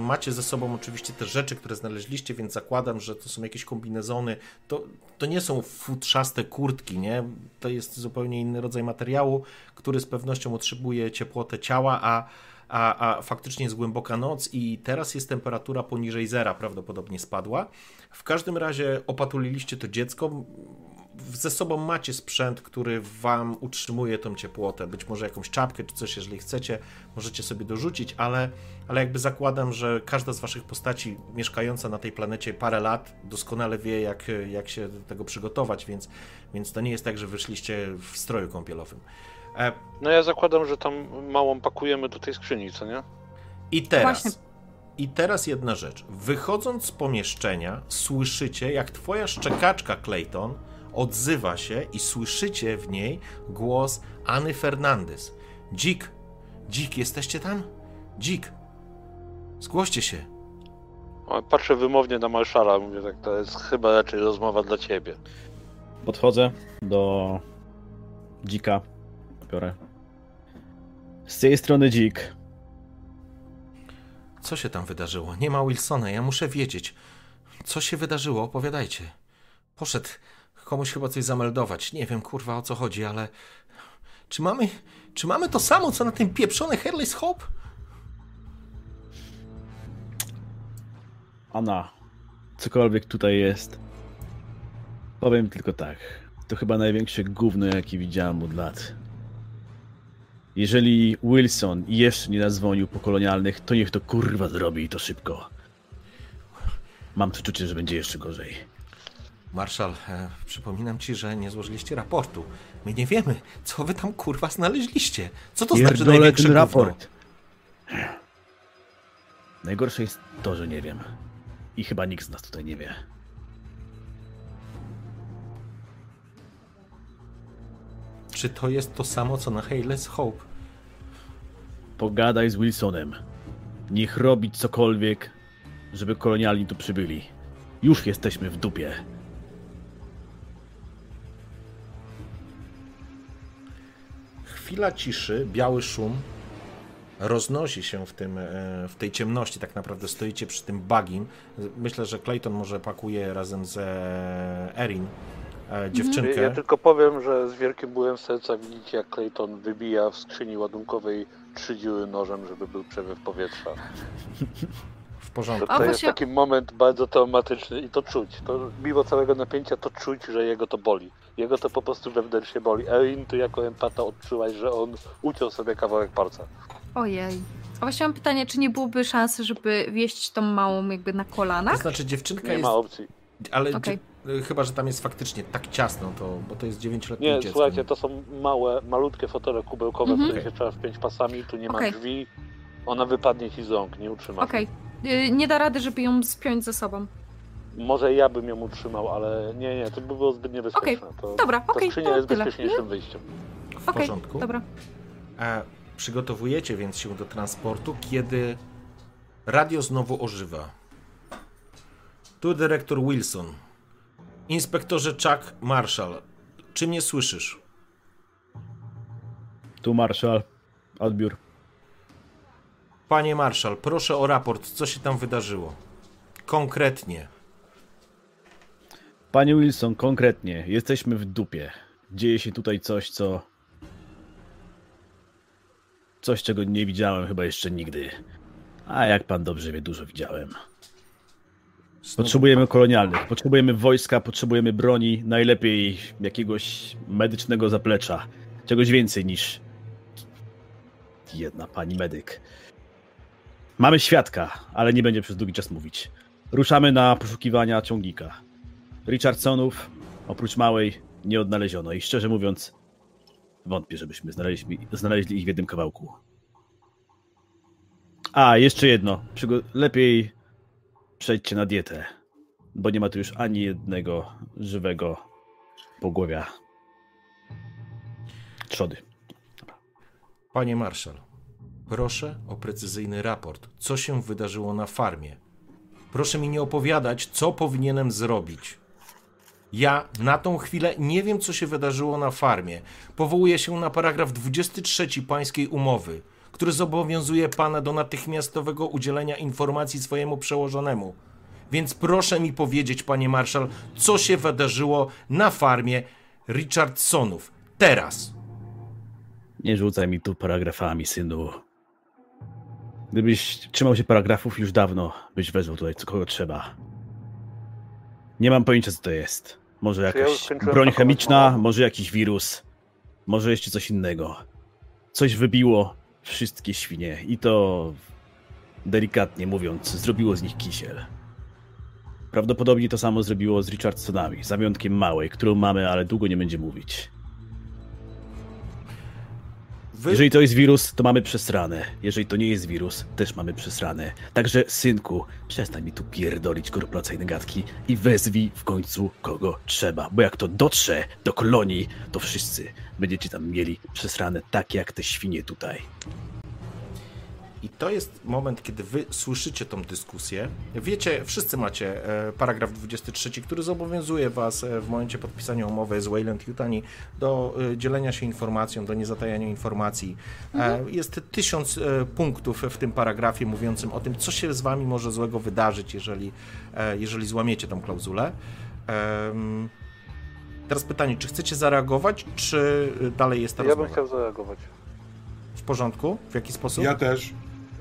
Macie ze sobą oczywiście te rzeczy, które znaleźliście, więc zakładam, że to są jakieś kombinezony. To, to nie są futrzaste kurtki, nie? To jest zupełnie inny rodzaj materiału, który z pewnością utrzymuje ciepłotę ciała, a, a, a faktycznie jest głęboka noc i teraz jest temperatura poniżej zera, prawdopodobnie spadła. W każdym razie opatuliliście to dziecko. Ze sobą macie sprzęt, który wam utrzymuje tą ciepłotę. Być może jakąś czapkę czy coś, jeżeli chcecie, możecie sobie dorzucić, ale, ale jakby zakładam, że każda z waszych postaci mieszkająca na tej planecie parę lat doskonale wie, jak, jak się do tego przygotować, więc, więc to nie jest tak, że wyszliście w stroju kąpielowym. E, No ja zakładam, że tam małą pakujemy do tej skrzyni, co nie? I teraz. Właśnie. I teraz jedna rzecz. Wychodząc z pomieszczenia, słyszycie, jak twoja szczekaczka Clayton odzywa się i słyszycie w niej głos Anny Fernandez. Dzik, dzik, jesteście tam? Dzik, zgłoście się. O, Patrzę wymownie na Marszala, mówię tak, to jest chyba raczej rozmowa dla ciebie. Podchodzę do dzika. Biorę. Z tej strony dzik. Co się tam wydarzyło? Nie ma Wilsona, ja muszę wiedzieć. Co się wydarzyło? Opowiadajcie. Poszedł komuś chyba coś zameldować. Nie wiem, kurwa, o co chodzi, ale... Czy mamy... Czy mamy to samo, co na tym pieprzony Herley's Hope? Anna, cokolwiek tutaj jest. Powiem tylko tak. To chyba największe gówno, jakie widziałem od lat. Jeżeli Wilson jeszcze nie zadzwonił po kolonialnych, to niech to kurwa zrobi i to szybko. Mam przeczucie, że będzie jeszcze gorzej. Marszal, e, przypominam ci, że nie złożyliście raportu. My nie wiemy, co wy tam kurwa znaleźliście. Co to znaczy Pierdolę największe ten gówno? raport. Najgorsze jest to, że nie wiem. I chyba nikt z nas tutaj nie wie. Czy to jest to samo, co na Hayless Hope? Pogadaj z Wilsonem. Niech robi cokolwiek, żeby kolonialni tu przybyli. Już jesteśmy w dupie. Chwila ciszy, biały szum roznosi się w, tym, e, w tej ciemności. Tak naprawdę stoicie przy tym bagim. Myślę, że Clayton może pakuje razem z Erin e, dziewczynkę. Ja tylko powiem, że z wielkim bólem serca widzicie, jak Clayton wybija w skrzyni ładunkowej trzy dziury nożem, żeby był przewiew powietrza. W porządku. To, to jest taki moment bardzo traumatyczny i to czuć. To mimo całego napięcia to czuć, że jego to boli. Jego to po prostu wewnętrznie boli. Erin, ty jako empata odczułaś, że on uciął sobie kawałek palca. Ojej. A właśnie mam pytanie, czy nie byłoby szansy, żeby wieść tą małą jakby na kolanach? To znaczy dziewczynka Nie jest... ma opcji. Ale Okej. Dzie- chyba, że tam jest faktycznie tak ciasno, to, bo to jest 9-letnie Nie, dziecko. słuchajcie, to są małe, malutkie fotele kubełkowe, Mhm. które się trzeba wpiąć pasami, tu nie ma Okej. drzwi. Ona wypadnie ci z rąk, nie utrzymasz. Okej. Y, Nie da rady, żeby ją spiąć ze sobą. Może ja bym ją utrzymał, ale nie, nie, to by było zbyt niebezpieczne. To, Dobra, okej, skrzynia to jest tyle. bezpieczniejszym wyjściem. W porządku. dobra. A przygotowujecie więc się do transportu, kiedy radio znowu ożywa. Tu dyrektor Wilson. Inspektorze Chuck Marshall. Czy mnie słyszysz? Tu Marszal. Odbiór. Panie Marszal, proszę o raport, co się tam wydarzyło. Konkretnie. Panie Wilson, konkretnie, jesteśmy w dupie. Dzieje się tutaj coś, co. Coś, czego nie widziałem chyba jeszcze nigdy. A jak pan dobrze wie, dużo widziałem. Potrzebujemy kolonialnych, potrzebujemy wojska, potrzebujemy broni, najlepiej jakiegoś medycznego zaplecza. Czegoś więcej niż jedna pani medyk. Mamy świadka, ale nie będzie przez długi czas mówić. Ruszamy na poszukiwania ciągnika. Richardsonów, oprócz małej, nie odnaleziono i szczerze mówiąc, wątpię, żebyśmy znaleźli, znaleźli ich w jednym kawałku. A, jeszcze jedno. Przygo- lepiej przejdźcie na dietę, bo nie ma tu już ani jednego żywego pogłowia. Trzody. Panie Marszal, proszę o precyzyjny raport. Co się wydarzyło na farmie? Proszę mi nie opowiadać, co powinienem zrobić. Ja na tą chwilę nie wiem, co się wydarzyło na farmie. Powołuję się na paragraf 23 pańskiej umowy, który zobowiązuje pana do natychmiastowego udzielenia informacji swojemu przełożonemu. Więc proszę mi powiedzieć, panie marszal, co się wydarzyło na farmie Richardsonów. Teraz. Nie rzucaj mi tu paragrafami, synu. Gdybyś trzymał się paragrafów już dawno, byś wezwał tutaj co kogo trzeba. Nie mam pojęcia, co to jest. Może ja jakaś skończyłem broń chemiczna, może jakiś wirus, może jeszcze coś innego. Coś wybiło wszystkie świnie i to, delikatnie mówiąc, zrobiło z nich kisiel. Prawdopodobnie to samo zrobiło z Richardsonami, za wyjątkiem małej, którą mamy, ale długo nie będzie mówić. Wy... Jeżeli to jest wirus, to mamy przesrane. Jeżeli to nie jest wirus, też mamy przesrane. Także, synku, przestań mi tu pierdolić korporacyjne gadki i wezwij w końcu kogo trzeba. Bo jak to dotrze do kolonii, to wszyscy będziecie tam mieli przesrane tak jak te świnie tutaj. I to jest moment, kiedy wy słyszycie tą dyskusję. Wiecie, wszyscy macie e, paragraf 23, który zobowiązuje was e, w momencie podpisania umowy z Wayland Yutani do e, dzielenia się informacją, do niezatajania informacji. E, Jest tysiąc punktów w tym paragrafie mówiącym o tym, co się z wami może złego wydarzyć, jeżeli, jeżeli złamiecie tą klauzulę. Teraz pytanie, czy chcecie zareagować, czy dalej jest ta Ja bym rozmowa? chciał zareagować. W porządku? W jaki sposób? Ja też.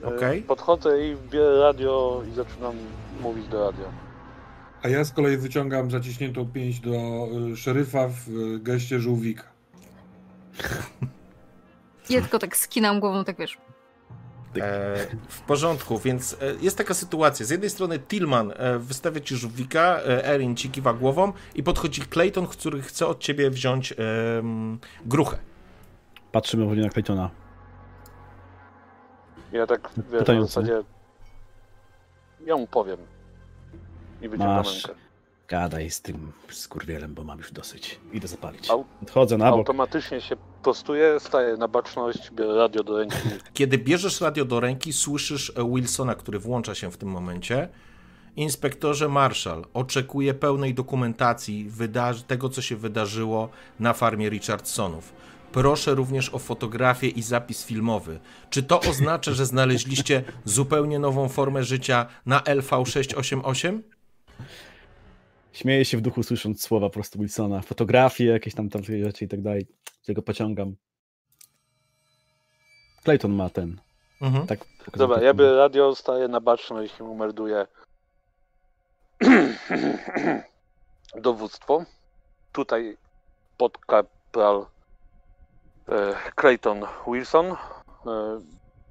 E, Okej. Podchodzę i biorę radio i zaczynam mówić do radia. A ja z kolei wyciągam zaciśniętą pięść do y, szeryfa w y, geście żółwika. Ja tylko tak skinam głową, tak wiesz. E, w porządku, więc e, jest taka sytuacja. Z jednej strony Tillman e, wystawia ci żółwika, Erin ci kiwa głową i podchodzi Clayton, który chce od ciebie wziąć gruchę. Patrzymy powoli na Claytona. Ja tak wiesz, Pytający. zasadzie ja mu powiem. I wyciągam Masz. rękę. Gadaj z tym skurwielem, bo mam już dosyć. Idę zapalić. Au- Odchodzę na bok. Automatycznie się prostuję, staję na baczność, biorę radio do ręki. Kiedy bierzesz radio do ręki, słyszysz Wilsona, który włącza się w tym momencie. Inspektorze Marshall oczekuje pełnej dokumentacji wydarzy- tego, co się wydarzyło na farmie Richardsonów. Proszę również o fotografię i zapis filmowy. Czy to oznacza, że znaleźliście zupełnie nową formę życia na LV688? Śmieję się w duchu, słysząc słowa po prostu Wilsona. Fotografie, jakieś tam, tam rzeczy i tak dalej. Tego pociągam. Clayton ma ten. Mhm. Tak. Dobra, ja biorę radio, staję na baczność i mu melduję. Dowództwo. Tutaj podkapral Clayton Wilson. E,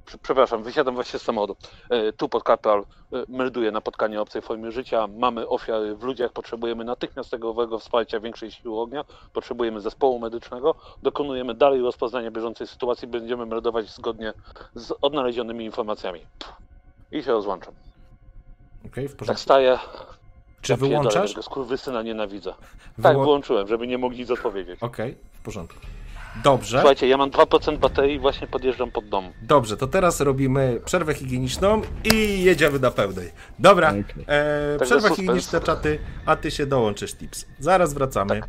prze- przepraszam, wysiadam właśnie z samochodu. E, tu podkapral e, melduje na spotkanie obcej formy życia. Mamy ofiary w ludziach, potrzebujemy natychmiastowego wsparcia większej siły ognia, potrzebujemy zespołu medycznego. Dokonujemy dalej rozpoznania bieżącej sytuacji, będziemy meldować zgodnie z odnalezionymi informacjami. I się rozłączam. Okej, w Tak porządku. staję. Czy wyłączasz? Skurwysyna nienawidzę. Tak, Wyłą- wyłączyłem, żeby nie mogli nic odpowiedzieć. Okej, w porządku. Dobrze. Słuchajcie, ja mam 2% baterii i właśnie podjeżdżam pod dom. Dobrze, to teraz robimy przerwę higieniczną i jedziemy na pełnej. Dobra, e, przerwa higieniczna, czaty, a ty się dołączysz, tips. Zaraz wracamy. Tak.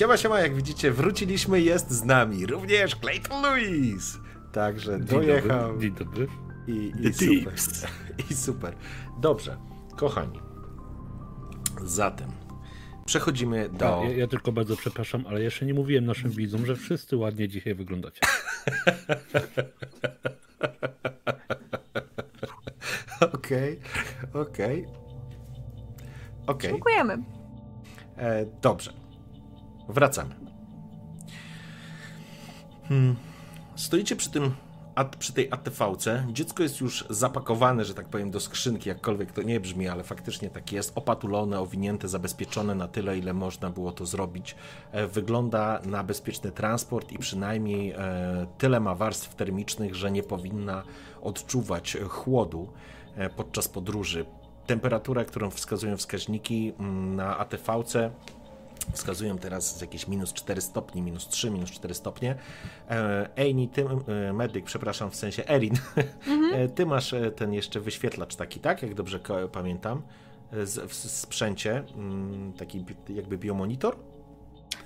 Siema, siema, jak widzicie, wróciliśmy, jest z nami również Clayton Lewis. Także dojechał. Dzień dobry. I, i super. I super. Dobrze, kochani. Zatem przechodzimy do. A, ja, ja, tylko bardzo przepraszam, ale jeszcze nie mówiłem naszym widzom, że wszyscy ładnie dzisiaj wyglądacie. Okej, okej. Okej. Dziękujemy. E, dobrze. Wracamy. Hmm. Stoicie przy tym przy tej ATV-ce. Dziecko jest już zapakowane, że tak powiem, do skrzynki, jakkolwiek to nie brzmi, ale faktycznie tak jest. Opatulone, owinięte, zabezpieczone na tyle, ile można było to zrobić. E, wygląda na bezpieczny transport i przynajmniej e, tyle ma warstw termicznych, że nie powinna odczuwać chłodu e, podczas podróży. Temperatura, którą wskazują wskaźniki mm, na ATV-ce wskazują teraz jakieś minus 4 stopnie, minus 3, minus 4 stopnie. E, Ejni, ty, e, medyk, przepraszam, w sensie Erin, mhm. ty masz e, ten jeszcze wyświetlacz taki, tak? Jak dobrze pamiętam. Z, w sprzęcie, mm, taki jakby biomonitor.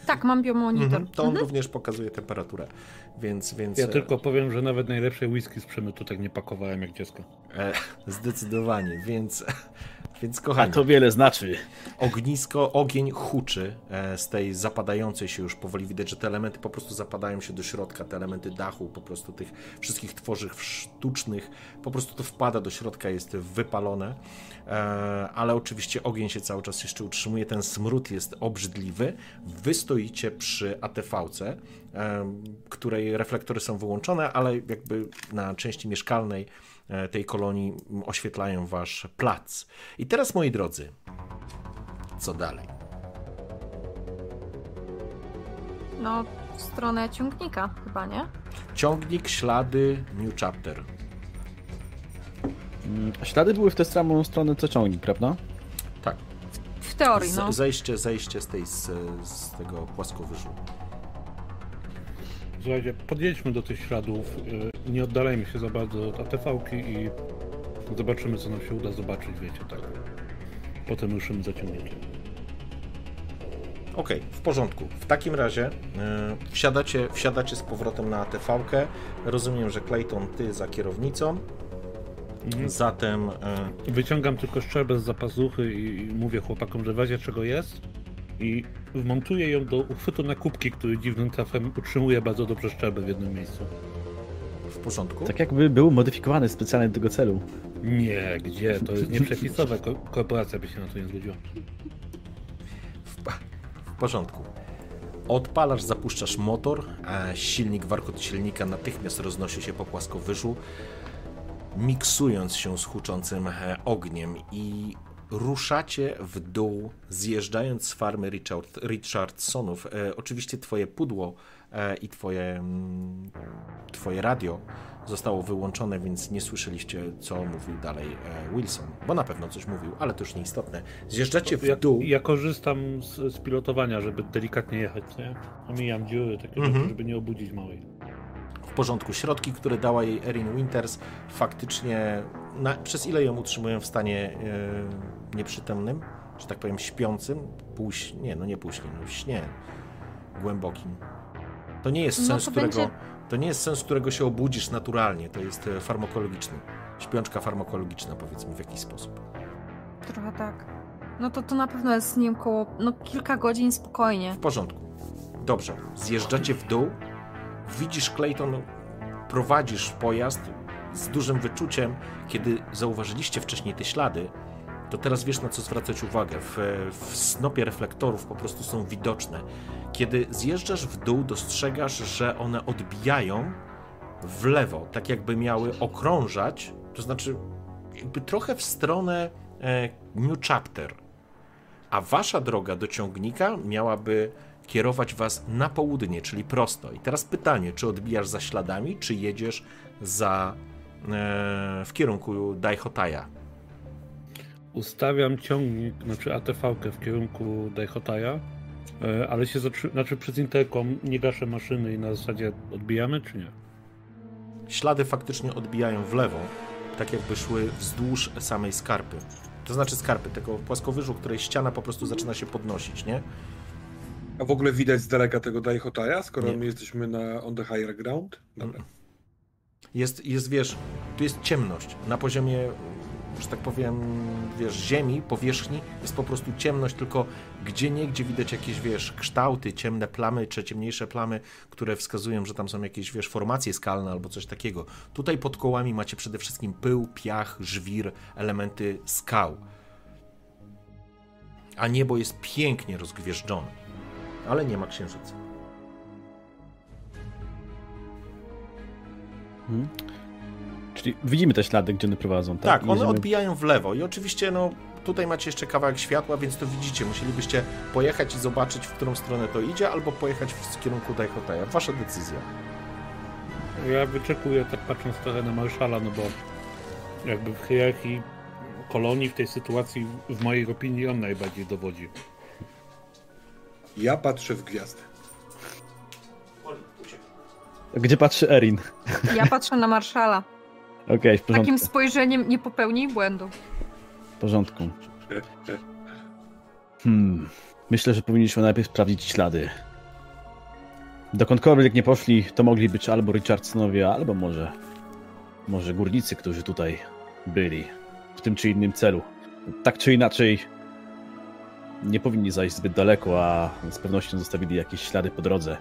Tak, mam biomonitor. Mhm, to on mhm. również pokazuje temperaturę, więc, więc... Ja tylko powiem, że nawet najlepsze whisky z przemytu tak nie pakowałem jak dziecko. E, zdecydowanie, więc więc kochani. A to wiele znaczy. Ognisko, ogień huczy e, z tej zapadającej się już powoli widać, że te elementy po prostu zapadają się do środka, te elementy dachu, po prostu tych wszystkich tworzyw sztucznych, po prostu to wpada do środka, jest wypalone, e, ale oczywiście ogień się cały czas jeszcze utrzymuje, ten smród jest obrzydliwy. Wy stoicie przy ATV-ce, e, której reflektory są wyłączone, ale jakby na części mieszkalnej tej kolonii oświetlają wasz plac. I teraz, moi drodzy, co dalej? No, w stronę ciągnika chyba, nie? Ciągnik, ślady, New Chapter. Mm, ślady były w tę samą stronę co ciągnik, prawda? Tak. W teorii, no. Zejście, zejście z, tej, z, z tego płaskowyżu. Słuchajcie, podjedźmy do tych śladów, y, nie oddalajmy się za bardzo od ATV-ki i zobaczymy, co nam się uda zobaczyć, wiecie, tak. Potem ruszymy za ciągnikiem. Okej, okay, w porządku. W takim razie yy, wsiadacie, wsiadacie z powrotem na ATV-kę. Rozumiem, że Clayton, ty za kierownicą. Mhm. Zatem. Yy... Wyciągam tylko szczerbę z zapazuchy i, mówię chłopakom, że wezie czego jest i wmontuję ją do uchwytu na kubki, który dziwnym trafem utrzymuje bardzo dobrze szczerbę w jednym miejscu. Porządku? Tak jakby był modyfikowany specjalnie do tego celu. Nie, gdzie? To jest nieprzepisowe. Ko korporacja by się na to nie zgodziła. W, w porządku. Odpalasz, zapuszczasz motor, a silnik, warkot silnika natychmiast roznosi się po płaskowyżu, miksując się z huczącym e, ogniem i ruszacie w dół, zjeżdżając z farmy Richard, Richardsonów. E, oczywiście twoje pudło i twoje, mm, twoje radio zostało wyłączone, więc nie słyszeliście, co mówił dalej e, Wilson, bo na pewno coś mówił, ale to już nieistotne. Zjeżdżacie w dół. Ja, ja korzystam z, z, pilotowania, żeby delikatnie jechać, nie? Omijam dziury, takie mhm. rzeczy, żeby nie obudzić małej w porządku. Środki, które dała jej Erin Winters, faktycznie na, przez ile ją utrzymują w stanie yy, nieprzytomnym, że tak powiem śpiącym, półś, nie, no nie półśnie, no śnie głębokim. To nie jest no sens, którego będzie... to nie jest sens, którego się obudzisz naturalnie, to jest e, farmakologiczny. Śpiączka farmakologiczna, powiedzmy w jakiś sposób. Trochę tak. No to to na pewno jest, nie wiem, koło no, kilka godzin spokojnie. W porządku. Dobrze. Zjeżdżacie w dół, widzisz, Clayton, prowadzisz pojazd z dużym wyczuciem, kiedy zauważyliście wcześniej te ślady, to teraz wiesz na co zwracać uwagę. W, w snopie reflektorów po prostu są widoczne. Kiedy zjeżdżasz w dół, dostrzegasz, że one odbijają w lewo, tak jakby miały okrążać, to znaczy jakby trochę w stronę e, New Chapter. A wasza droga do ciągnika miałaby kierować was na południe, czyli prosto. I teraz pytanie, czy odbijasz za śladami, czy jedziesz za, e, w kierunku Daihotaja? Ustawiam ciągnik, znaczy ATV-kę w kierunku Daihotaja, e, ale się zatrzy- znaczy przez interkom nie gaszę maszyny i na zasadzie odbijamy, czy nie? Ślady faktycznie odbijają w lewo, tak jakby szły wzdłuż samej skarpy. To znaczy skarpy, tego płaskowyżu, której ściana po prostu zaczyna się podnosić, nie? A w ogóle widać z daleka tego Daihotaja, skoro Nie. my jesteśmy na on the higher ground? Dobra. Jest, jest, wiesz, tu jest ciemność. Na poziomie, że tak powiem, wiesz, ziemi, powierzchni jest po prostu ciemność, tylko gdzie nie, gdzie widać jakieś, wiesz, kształty, ciemne plamy, czy ciemniejsze plamy, które wskazują, że tam są jakieś, wiesz, formacje skalne albo coś takiego. Tutaj pod kołami macie przede wszystkim pył, piach, żwir, elementy skał. A niebo jest pięknie rozgwieżdżone. Ale nie ma księżyca. Czyli widzimy te ślady, gdzie one prowadzą, tak? Tak, one jedziemy- odbijają w lewo i oczywiście no tutaj macie jeszcze kawałek światła, więc to widzicie. Musielibyście pojechać i zobaczyć, w którą stronę to idzie, albo pojechać w kierunku Daihotaja. Wasza decyzja. Ja wyczekuję, tak patrząc trochę na Marszala, no bo jakby w hierarchii kolonii w tej sytuacji, w mojej opinii, on najbardziej dowodzi. Ja patrzę w gwiazdy. Gdzie patrzy Erin? Ja patrzę na Marszala. Okej, w porządku. Takim spojrzeniem nie popełnij błędu. W porządku. Hmm. Myślę, że powinniśmy najpierw sprawdzić ślady. Dokądkolwiek nie poszli, to mogli być albo Richardsonowie, albo może. Może górnicy, którzy tutaj byli. W tym czy innym celu. Tak czy inaczej. Nie powinni zajść zbyt daleko, a z pewnością zostawili jakieś ślady po drodze.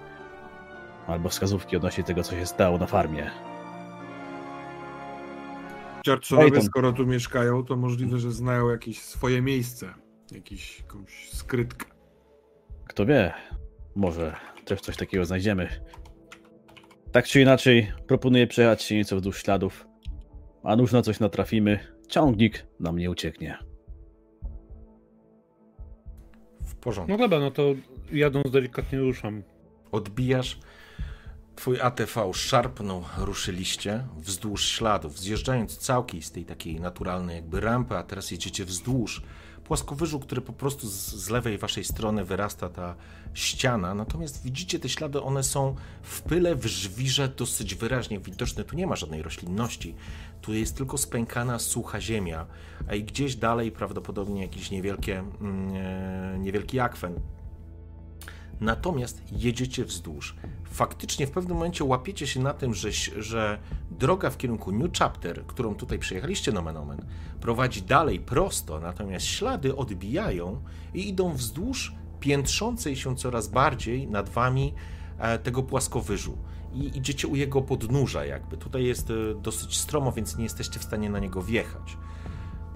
Albo wskazówki odnośnie tego, co się stało na farmie. Tam. skoro tu mieszkają, to możliwe, że znają jakieś swoje miejsce. Jakiś, jakąś skrytkę. Kto wie, może też coś takiego znajdziemy. Tak czy inaczej, proponuję przejechać się nieco wzdłuż śladów, a nuż na coś natrafimy, ciągnik nam nie ucieknie. W porządku. No dobra, no to jadąc delikatnie ruszam. Odbijasz. Twój ATV szarpnął, ruszyliście wzdłuż śladów, zjeżdżając całkiem z tej takiej naturalnej jakby rampy, a teraz jedziecie wzdłuż płaskowyżu, który po prostu z, z lewej waszej strony wyrasta ta ściana, natomiast widzicie te ślady, one są w pyle, w żwirze dosyć wyraźnie widoczne, tu nie ma żadnej roślinności, tu jest tylko spękana, sucha ziemia, a i gdzieś dalej prawdopodobnie jakiś niewielkie, mm, e, niewielki akwen, Natomiast jedziecie wzdłuż. Faktycznie w pewnym momencie łapiecie się na tym, że, że droga w kierunku New Chapter, którą tutaj przejechaliście nomen omen, prowadzi dalej prosto, natomiast ślady odbijają i idą wzdłuż piętrzącej się coraz bardziej nad wami e, tego płaskowyżu. I idziecie u jego podnóża jakby. Tutaj jest e, dosyć stromo, więc nie jesteście w stanie na niego wjechać.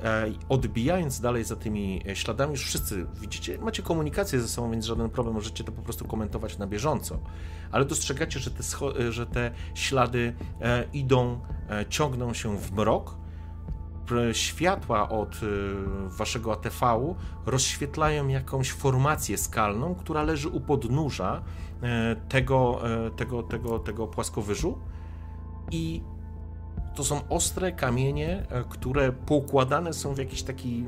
E, odbijając dalej za tymi e, śladami, już wszyscy widzicie, macie komunikację ze sobą, więc żaden problem, możecie to po prostu komentować na bieżąco. Ale dostrzegacie, że te, e, że te ślady idą, ciągną się w mrok. Światła od waszego ATV-u rozświetlają jakąś formację skalną, która leży u podnóża tego, tego, tego, tego płaskowyżu. I to są ostre kamienie, e, które poukładane są w jakiś taki,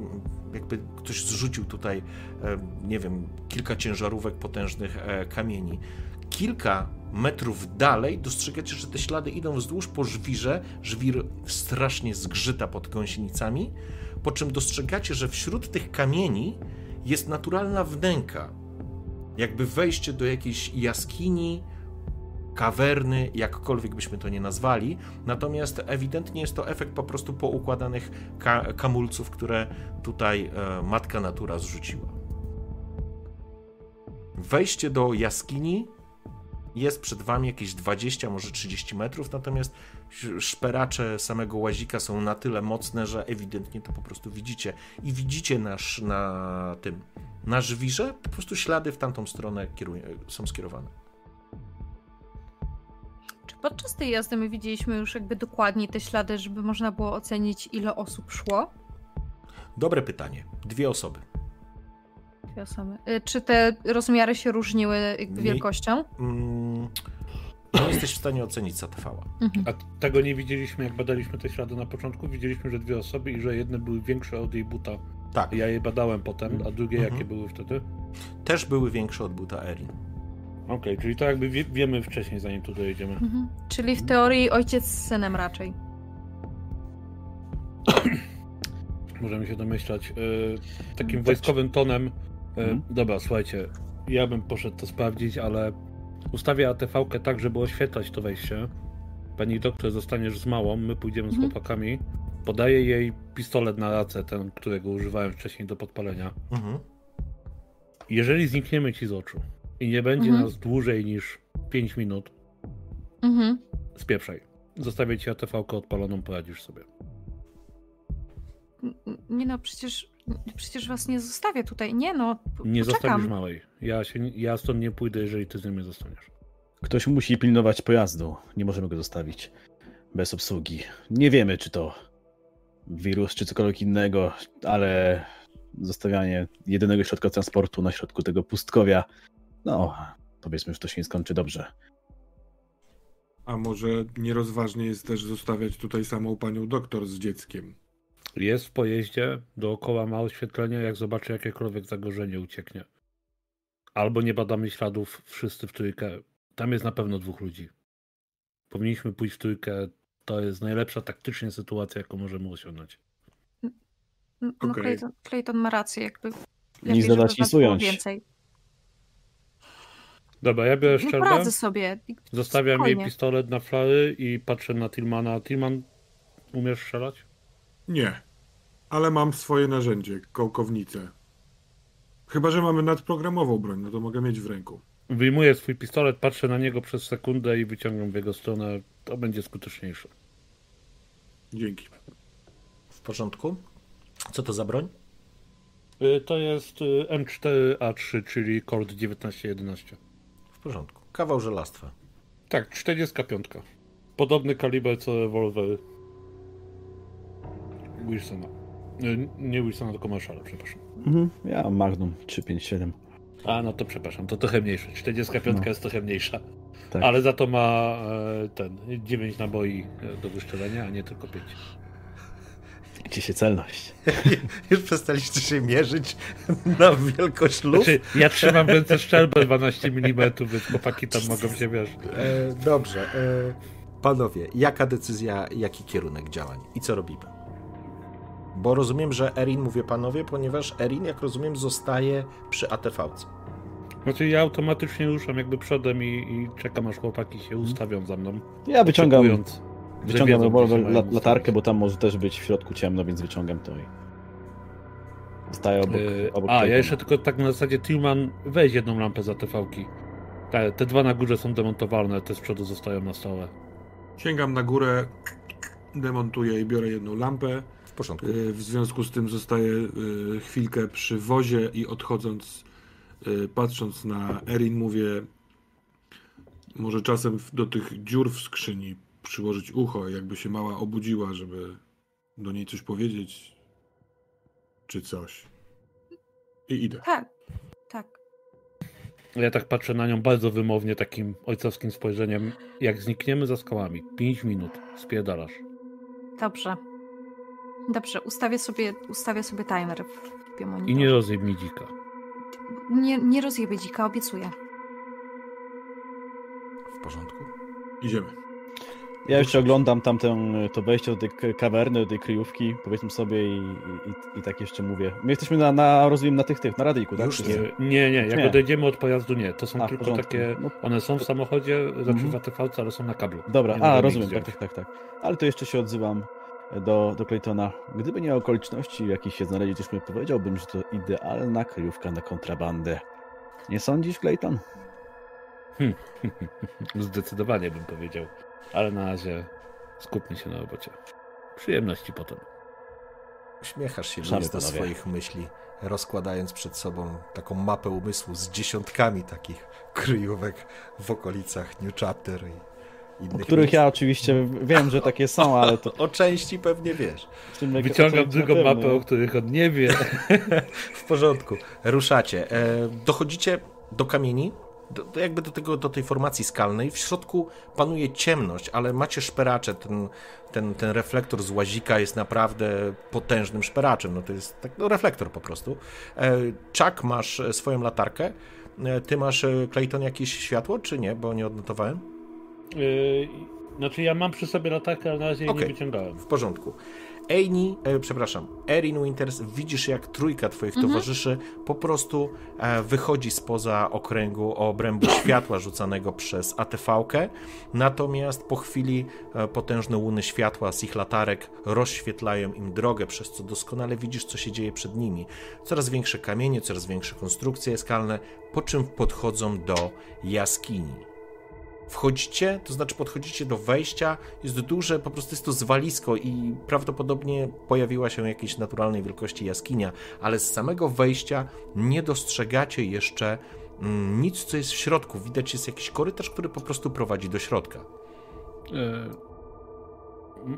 jakby ktoś zrzucił tutaj, e, nie wiem, kilka ciężarówek potężnych e, kamieni. Kilka metrów dalej dostrzegacie, że te ślady idą wzdłuż po żwirze. Żwir strasznie zgrzyta pod gąsienicami, po czym dostrzegacie, że wśród tych kamieni jest naturalna wnęka. Jakby wejście do jakiejś jaskini, kawerny, jakkolwiek byśmy to nie nazwali, natomiast ewidentnie jest to efekt po prostu poukładanych ka kamulców, które tutaj e, matka natura zrzuciła. Wejście do jaskini jest przed wami jakieś 20, może 30 metrów, natomiast sz- szperacze samego łazika są na tyle mocne, że ewidentnie to po prostu widzicie. I widzicie nasz, na tym, na żwirze, po prostu ślady w tamtą stronę są skierowane. Podczas tej jazdy my widzieliśmy już jakby dokładnie te ślady, żeby można było ocenić, ile osób szło? Dobre pytanie. Dwie osoby. Dwie osoby. Y, Czy te rozmiary się różniły jakby Nie. wielkością? Mm, nie jesteś w stanie ocenić ZTV-a. Mhm. A tego nie widzieliśmy, jak badaliśmy te ślady na początku. Widzieliśmy, że dwie osoby i że jedne były większe od jej buta. Tak, Ja je badałem potem, a drugie Mhm. jakie były wtedy? też były większe od buta Erin. Okej, czyli to jakby wie, wiemy wcześniej, zanim tu dojedziemy. Mhm. Czyli w teorii ojciec z synem raczej. Możemy się domyślać. e, takim Tak. wojskowym tonem. e, Mhm. Dobra, słuchajcie. ja bym poszedł to sprawdzić, ale ustawię ATV-kę tak, żeby oświetlać to wejście. Pani doktor zostaniesz z małą, my pójdziemy z Mhm. chłopakami. Podaję jej pistolet na racę, ten, którego używałem wcześniej do podpalenia. Mhm. Jeżeli znikniemy ci z oczu i nie będzie Mhm. nas dłużej niż 5 minut, Mhm. spieprzaj. Zostawię ci ATV-kę odpaloną, poradzisz sobie. Nie no, przecież, przecież was nie zostawię tutaj. Nie no, Nie poczekam. zostawisz małej. Ja, się, ja stąd nie pójdę, jeżeli ty z nią nie zostaniesz. Ktoś musi pilnować pojazdu. Nie możemy go zostawić bez obsługi. Nie wiemy, czy to wirus, czy cokolwiek innego, ale zostawianie jedynego środka transportu na środku tego pustkowia, no, powiedzmy, że to się nie skończy dobrze. A może nierozważnie jest też zostawiać tutaj samą panią doktor z dzieckiem? Jest w pojeździe, dookoła ma oświetlenie, jak zobaczy jakiekolwiek zagrożenie ucieknie. Albo nie badamy śladów wszyscy w trójkę. Tam jest na pewno dwóch ludzi. Powinniśmy pójść w trójkę. To jest najlepsza taktycznie sytuacja, jaką możemy osiągnąć. N- No Okej. Clayton, Clayton ma rację, jakby. Nic dodać, nic ująć. Więcej. Dobra, ja biorę Nie szczerbę, poradzę sobie. zostawiam jej Spokojnie. pistolet na flary i patrzę na Tillmana. Tillman, umiesz strzelać? Nie. Ale mam swoje narzędzie, kołkownicę. Chyba, że mamy nadprogramową broń, no to mogę mieć w ręku. Wyjmuję swój pistolet, patrzę na niego przez sekundę i wyciągam w jego stronę. To będzie skuteczniejsze. Dzięki. W porządku. Co to za broń? Y, To jest y, M4A3, czyli Colt 1911. W porządku. Kawał żelastwa. Tak, 45. Podobny kaliber co rewolwer Wilsona. Nie Wilsona, tylko Marszala, przepraszam. Mhm. Ja mam Magnum 357. A, no to przepraszam, to trochę mniejsze. 45 No. jest trochę mniejsza. Tak. Ale za to ma e, ten 9 naboi e, do wyszczelenia, a nie tylko 5. Gdzie się celność? Już przestaliście się mierzyć na wielkość luf? Znaczy, ja trzymam ręce szczelbę 12 mm, więc chłopaki tam mogą się wiesz. E, dobrze. E, panowie, jaka decyzja, jaki kierunek działań i co robimy? Bo rozumiem, że Erin, mówię panowie, ponieważ Erin, jak rozumiem, zostaje przy ATV-ce. Znaczy ja automatycznie ruszam jakby przodem i, i czekam aż chłopaki się ustawią za mną. Ja wyciągam, wyciągam się la, latarkę, bo tam może też być w środku ciemno, więc wyciągam to i staję obok, Yy, obok A, ja jeszcze tylko tak na zasadzie Tillman, weź jedną lampę za TV-ki. Te, te dwa na górze są demontowalne, te z przodu zostają na stole. Sięgam na górę, demontuję i biorę jedną lampę. W porządku. Y, W związku z tym zostaję y, chwilkę przy wozie i odchodząc, y, patrząc na Erin, mówię, może czasem do tych dziur w skrzyni przyłożyć ucho, jakby się mała obudziła, żeby do niej coś powiedzieć, czy coś. I idę. Tak, tak. Ja tak patrzę na nią bardzo wymownie, takim ojcowskim spojrzeniem. Jak znikniemy za skałami, 5 minut, spierdalasz. Dobrze. Dobrze, ustawię sobie, ustawię sobie timer w I biomonitorze. nie rozjeb mi dzika. nie, nie rozjebie dzika, obiecuję. W porządku. Idziemy. Ja jeszcze oglądam tamtę, to wejście do tej kawerny, do tej kryjówki, powiedzmy sobie i, i, i tak jeszcze mówię. My jesteśmy na, na rozumiem, na tych, tych, na radyjku, tak? Już nie. Nie, nie. Jak Nie. odejdziemy od pojazdu, nie. To są A, tylko takie. No, One są w samochodzie, znaczy w ATV, ale są na kablu. Dobra, Nie a rozumiem, tak, tak, tak, tak. Ale to jeszcze się odzywam do, do Claytona. Gdyby nie okoliczności, w jakich się znaleźliśmy, powiedziałbym, że to idealna kryjówka na kontrabandę. Nie sądzisz, Clayton? Zdecydowanie bym powiedział. Ale na razie skupmy się na robocie. Przyjemności potem. Uśmiechasz się Luis, do swoich myśli, rozkładając przed sobą taką mapę umysłu z dziesiątkami takich kryjówek w okolicach New Chapter i O innych których miejsc. ja oczywiście wiem, że takie są, ale to... O części pewnie wiesz. Wyciągam drugą mapę, o których on nie wie. W porządku. Ruszacie. E, dochodzicie do kamieni, do, do jakby do, tego, do tej formacji skalnej. W środku panuje ciemność, ale macie szperacze. Ten, ten, ten reflektor z łazika jest naprawdę potężnym szperaczem. No to jest tak, no, reflektor po prostu. E, Chuck, masz e, swoją latarkę. E, Ty masz, Clayton, jakieś światło, czy nie? Bo nie odnotowałem. Yy, znaczy ja mam przy sobie latarkę, ale na razie Okej. nie wyciągałem. W porządku. Amy, e, przepraszam, Erin Winters, widzisz jak trójka twoich Mhm. towarzyszy po prostu e, wychodzi spoza okręgu obrębu światła rzucanego przez ATV-kę, natomiast po chwili e, potężne łuny światła z ich latarek rozświetlają im drogę, przez co doskonale widzisz, co się dzieje przed nimi. Coraz większe kamienie, coraz większe konstrukcje skalne, po czym podchodzą do jaskini. Wchodzicie, to znaczy podchodzicie do wejścia, jest duże, po prostu jest to zwalisko i prawdopodobnie pojawiła się jakiejś naturalnej wielkości jaskinia, ale z samego wejścia nie dostrzegacie jeszcze mm, nic, co jest w środku. Widać jest jakiś korytarz, który po prostu prowadzi do środka.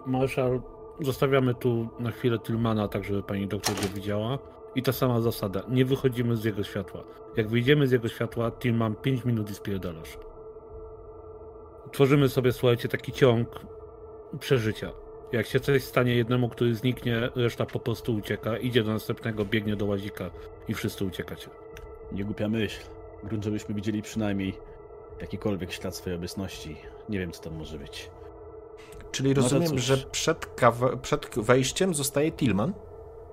Marszal, zostawiamy tu na chwilę Tillmana, tak żeby pani doktor go widziała. I ta sama zasada, nie wychodzimy z jego światła. Jak wyjdziemy z jego światła, Tillman 5 minut i spierdalasz. Tworzymy sobie, słuchajcie, taki ciąg przeżycia. Jak się coś stanie jednemu, który zniknie, reszta po prostu ucieka, idzie do następnego, biegnie do łazika i wszyscy uciekacie. Nie głupia myśl. Grunt, żebyśmy widzieli przynajmniej jakikolwiek ślad swojej obecności. Nie wiem, co tam może być. Czyli No rozumiem, cóż. że przed, kawa- przed wejściem zostaje Tillman.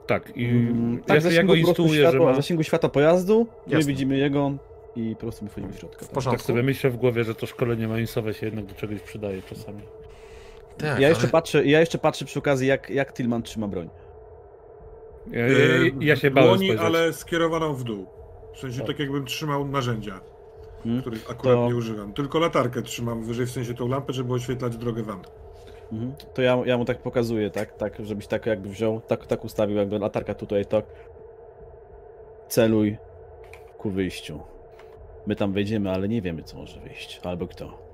Tak, i Mm, ja, tak, ja zasięgu go instruuję, że światła, ma... zasięgu świata pojazdu, my Jasne. widzimy jego i po prostu my wchodzimy w środka. W tak. porządku. Tak sobie myślę w głowie, że to szkolenie manisowe się jednak do czegoś przydaje czasami. Tak, Ja jeszcze, ale- patrzę, ja jeszcze patrzę przy okazji, jak, jak Tillman trzyma broń. Ja, ja, ja się bałem Dłoni, spojrzeć. ale skierowaną w dół. W sensie Tak. tak jakbym trzymał narzędzia, Hmm? których akurat To- nie używam. Tylko latarkę trzymam wyżej, w sensie tą lampę, żeby oświetlać drogę wam. Mhm. To ja, ja mu tak pokazuję, tak, tak, żebyś tak jakby wziął, tak, tak ustawił, jakby latarka tutaj, tak. Celuj ku wyjściu. My tam wejdziemy, ale nie wiemy, co może wyjść. Albo kto.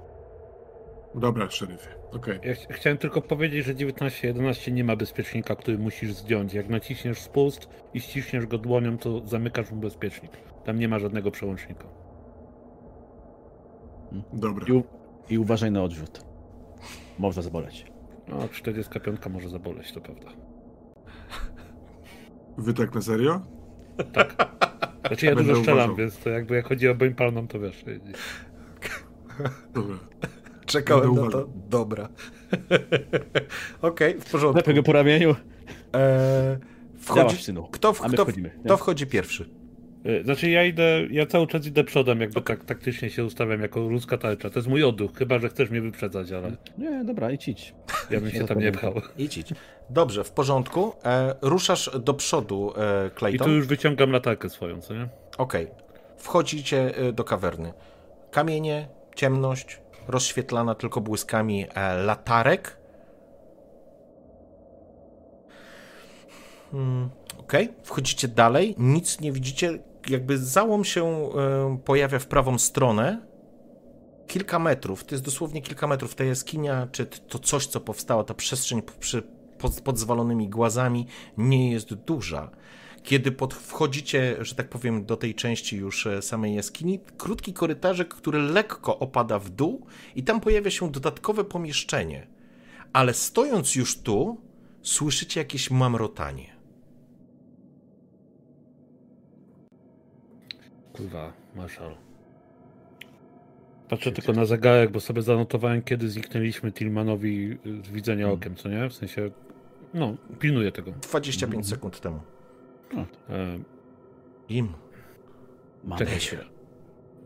Dobra, szeryfie. Okej. Ja ch- chciałem tylko powiedzieć, że 19.11 nie ma bezpiecznika, który musisz zdjąć. Jak naciśniesz spust i ściśniesz go dłonią, to zamykasz mu bezpiecznik. Tam nie ma żadnego przełącznika. Dobra. I, I uważaj na odrzut. Można zaboleć. No, 45 może zaboleć, to prawda. Wy tak na serio? Znaczy ja Będę dużo strzelam, uważał. więc to jakby jak chodzi o broń palną, to wiesz. Dobra. Czekałem Będę na to. Dobra. Okej, w porządku. Lepiej go po ramieniu. Eee, Działasz, wchodzi... synu. Kto, w... A my kto, wchodzimy, kto wchodzi pierwszy? Y, Znaczy ja idę, ja cały czas idę przodem, jakby tak taktycznie się ustawiam jako ludzka tarcza. To jest mój odruch, chyba że chcesz mnie wyprzedzać, ale Nie, dobra, idź, idź. ja bym się tam nie pchał. Idź, idź. Dobrze, w porządku. E, ruszasz do przodu, e, I Clayton. tu już wyciągam latarkę swoją, co nie? Okej. Wchodzicie e, do kawerny. Kamienie, ciemność, rozświetlana tylko błyskami e, latarek. Hmm, Okej, wchodzicie dalej, nic nie widzicie. Jakby załom się e, pojawia w prawą stronę. Kilka metrów, to jest dosłownie kilka metrów. Ta jaskinia, czy to coś, co powstało, ta przestrzeń przy, pod, pod zwalonymi głazami, nie jest duża. Kiedy pod, wchodzicie, że tak powiem, do tej części już e, samej jaskini, krótki korytarzek, który lekko opada w dół, i tam pojawia się dodatkowe pomieszczenie. Ale stojąc już tu, słyszycie jakieś mamrotanie. Kurwa, marszal. Patrzę tylko na zegarek, bo sobie zanotowałem, kiedy zniknęliśmy Tillmanowi z widzenia okiem, co nie? W sensie, no, pilnuję tego. 25 sekund temu. E, Im. Mamy czekaj się. się.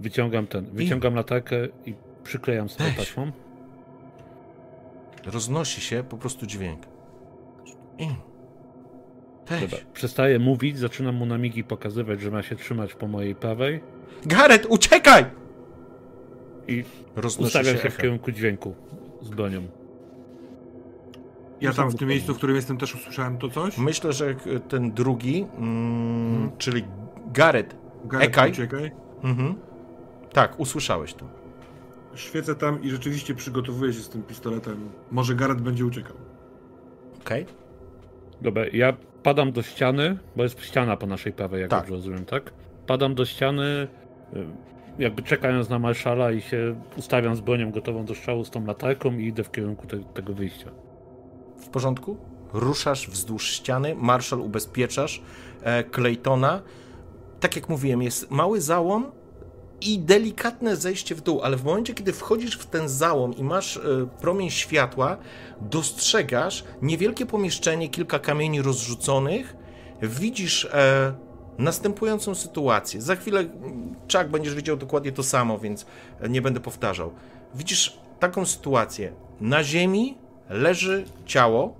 Wyciągam ten, wyciągam latarkę i przyklejam sobie Weź. taśmą. Roznosi się po prostu dźwięk. Im. Też. Dobra, przestaję mówić, zaczynam mu na migi pokazywać, że ma się trzymać po mojej prawej Gareth, uciekaj! i Roznosi ustawiam się w echem. kierunku dźwięku z bronią. Ja tam w tym miejscu, w którym jestem, też usłyszałem to coś. Myślę, że ten drugi, mm, czyli Gareth. Gareth, Ekaj. uciekaj. Mhm. Tak, usłyszałeś to. Świecę tam i rzeczywiście przygotowuję się z tym pistoletem. Może Gareth będzie uciekał. Okej? Dobra, ja padam do ściany, bo jest ściana po naszej prawej, jak Tak. dobrze rozumiem, tak? Padam do ściany, y, jakby czekając na marszala i się ustawiam z bronią gotową do strzału z tą latarką i idę w kierunku te, tego wyjścia. W porządku? Ruszasz wzdłuż ściany, Marshall ubezpieczasz e, Claytona. Tak jak mówiłem, jest mały załom, i delikatne zejście w dół, ale w momencie, kiedy wchodzisz w ten załom i masz e, promień światła, dostrzegasz niewielkie pomieszczenie, kilka kamieni rozrzuconych, widzisz e, następującą sytuację. Za chwilę, Czak, będziesz widział dokładnie to samo, więc nie będę powtarzał. Widzisz taką sytuację. Na ziemi leży ciało,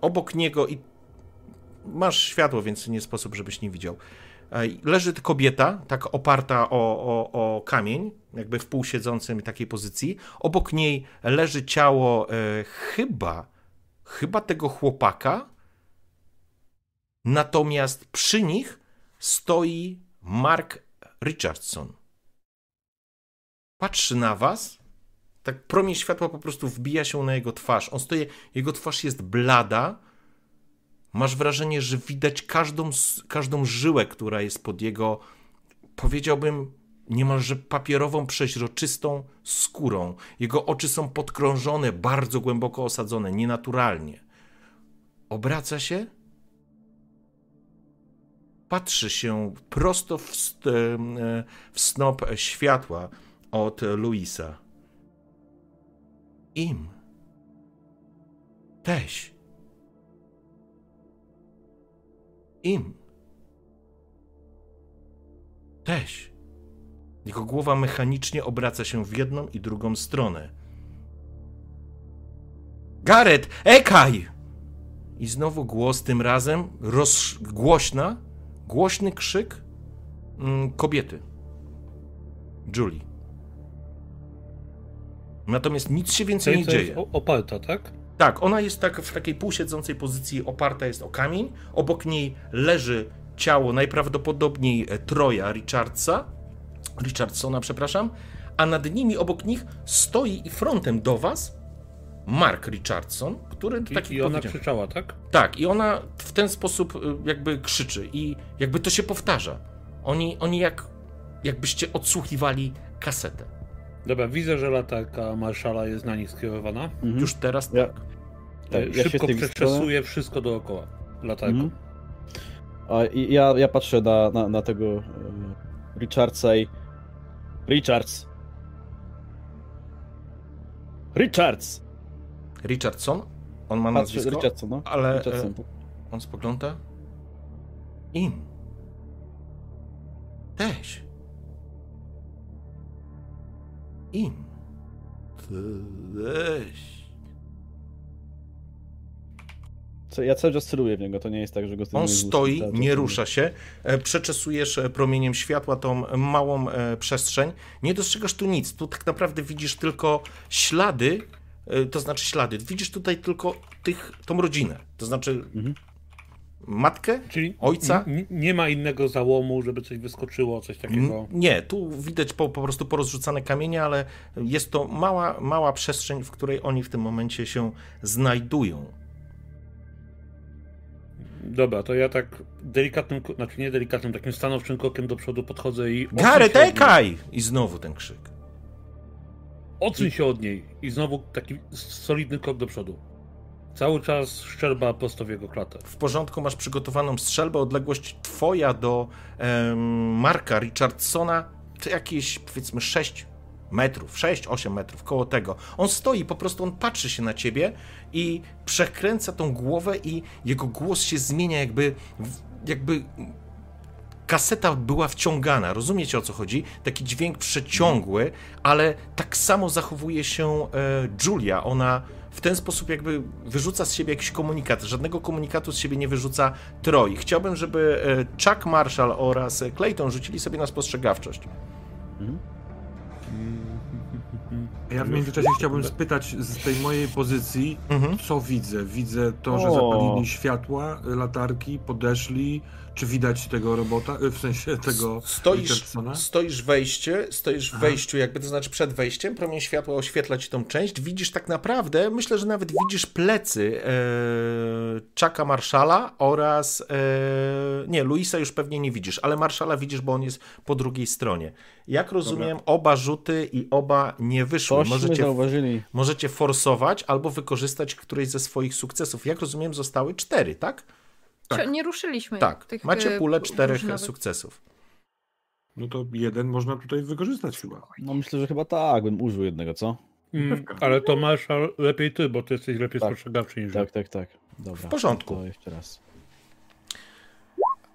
obok niego i masz światło, więc nie sposób, żebyś nie widział. Leży kobieta, tak oparta o, o, o kamień, jakby w półsiedzącym takiej pozycji. Obok niej leży ciało e, chyba, chyba tego chłopaka. Natomiast przy nich stoi Mark Richardson. Patrzy na was, tak promień światła po prostu wbija się na jego twarz. On stoi, jego twarz jest blada, masz wrażenie, że widać każdą, każdą żyłę, która jest pod jego, powiedziałbym, niemalże papierową, przeźroczystą skórą. Jego oczy są podkrążone, bardzo głęboko osadzone, nienaturalnie. Obraca się, patrzy się prosto w, w snop światła od Luisa. Im. Teś. Im. Teś. Jego głowa mechanicznie obraca się w jedną i drugą stronę. Gareth, ekaj! I znowu głos, tym razem roz... głośna, głośny krzyk mm, kobiety. Julie. Natomiast nic się więcej nie dzieje. Jest oparta, tak? Tak, ona jest tak w takiej półsiedzącej pozycji, oparta jest o kamień. Obok niej leży ciało najprawdopodobniej e, Troja Richardsa, Richardsona, przepraszam, a nad nimi, obok nich stoi i frontem do was Mark Richardson, który I, taki i ona krzyczała, tak? Tak, i ona w ten sposób e, jakby krzyczy i jakby to się powtarza. Oni, oni jak, jakbyście odsłuchiwali kasetę. Dobra, widzę, że latarka marszala jest na nich skierowana. Mhm. Już teraz tak. Ja, tak, ja Szybko przeczesuję wszystko dookoła latarką. Mhm. A ja, ja patrzę na, na, na tego e, Richardsa i... Richards! Richards! Richardson? On ma Patrzę, nazwisko, Richardson, no. ale Richardson. E, on spogląda. Im. Też. Im. Weź. Co, ja cały czas celuję w niego, to nie jest tak, że go On stoi, nie rusza się, e, przeczesujesz e, promieniem światła tą małą e, przestrzeń, nie dostrzegasz tu nic, tu tak naprawdę widzisz tylko ślady, to znaczy ślady, widzisz tutaj tylko tych, tą rodzinę, to znaczy mhm matkę, Czyli ojca. nie ma innego załomu, żeby coś wyskoczyło, coś takiego. Nie, tu widać po, po prostu porozrzucane kamienie, ale jest to mała, mała przestrzeń, w której oni w tym momencie się znajdują. Dobra, to ja tak delikatnym, znaczy nie delikatnym, takim stanowczym krokiem do przodu podchodzę i... Garetejkaj! I znowu ten krzyk. Odsuń się od niej i znowu taki solidny krok do przodu. Cały czas strzelba prosto w jego klatę. W porządku, masz przygotowaną strzelbę. Odległość twoja do Marka Richardsona to jakieś powiedzmy 6 metrów, 6-8 metrów, koło tego. On stoi, po prostu on patrzy się na ciebie i przekręca tą głowę i jego głos się zmienia jakby, jakby kaseta była wciągana. Rozumiecie o co chodzi? Taki dźwięk przeciągły, ale tak samo zachowuje się e, Julia. Ona w ten sposób jakby wyrzuca z siebie jakiś komunikat. Żadnego komunikatu z siebie nie wyrzuca Troy. Chciałbym, żeby e, Chuck Marshall oraz Clayton rzucili sobie na spostrzegawczość. Ja w międzyczasie chciałbym spytać z tej mojej pozycji, mhm. co widzę? Widzę to, że zapalili światła, latarki, podeszli, czy widać tego robota, w sensie tego stoisz, stoisz wejście, stoisz w wejściu, jakby to znaczy przed wejściem, promień światła oświetla ci tą część, widzisz tak naprawdę, myślę, że nawet widzisz plecy e, Chucka Marszala oraz e, nie, Luisa już pewnie nie widzisz, ale Marszala widzisz, bo on jest po drugiej stronie. Jak rozumiem, Dobra. oba rzuty i oba nie wyszły. możecie, możecie forsować albo wykorzystać któryś ze swoich sukcesów. Jak rozumiem, zostały cztery, tak? Tak. Nie ruszyliśmy. Tak, tych macie e, pulę czterech różnowych. sukcesów. No to jeden można tutaj wykorzystać chyba. No myślę, że chyba tak, bym użył jednego, co? Mm, ale to masz lepiej ty, bo ty jesteś lepiej Tak. spostrzegawczy niż ja. Tak, tak, tak. Dobra. W porządku. To jeszcze raz.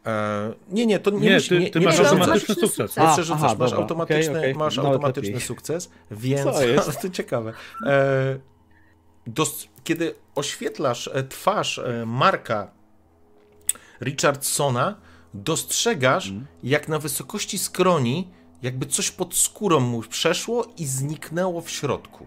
E, nie, nie, to nie, Nie, musi- ty- nie, ty nie, masz automatyczny sukces. Nie A, przerzucasz, aha, masz dobra. automatyczny, Okej, okej. masz Nawet automatyczny lepiej. sukces, więc Co jest? to ciekawe. E, dos, kiedy oświetlasz e, twarz Marka Richardsona, dostrzegasz, Mhm. jak na wysokości skroni, jakby coś pod skórą mu przeszło i zniknęło w środku.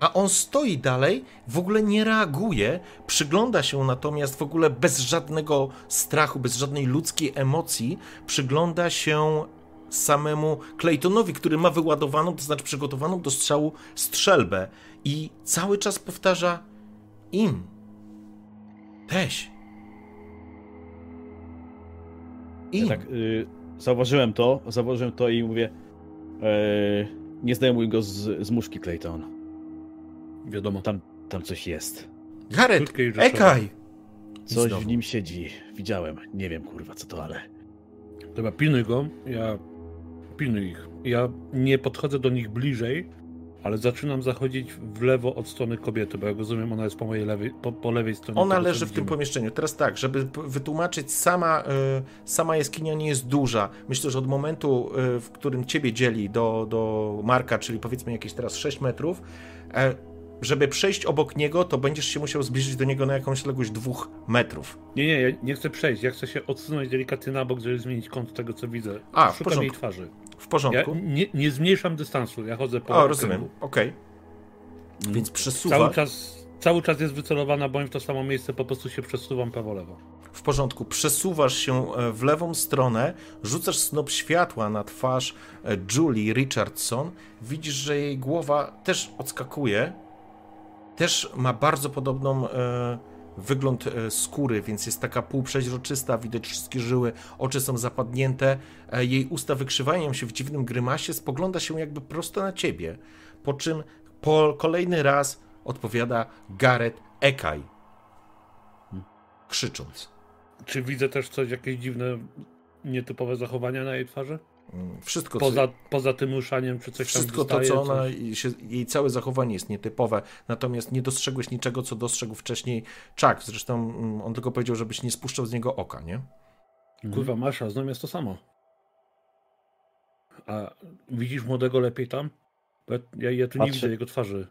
A on stoi dalej, w ogóle nie reaguje, przygląda się natomiast w ogóle bez żadnego strachu, bez żadnej ludzkiej emocji, przygląda się samemu Claytonowi, który ma wyładowaną, to znaczy przygotowaną do strzału strzelbę i cały czas powtarza im. Teś. Im. Ja tak y, zauważyłem to, zauważyłem to i mówię e, nie zdejmuj go z, z muszki, Clayton. Wiadomo. Tam, tam coś jest. Gareth, i. Ekaj! Coś w nim siedzi. Widziałem. Nie wiem, kurwa, co to, ale... Dobra, pilnuj go. Ja pilnuj ich. Ja nie podchodzę do nich bliżej, ale zaczynam zachodzić w lewo od strony kobiety, bo jak rozumiem, ona jest po mojej lewej, po, po lewej stronie. Ona tego, leży w tym pomieszczeniu. Teraz tak, żeby wytłumaczyć, sama, y, sama jaskinia nie jest duża. Myślę, że od momentu, y, w którym ciebie dzieli do, do Marka, czyli powiedzmy jakieś teraz 6 metrów, e, żeby przejść obok niego, to będziesz się musiał zbliżyć do niego na jakąś odległość dwóch metrów. Nie, nie, ja nie chcę przejść. Ja chcę się odsunąć delikatnie na bok, żeby zmienić kąt tego, co widzę. A, w Szukam porządku. jej twarzy. W Ja porządku? nie, nie zmniejszam dystansu, ja chodzę po o, rozumiem. Okej. Więc przesuwa. Cały czas, cały czas jest wycelowana, bądź w to samo miejsce, po prostu się przesuwam prawo-lewo. W porządku. Przesuwasz się e, w lewą stronę, rzucasz snop światła na twarz e, Julie Richardson. Widzisz, że jej głowa też odskakuje. Też ma bardzo podobną e, wygląd e, skóry, więc jest taka półprzeźroczysta, widać wszystkie żyły, oczy są zapadnięte. E, jej usta wykrzywają się w dziwnym grymasie, spogląda się jakby prosto na ciebie. Po czym po kolejny raz odpowiada Gareth Ekaj, krzycząc. Czy widzę też coś, jakieś dziwne, nietypowe zachowania na jej twarzy? Wszystko, co, Poza, poza tym ruszaniem, czy coś wszystko tam to, co ona, się, jej całe zachowanie jest nietypowe, natomiast nie dostrzegłeś niczego, co dostrzegł wcześniej Chuck. Zresztą mm, on tylko powiedział, żebyś nie spuszczał z niego oka, nie? Kurwa, Marsza, znowu jest to samo. A widzisz młodego lepiej tam? Ja, ja tu nie Patrzę. widzę jego twarzy.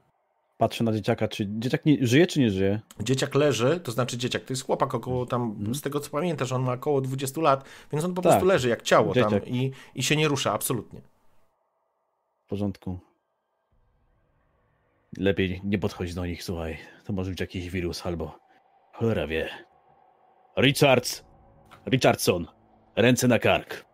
Patrzę na dzieciaka, czy dzieciak nie, żyje, czy nie żyje? Dzieciak leży, to znaczy dzieciak, to jest chłopak około tam, Mhm. z tego co pamiętasz, on ma około 20 lat, więc on po Tak. prostu leży jak ciało tam Dzieciak. i, i się nie rusza, absolutnie. W porządku. Lepiej nie podchodź do nich, słuchaj. To może być jakiś wirus albo... Cholera wie. Richards! Richardson! Ręce na kark.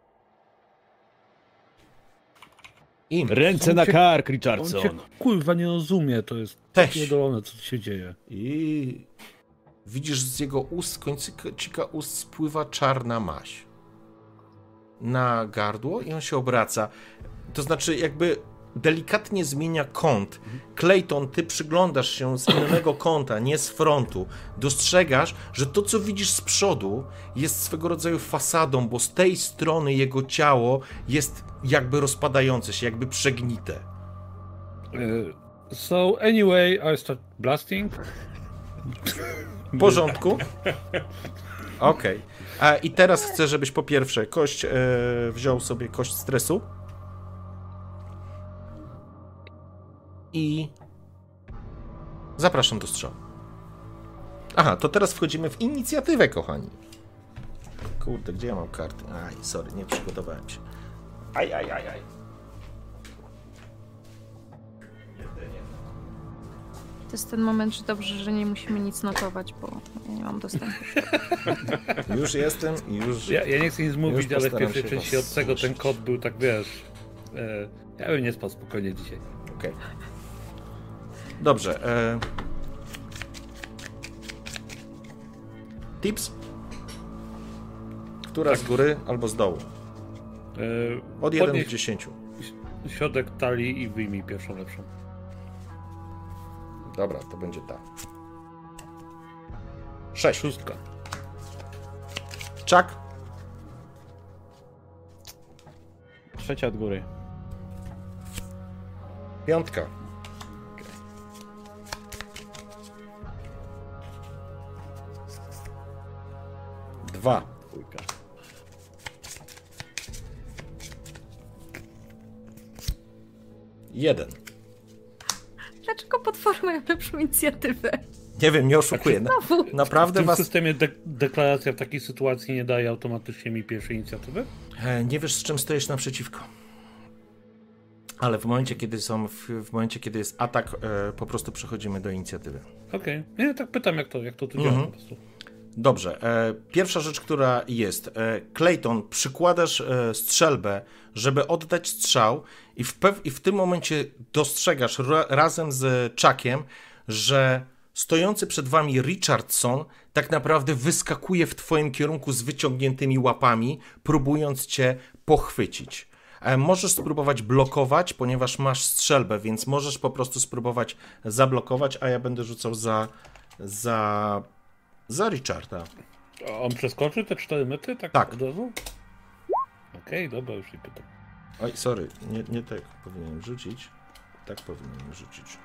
Im. Ręce On na cię- kark, On Richardson! cię kurwa nie rozumie, to jest pierdolone, co tu się dzieje. I widzisz z jego ust, z końcika ust spływa czarna maź na gardło i on się obraca. To znaczy jakby delikatnie zmienia kąt. Clayton, ty przyglądasz się z innego kąta, nie z frontu. Dostrzegasz, że to, co widzisz z przodu, jest swego rodzaju fasadą, bo z tej strony jego ciało jest jakby rozpadające się, jakby przegnite. E, So anyway, I start blasting. W porządku? Okej. A I teraz chcę, żebyś po pierwsze kość e, wziął sobie kość stresu. I zapraszam do strzału. Aha, to teraz wchodzimy w inicjatywę, kochani. Kurde, gdzie ja mam karty? Aj, sorry, nie przygotowałem się. Aj, aj, aj, aj. To jest ten moment, że dobrze, że nie musimy nic notować, bo ja nie mam dostępu. Już jestem, już. Ja, ja nie chcę nic mówić, ale w pierwszej się części od tego ten kod był tak, wiesz... E, ja bym nie spał spokojnie dzisiaj. Okej. Dobrze. E... Tips? Która z góry albo z dołu? E, Od 1 do podnieś 10. środek talii i wyjmij pierwszą lepszą. Dobra, to będzie ta. 6. Szóstka. Czak. trzecia od góry. Piątka. Dwa. Dwójka. Jeden. Dlaczego potwory mają lepszą inicjatywę? Nie wiem, nie oszukuję. Na, Znowu. W naprawdę tym was... systemie de- deklaracja w takiej sytuacji nie daje automatycznie mi pierwszej inicjatywy? E, Nie wiesz, z czym stoisz naprzeciwko. Ale w momencie, kiedy są, w, w momencie, kiedy jest atak, e, po prostu przechodzimy do inicjatywy. Okej. Nie, tak pytam, jak to, jak to tu działa Mhm. po prostu. Dobrze. E, pierwsza rzecz, która jest. E, Clayton, przykładasz e, strzelbę, żeby oddać strzał, i w, i w tym momencie dostrzegasz ra- razem z Chuckiem, że stojący przed wami Richardson tak naprawdę wyskakuje w twoim kierunku z wyciągniętymi łapami, próbując cię pochwycić. Możesz spróbować blokować, ponieważ masz strzelbę, więc możesz po prostu spróbować zablokować, a ja będę rzucał za, za za Richarda. A on przeskoczy te 4 metry tak, Tak. od razu? Okej, dobra, już nie pytam. Oj, sorry, nie, nie tak powinienem rzucić. Tak powinienem rzucić.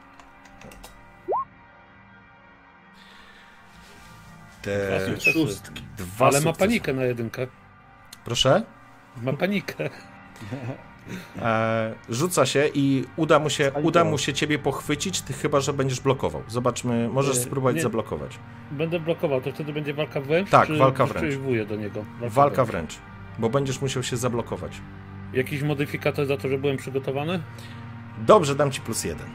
Te Dwa szóstki. Dwa Ale ma panikę na jedynkę. Proszę? Ma panikę. E, rzuca się i uda mu się, Spaliło. uda mu się ciebie pochwycić, ty chyba, że będziesz blokował. Zobaczmy, możesz Nie, spróbować nie. zablokować. Będę blokował, to wtedy będzie walka wręcz? Tak, czy walka wręcz. do niego. Walka wręcz, bo będziesz musiał się zablokować. Jakiś modyfikator za to, że byłem przygotowany? Dobrze, dam ci plus jeden.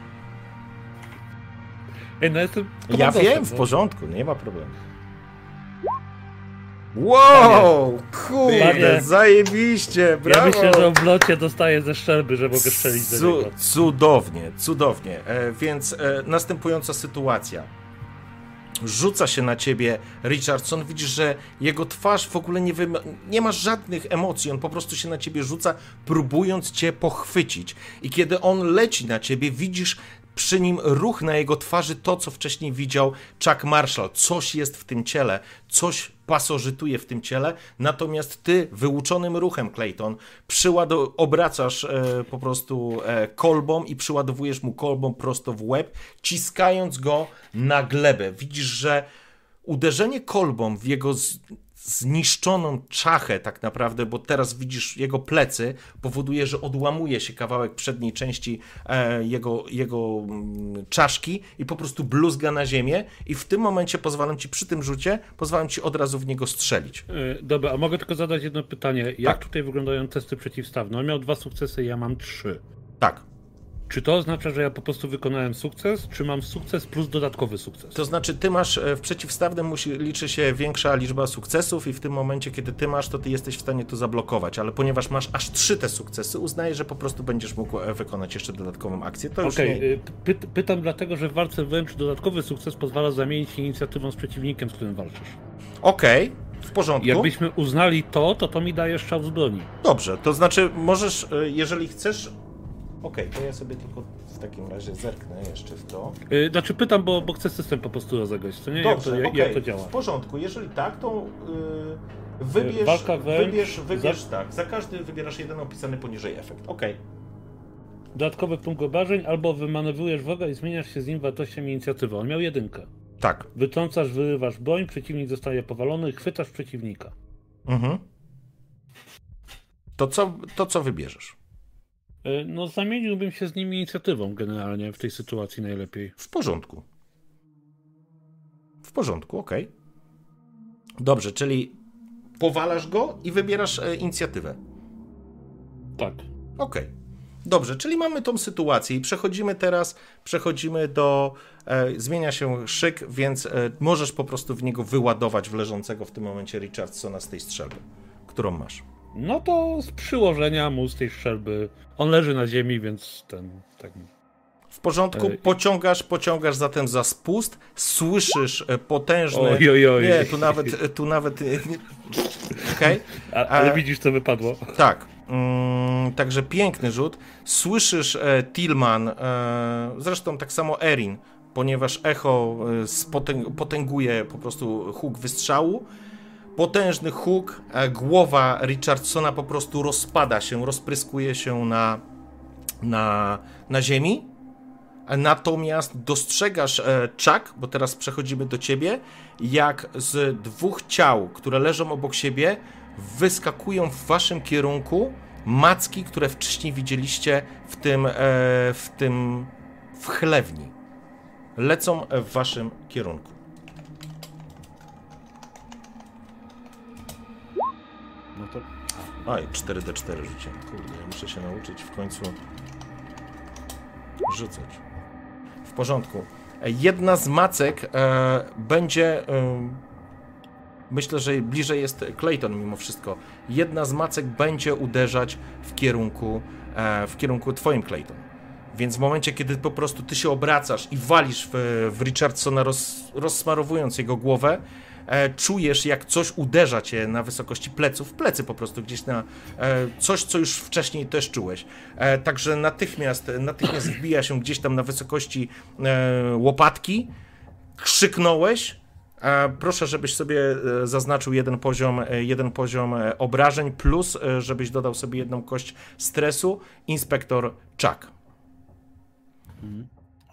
Ej, no Ja komandosem, wiem, w porządku, nie ma problemu. Wow, kurde, Panie. zajebiście, Ja brawo. myślę, że w locie dostaję ze szczelby, że mogę strzelić do Cu- niego. Cudownie, cudownie. E, więc e, następująca sytuacja. Rzuca się na ciebie Richardson, widzisz, że jego twarz w ogóle nie, wyma- nie ma żadnych emocji, on po prostu się na ciebie rzuca, próbując cię pochwycić. I kiedy on leci na ciebie, widzisz przy nim ruch na jego twarzy, to co wcześniej widział Chuck Marshall. Coś jest w tym ciele, coś pasożytuje w tym ciele, natomiast ty wyuczonym ruchem, Clayton, przyładu- obracasz e, po prostu e, kolbą i przyładowujesz mu kolbą prosto w łeb, ciskając go na glebę. Widzisz, że uderzenie kolbą w jego z, zniszczoną czachę tak naprawdę, bo teraz widzisz jego plecy, powoduje, że odłamuje się kawałek przedniej części e, jego, jego mm, czaszki i po prostu bluzga na ziemię i w tym momencie pozwalam ci przy tym rzucie, pozwalam ci od razu w niego strzelić. Yy, Dobra, a mogę tylko zadać jedno pytanie. Jak Tak. tutaj wyglądają testy przeciwstawne? On miał dwa sukcesy, ja mam trzy. Tak. Czy to oznacza, że ja po prostu wykonałem sukces, czy mam sukces plus dodatkowy sukces? To znaczy, ty masz e, w przeciwstawnym musi, liczy się większa liczba sukcesów, i w tym momencie, kiedy ty masz, to ty jesteś w stanie to zablokować, ale ponieważ masz aż trzy te sukcesy, uznaję, że po prostu będziesz mógł e, wykonać jeszcze dodatkową akcję. To już Okej, nie... yy, py pytam dlatego, że w walce wręcz dodatkowy sukces pozwala zamienić się inicjatywą z przeciwnikiem, z którym walczysz. Okej, w porządku. Jakbyśmy uznali to, to to mi daje strzał z broni. Dobrze, to znaczy możesz, e, jeżeli chcesz... Okej, to ja sobie tylko w takim razie zerknę jeszcze w to. Yy, znaczy pytam, bo, bo chcę system po prostu rozegrać, co nie? Dobrze, jak, to, okej, jak to działa? w porządku. Jeżeli tak, to yy, wybierz, Walka wręcz, wybierz, wybierz za- tak, za każdy wybierasz jeden opisany poniżej efekt. Okej. Dodatkowy punkt obrażeń, albo wymanewrujesz wroga i zmieniasz się z nim wartością inicjatywy. On miał jedynkę. Tak. Wytrącasz, wyrywasz broń, przeciwnik zostaje powalony, chwytasz przeciwnika. Mhm. To co, to co wybierzesz? Y, No, zamieniłbym się z nim inicjatywą generalnie w tej sytuacji najlepiej. W porządku. W porządku, okej. Dobrze, czyli powalasz go i wybierasz e, inicjatywę. Tak. Okej. Dobrze, czyli mamy tą sytuację i przechodzimy teraz, przechodzimy do, e, zmienia się szyk, więc e, możesz po prostu w niego wyładować w leżącego w tym momencie Richardsona z tej strzelby, którą masz. No to z przyłożenia mu z tej strzelby. On leży na ziemi, więc ten. Tak. W porządku, Ej. pociągasz, pociągasz zatem za spust, słyszysz e, potężny... Oj, oj, oj. Nie, tu nawet, e, tu nawet... e, Okej, A, ale E, widzisz, co wypadło. tak. Mm, także piękny rzut. Słyszysz e, Tillman, e, zresztą tak samo Erin, ponieważ echo e, spotęg- potęguje po prostu huk wystrzału. Potężny huk, głowa Richardsona po prostu rozpada się, rozpryskuje się na, na, na ziemi. Natomiast dostrzegasz, e, Chuck, bo teraz przechodzimy do ciebie, jak z dwóch ciał, które leżą obok siebie, wyskakują w waszym kierunku macki, które wcześniej widzieliście w tym, e, w tym, w chlewni. Lecą w waszym kierunku. Oj, 4D4 rzuciłem. Kurde, ja muszę się nauczyć w końcu rzucać. W porządku. Jedna z macek e, będzie. E, myślę, że bliżej jest Clayton mimo wszystko. Jedna z macek będzie uderzać w kierunku, e, w kierunku twoim Clayton. Więc w momencie, kiedy po prostu ty się obracasz i walisz w, w Richardsona, roz, rozsmarowując jego głowę, czujesz, jak coś uderza cię na wysokości pleców, plecy po prostu gdzieś na e, coś, co już wcześniej też czułeś. E, także natychmiast, natychmiast wbija się gdzieś tam na wysokości e, łopatki, krzyknąłeś. E, proszę, żebyś sobie e, zaznaczył jeden poziom, e, jeden poziom e, obrażeń, plus e, żebyś dodał sobie jedną kość stresu. Inspektor Chuck.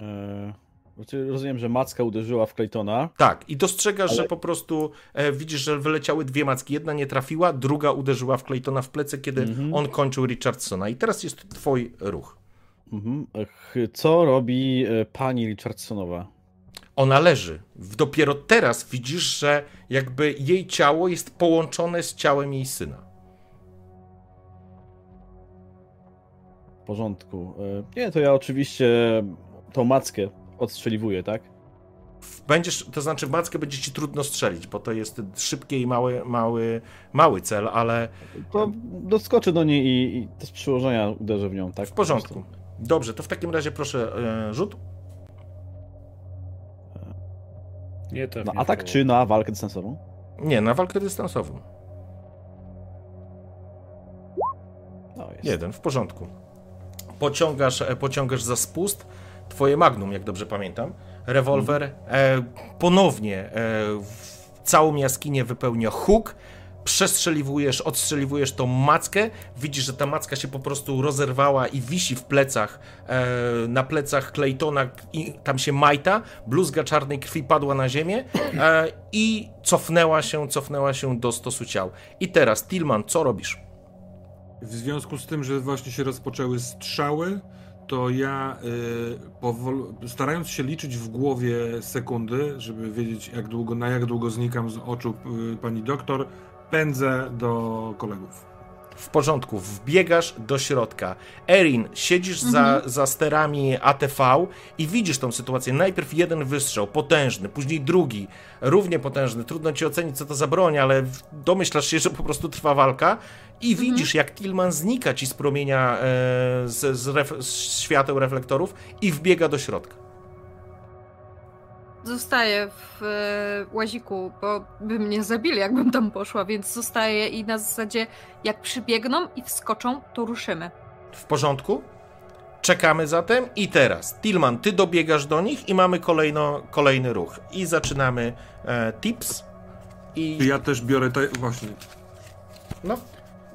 e, znaczy rozumiem, że macka uderzyła w Claytona. Tak, i dostrzegasz, Ale- że po prostu e, widzisz, że wyleciały dwie macki. Jedna nie trafiła, druga uderzyła w Claytona w plecy, kiedy Mhm. on kończył Richardsona. I teraz jest twój ruch. Mhm. Co robi e, pani Richardsonowa? Ona leży. Dopiero teraz widzisz, że jakby jej ciało jest połączone z ciałem jej syna. W porządku. E, Nie, to ja oczywiście tą mackę odstrzeliwuję, tak? Będziesz, to znaczy w mackę będzie ci trudno strzelić, bo to jest szybki i mały, mały, mały cel, ale To doskoczę do niej i, i to z przyłożenia uderzę w nią, tak? w porządku. Dobrze, to w takim razie proszę e, rzut. Nie Na nie atak było. czy na walkę dystansową? Nie, na walkę dystansową. No, jest. Jeden, w porządku. Pociągasz, e, pociągasz za spust twoje magnum, jak dobrze pamiętam. Rewolwer e, ponownie e, w całą jaskinię wypełnia huk. Przestrzeliwujesz, odstrzeliwujesz tą mackę. Widzisz, że ta macka się po prostu rozerwała i wisi w plecach, e, na plecach Claytona i tam się majta. Bluzga czarnej krwi padła na ziemię e, i cofnęła się, cofnęła się do stosu ciał. I teraz, Tillman, co robisz? W związku z tym, że właśnie się rozpoczęły strzały, to ja y, powol- starając się liczyć w głowie sekundy, żeby wiedzieć jak długo, na jak długo znikam z oczu y, pani doktor, pędzę do kolegów. W porządku, wbiegasz do środka. Erin, siedzisz za, za sterami ATV i widzisz tą sytuację. Najpierw jeden wystrzał, potężny, później drugi, równie potężny. Trudno ci ocenić, co to za broń, ale domyślasz się, że po prostu trwa walka i widzisz, jak Tillman znika ci z promienia, e, z, z, ref, z świateł reflektorów i wbiega do środka. Zostaję w e, łaziku, bo by mnie zabili, jakbym tam poszła, więc zostaję i na zasadzie jak przybiegną i wskoczą, to ruszymy. W porządku? Czekamy zatem i teraz, Tillman, ty dobiegasz do nich i mamy kolejno, kolejny ruch. I zaczynamy e, tips. I ja też biorę te, właśnie, No,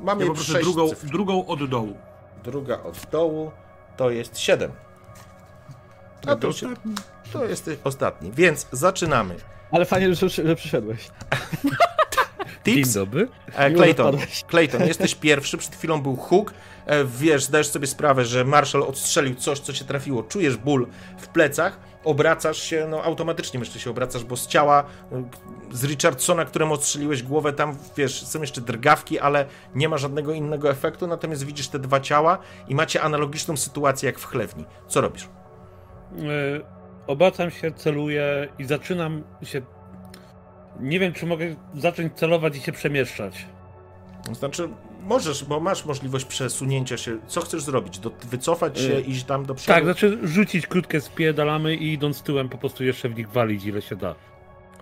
mamy ja sześć drugą, cyfr. drugą od dołu. Druga od dołu to jest 7. A to, się, ostatni. to jest ostatni. Więc zaczynamy. Ale fajnie, że, że przyszedłeś. Dzień Tips. dobry. E, Clayton. Clayton, jesteś pierwszy. Przed chwilą był huk. E, wiesz, zdajesz sobie sprawę, że Marshall odstrzelił coś, co cię trafiło. Czujesz ból w plecach. Obracasz się, no automatycznie myślę się obracasz, bo z ciała e, z Richardsona, któremu odstrzeliłeś głowę, tam wiesz, są jeszcze drgawki, ale nie ma żadnego innego efektu. Natomiast widzisz te dwa ciała i macie analogiczną sytuację jak w chlewni. Co robisz? E, Obracam się, celuję i zaczynam się. Nie wiem, czy mogę zacząć celować i się przemieszczać. Znaczy, możesz, bo masz możliwość przesunięcia się. Co chcesz zrobić? Do, wycofać się, Y, iść tam do przodu? Tak, znaczy rzucić krótkie spiedalamy i idąc tyłem po prostu jeszcze w nich walić ile się da.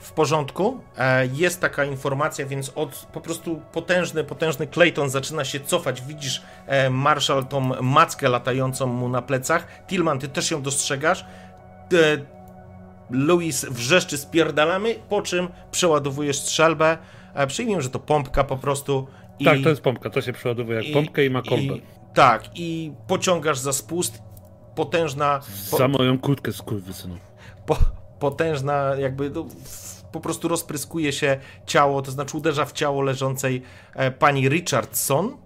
W porządku. E, Jest taka informacja, więc od po prostu potężny, potężny Clayton zaczyna się cofać. Widzisz e, Marshall tą mackę latającą mu na plecach. Tillman, ty też ją dostrzegasz. Louis wrzeszczy spierdalamy, po czym przeładowujesz strzelbę E, przyjmijmy, że to pompka po prostu. I, Tak, to jest pompka, to się przeładowuje jak pompkę i ma kombę. I, tak, i pociągasz za spust. Potężna. Po, Za moją kurtkę skurwysynu. po, potężna, jakby no, po prostu rozpryskuje się ciało, to znaczy uderza w ciało leżącej e, pani Richardson.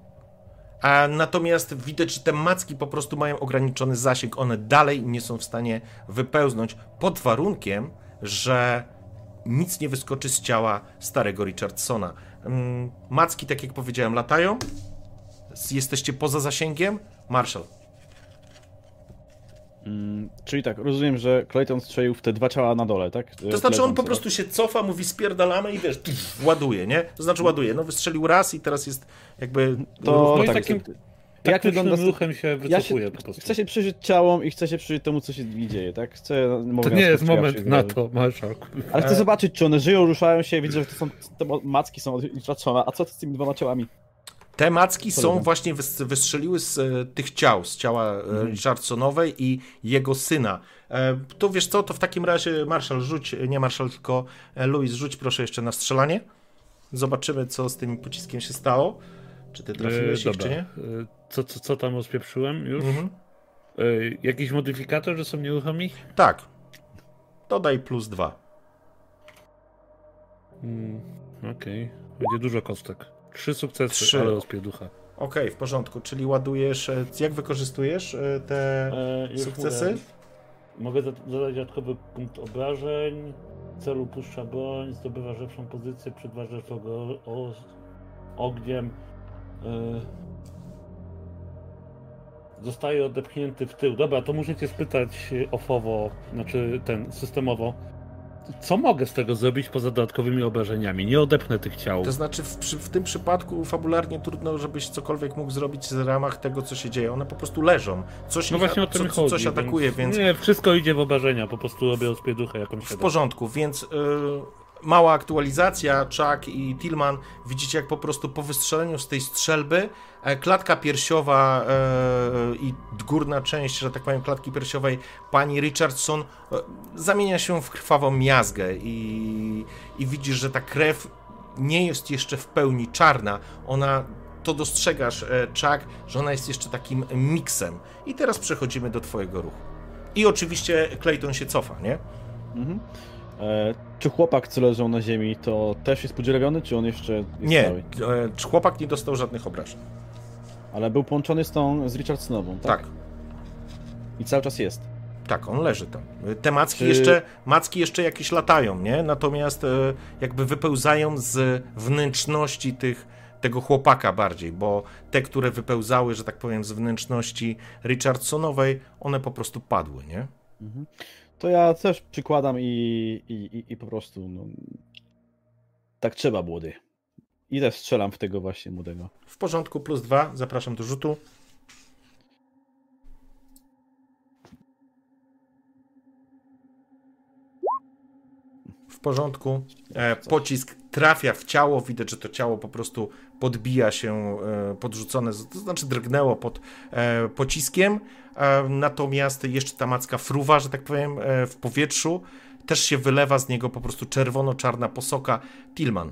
A natomiast widać, że te macki po prostu mają ograniczony zasięg. One dalej nie są w stanie wypełznąć pod warunkiem, że nic nie wyskoczy z ciała starego Richardsona. Mm, Macki, tak jak powiedziałem, latają. Jesteście poza zasięgiem. Marshall. Mm, czyli tak, rozumiem, że Clayton strzelił w te dwa ciała na dole, tak? To znaczy on po prostu się cofa, mówi spierdalamy i wiesz, ładuje, nie? To znaczy ładuje. No wystrzelił raz i teraz jest jakby... To No tak, takim jak Taktycznym wygląda... ruchem się Ja wycofuje się, po prostu. chcę się przyjrzeć ciałom i chcę się przyjrzeć temu, co się dzieje, tak? Chcę, mogę To nie jest moment na to, marszałku. Ale chcę zobaczyć, czy one żyją, ruszają się, widzę, że to są te macki są odliczone, a co z tymi dwoma ciałami? Te macki są właśnie, wys- wystrzeliły z e, tych ciał, z ciała e, Mhm. Richardsonowej i jego syna. E, to wiesz co, to w takim razie Marshall rzuć, nie Marshall, tylko e, Louis, rzuć proszę jeszcze na strzelanie. Zobaczymy, co z tym pociskiem się stało. Czy ty trafiłeś ich, E, dobra. czy nie? E, Co, co, co tam rozpieprzyłem już? Mhm. E, jakiś modyfikator, że są nieruchomi? Tak. Dodaj plus dwa. Mm, Okej. Będzie dużo kostek. Trzy sukcesy, Trzy. ale rozpieducha. Okej, w porządku, czyli ładujesz, jak wykorzystujesz te E, sukcesy? mówię. Mogę za- zadać dodatkowy punkt obrażeń. W celu puszcza broń, zdobywa lepszą pozycję, przedważasz go o, ogniem. E, zostaje odepchnięty w tył. Dobra, to musicie spytać ofowo, znaczy ten systemowo. Co mogę z tego zrobić poza dodatkowymi obrażeniami? Nie odepnę tych ciał. To znaczy, w, w tym przypadku fabularnie trudno, żebyś cokolwiek mógł zrobić w ramach tego, co się dzieje. One po prostu leżą. Coś, No właśnie o tym co, chodzi. coś atakuje, więc, Nie, wszystko idzie w obrażenia, po prostu robię rozpieduchę jakąś w porządku. Więc y, mała aktualizacja. Chuck i Tillman widzicie, jak po prostu po wystrzeleniu z tej strzelby e, klatka piersiowa e, i górna część, że tak powiem, klatki piersiowej pani Richardson e, zamienia się w krwawą miazgę i, i widzisz, że ta krew nie jest jeszcze w pełni czarna. Ona to dostrzegasz, Chuck, że ona jest jeszcze takim miksem. I teraz przechodzimy do twojego ruchu. I oczywiście Clayton się cofa, nie? Mhm. E, czy chłopak, co leżał na ziemi, to też jest podziurawiony, czy on jeszcze jest Nie, cały? e, chłopak nie dostał żadnych obrażeń. Ale był połączony z tą, z Richardsonową, tak? Tak, I cały czas jest. tak, on leży tam. Te macki Czy- jeszcze, macki jeszcze jakieś latają, nie? Natomiast e, jakby wypełzają z wnętrzności tych, tego chłopaka bardziej, bo te, które wypełzały, że tak powiem, z wnętrzności Richardsonowej, one po prostu padły, nie? Mhm. To ja też przykładam i, i, i, po prostu, no, tak trzeba, młody. I też strzelam w tego właśnie młodego. W porządku, plus dwa, zapraszam do rzutu. W porządku. E, pocisk trafia w ciało. Widać, że to ciało po prostu podbija się, e, podrzucone, to znaczy drgnęło pod e, pociskiem. E, natomiast jeszcze ta macka fruwa, że tak powiem, e, w powietrzu. Też się wylewa z niego po prostu czerwono-czarna posoka. Tillman.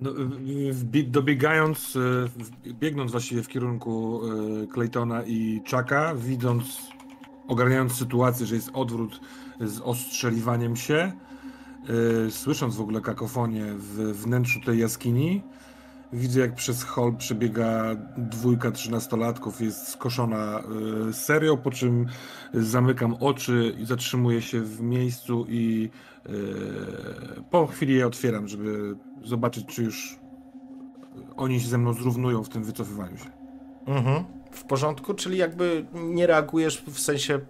No, w- w- dobiegając, w- biegnąc właściwie w kierunku Claytona i Chucka, widząc, ogarniając sytuację, że jest odwrót z ostrzeliwaniem się, słysząc w ogóle kakofonię w wnętrzu tej jaskini, widzę jak przez hol przebiega dwójka trzynastolatków, jest skoszona e, serią, po czym zamykam oczy i zatrzymuję się w miejscu i e, po chwili je otwieram, żeby zobaczyć, czy już oni się ze mną zrównują w tym wycofywaniu się. Mhm. W porządku, czyli jakby nie reagujesz w sensie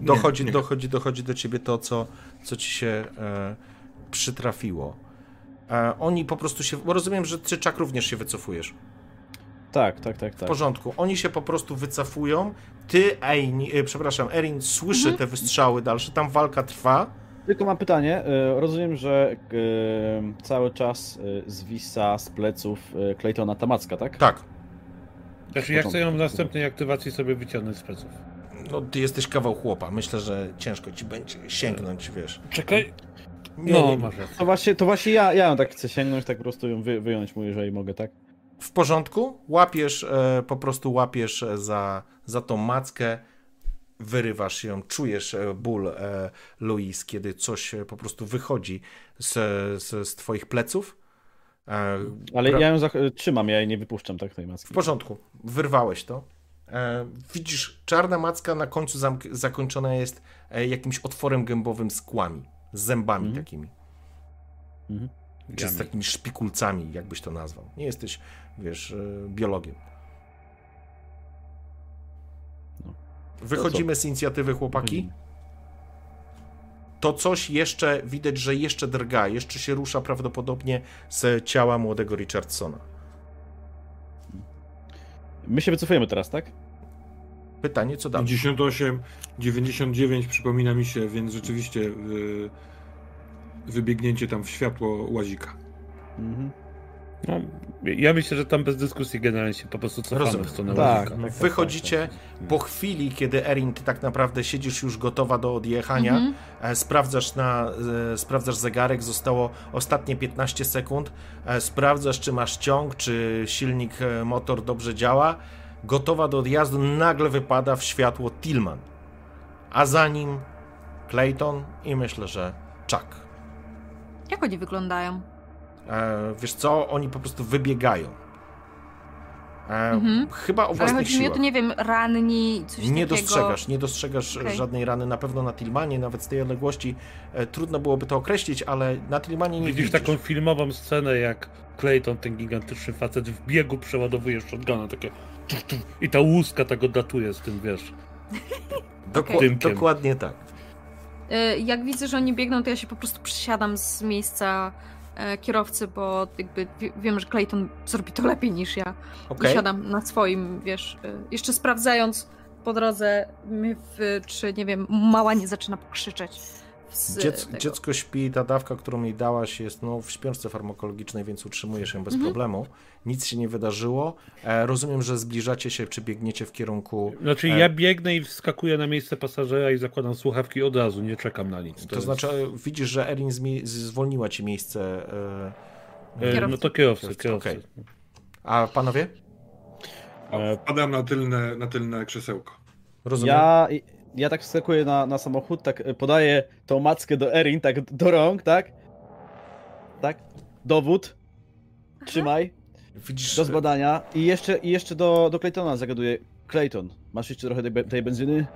dochodzi, nie. dochodzi, dochodzi do ciebie to, co, co ci się e, przytrafiło. E, oni po prostu się, bo rozumiem, że ty Czak również się wycofujesz. Tak, tak, tak, W tak. porządku. Oni się po prostu wycofują. Ty, Ein, e, przepraszam, Erin słyszy te wystrzały dalsze, tam walka trwa. Tylko mam pytanie. e, Rozumiem, że cały czas zwisa z pleców Claytona ta macka, tak? Tak. Znaczy, ja chcę ją w następnej aktywacji sobie wyciągnąć z pleców. No, ty jesteś kawał chłopa. Myślę, że ciężko ci będzie sięgnąć, wiesz. Czekaj. Nie, No, nie. To właśnie, to właśnie ja, ja ją tak chcę sięgnąć, tak po prostu ją wy, wyjąć mu, jeżeli mogę, tak? W porządku, łapiesz, e, po prostu łapiesz e, za, za tą mackę, wyrywasz ją, czujesz e, ból, e, Louis, kiedy coś po prostu wychodzi z, z, z twoich pleców. E, Ale ja ją trzymam, ja jej nie wypuszczam tak tej maski. W porządku, wyrwałeś to. E, widzisz, czarna macka na końcu zamk- zakończona jest e, jakimś otworem gębowym z kłami, z zębami Mhm. takimi, Mhm. czy z takimi szpikulcami, jakbyś to nazwał. Nie jesteś, wiesz, e, biologiem. No. Wychodzimy z inicjatywy, chłopaki. To coś jeszcze, widać, że jeszcze drga, jeszcze się rusza prawdopodobnie z ciała młodego Richardsona. My się wycofujemy teraz, tak? Pytanie, co dalej? 58, 99 przypomina mi się, więc rzeczywiście y, wybiegnięcie tam w światło łazika. Mhm. No, ja myślę, że tam bez dyskusji generalnie się po prostu cofamy Rozumiem. w stronę Tak, łazika. tak. Wychodzicie po chwili, kiedy Erin, ty tak naprawdę siedzisz już gotowa do odjechania, Mhm. e, sprawdzasz, na, e, sprawdzasz zegarek, zostało ostatnie 15 sekund, e, sprawdzasz, czy masz ciąg, czy silnik, e, motor dobrze działa, gotowa do odjazdu, nagle wypada w światło Tillman, a za nim Clayton i myślę, że Chuck. Jak oni wyglądają? E, wiesz co, oni po prostu wybiegają. E, Mhm. Chyba o Ale własnych chodzi mi o siłach. to, nie wiem, ranni, coś Nie takiego. dostrzegasz, nie dostrzegasz Okej. żadnej rany na pewno na Tillmanie, nawet z tej odległości e, trudno byłoby to określić, ale na Tillmanie nie Widzisz widzisz. taką filmową scenę, jak Clayton, ten gigantyczny facet, w biegu przeładowuje shotguna, takie tuf, tuf, i ta łuska tak odlatuje z tym, wiesz. Dokła- Okej. Dymkiem. Dokładnie tak. Y, Jak widzę, że oni biegną, to ja się po prostu przysiadam z miejsca e, kierowcy, bo jakby wie- wiem, że Clayton zrobi to lepiej niż ja. Okej. I siadam na swoim, wiesz, y, jeszcze sprawdzając po drodze, czy nie wiem, mała nie zaczyna pokrzyczeć. Dziec, dziecko śpi, ta dawka, którą jej dałaś jest no, w śpiączce farmakologicznej, więc utrzymujesz ją bez Mhm. problemu. Nic się nie wydarzyło. E, rozumiem, że zbliżacie się, czy biegniecie w kierunku... Znaczy E. ja biegnę i wskakuję na miejsce pasażera i zakładam słuchawki od razu, nie czekam na nic. To, jest- znaczy, e, widzisz, że Erin zmi- zwolniła ci miejsce. E, E, Kierowcy. No to kierowcy, Kierowcy, kierowcy. okej. a panowie? E, Wpadam na tylne, na tylne krzesełko. Rozumiem. Ja, ja tak wskakuję na, na samochód, tak e, podaję tą mackę do Erin, tak do rąk, tak? Tak? Dowód. Trzymaj. Widzisz, Do zbadania. I jeszcze, i jeszcze do, do Claytona zagaduję. Clayton, masz jeszcze trochę tej, tej benzyny?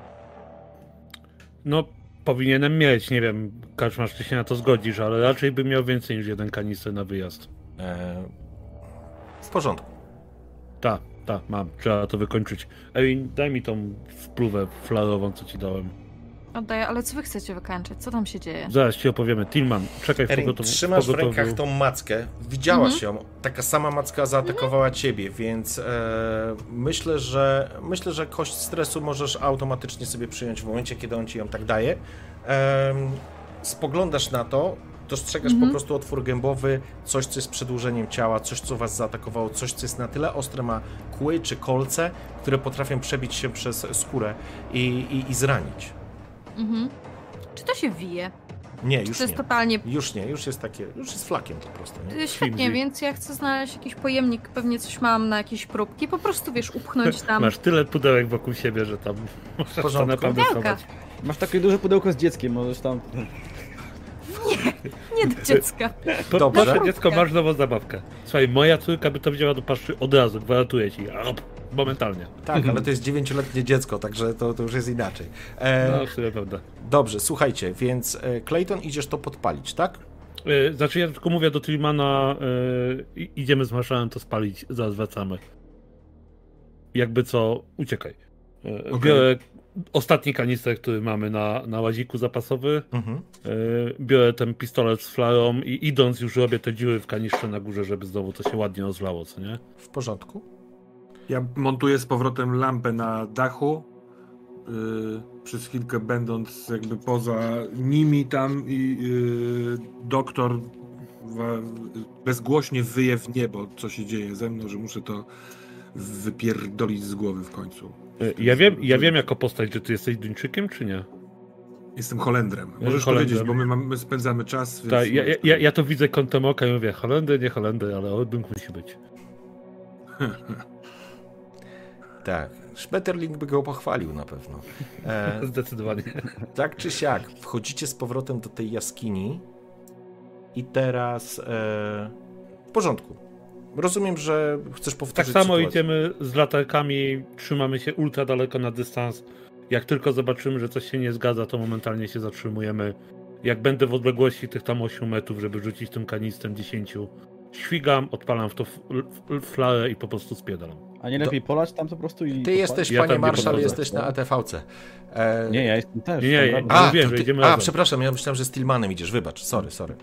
No powinienem mieć, nie wiem, Kaczmarz, ty się na to zgodzisz, ale raczej bym miał więcej niż jeden kanister na wyjazd. E, w porządku. Tak, tak, mam, trzeba to wykończyć. Ej, daj mi tą wpluwę flarową, co ci dałem. Oddaję, ale co wy chcecie wykańczać? Co tam się dzieje? Zaraz ci opowiem. Tilman, czekaj w Erin, pogotowiu. trzymasz w rękach tą mackę. Widziałaś Mhm. ją. Taka sama macka zaatakowała ciebie, więc e, myślę, że myślę, że kość stresu możesz automatycznie sobie przyjąć w momencie, kiedy on ci ją tak daje. E, spoglądasz na to, dostrzegasz Mhm. po prostu otwór gębowy, coś, co jest przedłużeniem ciała, coś, co was zaatakowało, coś, co jest na tyle ostre, ma kły czy kolce, które potrafią przebić się przez skórę i, i, i zranić. Mhm. Czy to się wije? Nie, Czy już to jest nie. totalnie Już nie, już jest takie, już jest flakiem po prostu. Nie? Świetnie, więc ja chcę znaleźć jakiś pojemnik, pewnie coś mam na jakieś próbki, po prostu wiesz, upchnąć tam. Masz tyle pudełek wokół siebie, że tam możesz to naprawdę. Masz takie duże pudełko z dzieckiem, możesz tam... Nie do dziecka. Po, Dobrze. Proszę, dziecko, masz nową zabawkę. Słuchaj, moja córka by to wzięła do paszczy od razu, gwarantuję ci. Op, momentalnie. Tak, ale to jest dziewięcioletnie dziecko, także to, to już jest inaczej. E, No, w sumie prawda. Dobrze, słuchajcie, więc e, Clayton idziesz to podpalić, tak? Yy, znaczy ja tylko mówię do Tillmana, yy, idziemy z Marszałem to spalić, zaraz wracamy. Jakby co, uciekaj. Yy, Okej. Biorę ostatni kanister, który mamy na, na łaziku zapasowy, Mhm. yy, biorę ten pistolet z flarą i idąc już robię te dziury w kanistrze na górze, żeby znowu to się ładnie rozlało, co nie? W porządku. Ja montuję z powrotem lampę na dachu. Yy, przez chwilkę będąc jakby poza nimi tam i yy, doktor bezgłośnie wyje w niebo, co się dzieje ze mną, że muszę to wypierdolić z głowy w końcu. Yy, ja, wiem, ja wiem jako postać, że ty jesteś Duńczykiem, czy nie? Jestem Holendrem. Jest Możesz Holendrem. powiedzieć, bo my, mamy, my spędzamy czas. Więc Tak, ja, ja, ja to widzę kątem oka i mówię, Holendy, nie Holendy, ale Oldung musi być. Tak. Schmetterling by go pochwalił na pewno. E, Zdecydowanie. tak czy siak, wchodzicie z powrotem do tej jaskini i teraz e, w porządku. Rozumiem, że chcesz Tak powtórzyć samo sytuację. idziemy z latarkami, trzymamy się ultra daleko na dystans. Jak tylko zobaczymy, że coś się nie zgadza, to momentalnie się zatrzymujemy. Jak będę w odległości tych tam 8 metrów, żeby rzucić tym kanistrem 10, świgam, odpalam w to flarę i po prostu spiedalam. A nie lepiej polać tam po prostu i... Ty jesteś, Ja panie nie marszał, jesteś na ATV-ce. E, Nie, ja jestem też. Nie, nie, tam nie. razem. A, że ty, idziemy a, razem. przepraszam, ja myślałem, że z Tillmanem idziesz. Wybacz, sorry, sorry.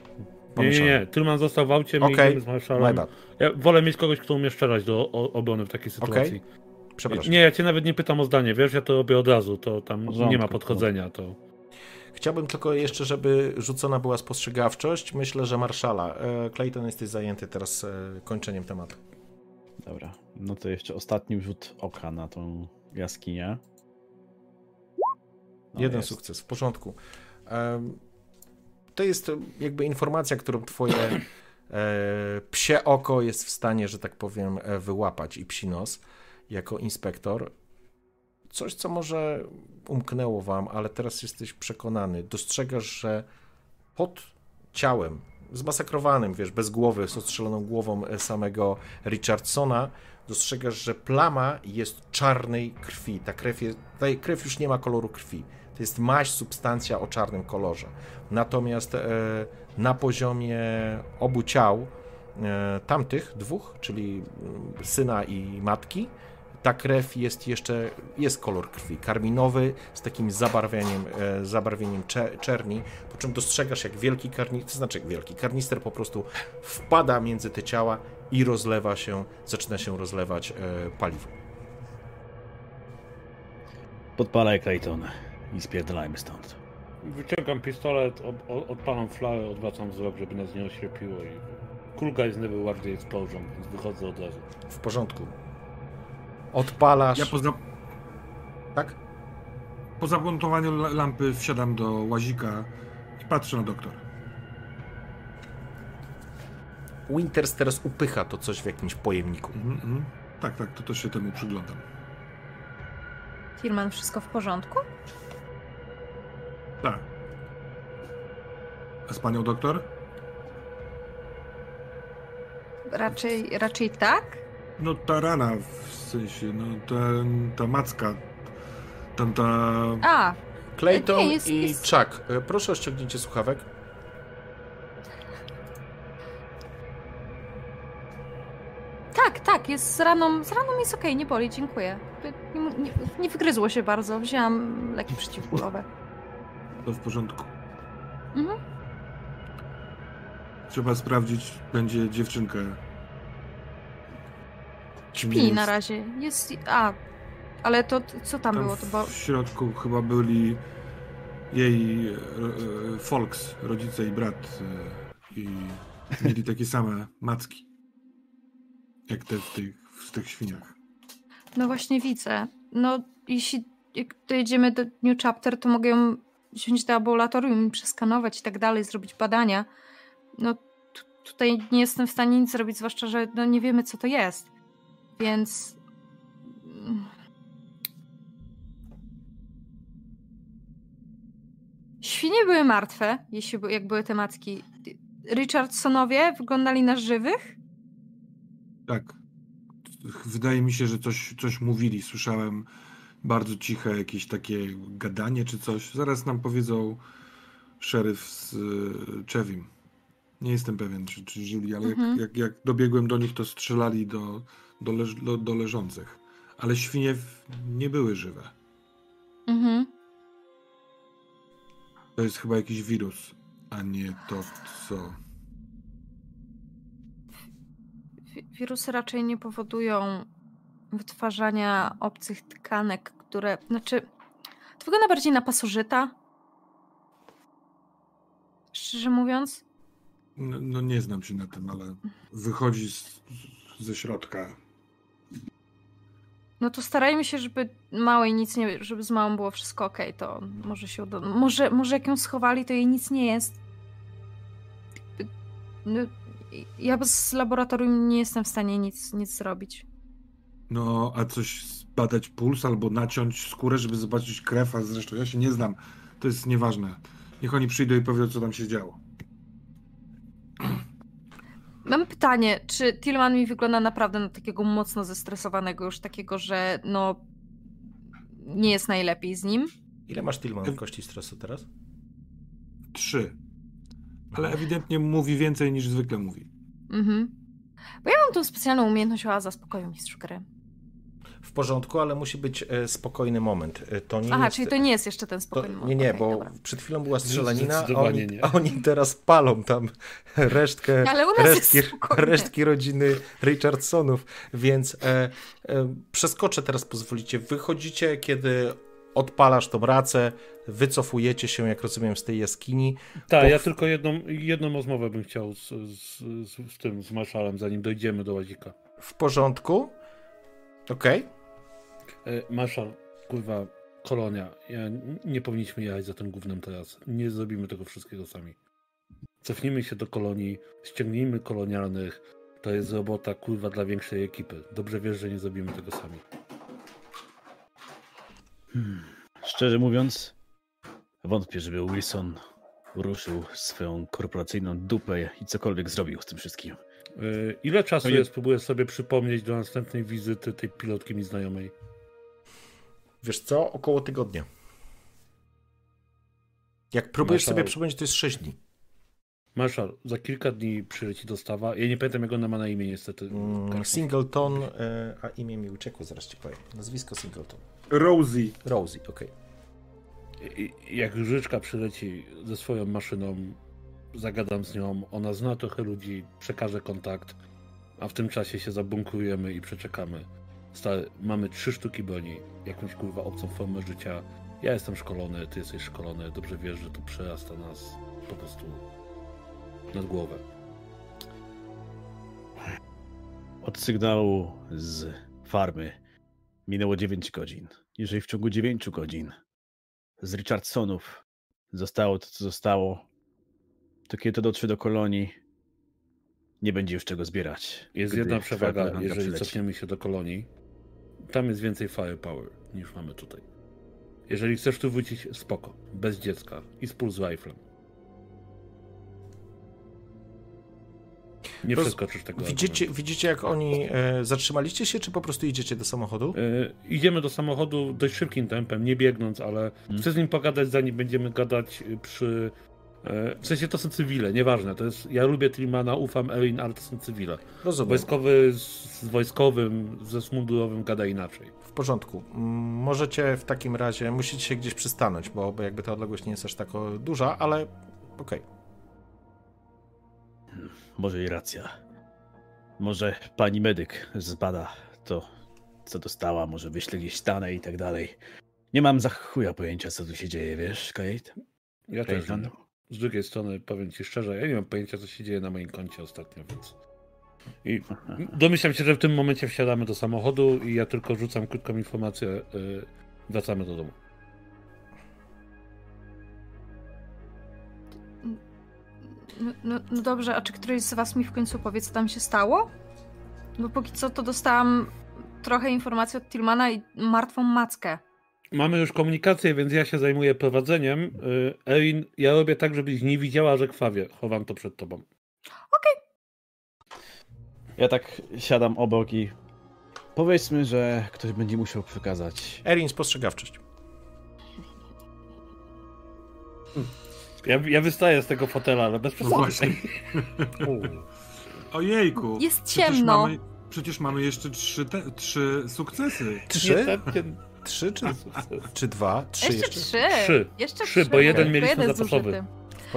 Nie, nie, Pomieszałem. nie. Tylman został w aucie, my Okej, idziemy z My marszalem. Ja wolę mieć kogoś, kto umie strzelać do o, obrony w takiej sytuacji. Przepraszam. Nie, ja cię nawet nie pytam o zdanie, wiesz, ja to robię od razu, to tam porządku, nie ma podchodzenia, to... Chciałbym tylko jeszcze, żeby rzucona była spostrzegawczość. Myślę, że marszala. E, Clayton, jesteś zajęty teraz e, kończeniem tematu. Dobra, no to jeszcze ostatni rzut oka na tą jaskinię. No Jeden jest. sukces, w porządku. To jest jakby informacja, którą twoje e, psie oko jest w stanie, że tak powiem, e, wyłapać i psi nos jako inspektor. Coś, co może umknęło wam, ale teraz jesteś przekonany. Dostrzegasz, że pod ciałem, zmasakrowanym, wiesz, bez głowy, z ostrzeloną głową e, samego Richardsona, dostrzegasz, że plama jest czarnej krwi. Ta krew, jest, ta krew już nie ma koloru krwi. To jest maść, substancja o czarnym kolorze. Natomiast e, na poziomie obu ciał e, tamtych dwóch, czyli mm, syna i matki, ta krew jest jeszcze, jest kolor krwi, karminowy, z takim zabarwieniem, e, zabarwieniem cze, czerni, po czym dostrzegasz jak wielki karnister, to znaczy wielki karnister po prostu wpada między te ciała i rozlewa się, zaczyna się rozlewać e, paliwo. Podpalaj Clayton i spierdalajmy stąd. Wyciągam pistolet, ob, odpalam flarę, odwracam wzrok, żeby nas nie oślepiło i... Kulka jest never the explosion, więc wychodzę od razu. W porządku. Odpalasz, Ja po, za, tak? po zamontowaniu la- lampy wsiadam do łazika i patrzę na doktor. Winters teraz upycha to coś w jakimś pojemniku. Mhm, mhm. Tak, tak, to też się temu przyglądam. Tillman, wszystko w porządku? Tak. A z panią doktor? Raczej, raczej tak. No ta rana, w sensie, no ten, ta macka, tam ta... A, Clayton Nie, jest- i jest- Chuck, e, proszę o ściągnięcie słuchawek. tak, tak, jest z raną, z raną jest okej, nie boli, dziękuję. Nie, nie, nie wygryzło się bardzo, wzięłam leki przeciwbólowe. To w porządku. Mhm. Trzeba sprawdzić, będzie dziewczynkę. Kim Śpi jest. na razie. Jest. A, ale to co tam, Tam było? To bo... w środku chyba byli jej e, e, folks, rodzice i brat e, i mieli takie same macki. Jak te w tych, w tych świniach. No właśnie widzę. No, jeśli jak dojedziemy do New Chapter, to mogę ją wziąć do laboratorium przeskanować i tak dalej, zrobić badania. No, tu, tutaj nie jestem w stanie nic zrobić, zwłaszcza, że no, nie wiemy, co to jest. Więc. mm. Świnie były martwe, jeśli jak były te macki. Richardsonowie wyglądali na żywych? Tak. Wydaje mi się, że coś, coś mówili. Słyszałem bardzo ciche jakieś takie gadanie czy coś. Zaraz nam powiedzą szeryf z e, Czewim. Nie jestem pewien, czy, czy żyli, ale Mhm. jak, jak, jak dobiegłem do nich, to strzelali do, do, leż, do, do leżących. Ale świnie w- nie były żywe. Mhm. To jest chyba jakiś wirus, a nie to, co. Wi- Wirusy raczej nie powodują wytwarzania obcych tkanek, które. Znaczy. To wygląda bardziej na pasożyta. Szczerze mówiąc. No, no nie znam się na tym, ale wychodzi z, ze środka. No to starajmy się, żeby małej nic nie, żeby z małą było wszystko ok, to może się uda. Może, może jak ją schowali, to jej nic nie jest. No, ja z laboratorium nie jestem w stanie nic, nic zrobić. No, a coś zbadać puls albo naciąć skórę, żeby zobaczyć krew, a zresztą ja się nie znam. To jest nieważne. Niech oni przyjdą i powiedzą, co tam się działo. Mam pytanie, czy Tillman mi wygląda naprawdę na takiego mocno zestresowanego, już takiego, że no nie jest najlepiej z nim? Ile masz Tillman kości stresu teraz? Trzy. Ale ewidentnie mówi więcej niż zwykle mówi. Mhm. Bo ja mam tą specjalną umiejętność oaza spokoju mistrz gry w porządku, ale musi być e, spokojny moment. E, to nie Aha, jest... czyli to nie jest jeszcze ten spokojny to, moment. Nie, nie, okay, bo dobra. przed chwilą była strzelanina, a oni, a oni, teraz palą tam resztkę, resztki, resztki rodziny Richardsonów, więc e, e, przeskoczę teraz, pozwolicie. Wychodzicie, kiedy odpalasz tą racę, wycofujecie się, jak rozumiem, z tej jaskini. Tak, po... ja tylko jedną, jedną rozmowę bym chciał z, z, z, z tym, z marszalem, zanim dojdziemy do łazika. W porządku. Okej. Okay. E, Marszal, kurwa, kolonia. Ja, nie powinniśmy jechać za tym głównym teraz. Nie zrobimy tego wszystkiego sami. Cofnijmy się do kolonii, ściągnijmy kolonialnych. To jest robota, kurwa, dla większej ekipy. Dobrze wiesz, że nie zrobimy tego sami. Hmm. Szczerze mówiąc, wątpię, żeby Wilson ruszył swoją korporacyjną dupę i cokolwiek zrobił z tym wszystkim. E, ile czasu no jest, próbuję sobie przypomnieć do następnej wizyty tej pilotki mi znajomej? Wiesz co? Około tygodnia. Jak próbujesz sobie przypomnieć, to jest 6 dni. Marszal, za kilka dni przyleci dostawa. Ja nie pamiętam, jak ona ma na imię, niestety. Mm, Singleton, e, a imię mi uciekło, zaraz ci powiem. Nazwisko Singleton. Rosie. Rosie, okej. Okay. Jak Życzka przyleci ze swoją maszyną, zagadam z nią, ona zna trochę ludzi, przekaże kontakt, a w tym czasie się zabunkrujemy i przeczekamy. Stary, mamy trzy sztuki broni, jakąś kurwa obcą formę życia. Ja jestem szkolony, ty jesteś szkolony, dobrze wiesz, że to przerasta nas po prostu nad głowę. Od sygnału z farmy minęło 9 godzin. Jeżeli w ciągu 9 godzin z Richardsonów zostało to, co zostało, to kiedy to dotrze do kolonii, nie będzie już czego zbierać. Jest jedna przewaga, jeżeli cofniemy się do kolonii, tam jest więcej firepower niż mamy tutaj. Jeżeli chcesz tu wrócić, spoko, bez dziecka i z pulse riflem. Nie przeskoczysz tego. Widzicie, widzicie, jak oni e, zatrzymaliście się, czy po prostu idziecie do samochodu? E, idziemy do samochodu dość szybkim tempem, nie biegnąc, ale hmm. chcę z nim pogadać, zanim będziemy gadać przy w sensie to są cywile, nieważne. To jest, ja lubię Trimana, ufam Erin, ale to są cywile. Rozumiem. Wojskowy z wojskowym, ze smundurowym gada inaczej. W porządku. Możecie w takim razie, musicie się gdzieś przystanąć, bo, bo jakby ta odległość nie jest aż tak duża, ale okej. Okay. Może jej racja. Może pani medyk zbada to, co dostała, może wyśle gdzieś dane i tak dalej. Nie mam za chuja pojęcia, co tu się dzieje, wiesz, Kate? Ja Kate też nie. Z drugiej strony, powiem ci szczerze, ja nie mam pojęcia, co się dzieje na moim koncie ostatnio, więc. I domyślam się, że w tym momencie wsiadamy do samochodu i ja tylko rzucam krótką informację. Yy, wracamy do domu. No, no, no, dobrze, a czy któryś z was mi w końcu powie, co tam się stało? Bo póki co to dostałam trochę informacji od Tillmana i martwą mackę. Mamy już komunikację, więc ja się zajmuję prowadzeniem. Y, Erin, ja robię tak, żebyś nie widziała, że krwawie. Chowam to przed tobą. Okej. Okay. Ja tak siadam obok i powiedzmy, że ktoś będzie musiał przekazać. Erin, spostrzegawczość. Ja, ja wystaję z tego fotela, ale bez przesady. No właśnie. Ojejku. Jest ciemno. Przecież mamy, przecież mamy jeszcze trzy, te, trzy sukcesy. Trzy? Trzy czy, czy dwa? Trzy jeszcze? jeszcze? Trzy. Trzy. Jeszcze trzy, bo jeden okay. mieliśmy jeden zapasowy.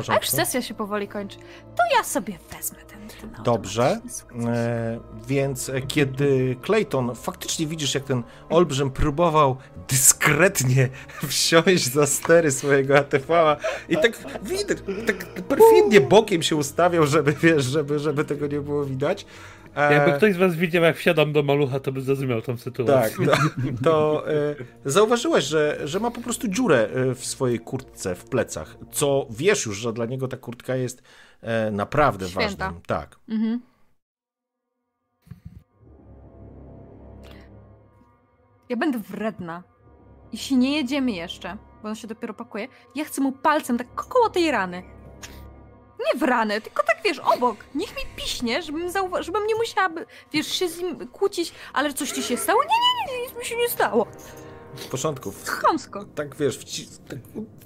A już sesja się powoli kończy. To ja sobie wezmę ten, ten Dobrze. E, więc kiedy Clayton, faktycznie widzisz, jak ten olbrzym próbował dyskretnie wsiąść za stery swojego ATV-a i tak widać, tak perfidnie bokiem się ustawiał, żeby, wiesz, żeby, żeby tego nie było widać, Jakby ktoś z was widział, jak wsiadam do malucha, to by zrozumiał tą sytuację. Tak, no, to e, zauważyłeś, że, że ma po prostu dziurę e, w swojej kurtce, w plecach, co wiesz już, że dla niego ta kurtka jest e, naprawdę Święta. ważnym. Tak. Mhm. Ja będę wredna. Jeśli nie jedziemy jeszcze, bo on się dopiero pakuje, ja chcę mu palcem tak koło tej rany. Nie w ranę, tylko tak wiesz, obok. Niech mi piśnie, żebym, zauwa- żebym nie musiała, wiesz, się z nim kłócić, ale coś ci się stało? Nie, nie, nie, nic mi się nie stało. W porządku. Chamsko. Tak wiesz, wci- tak,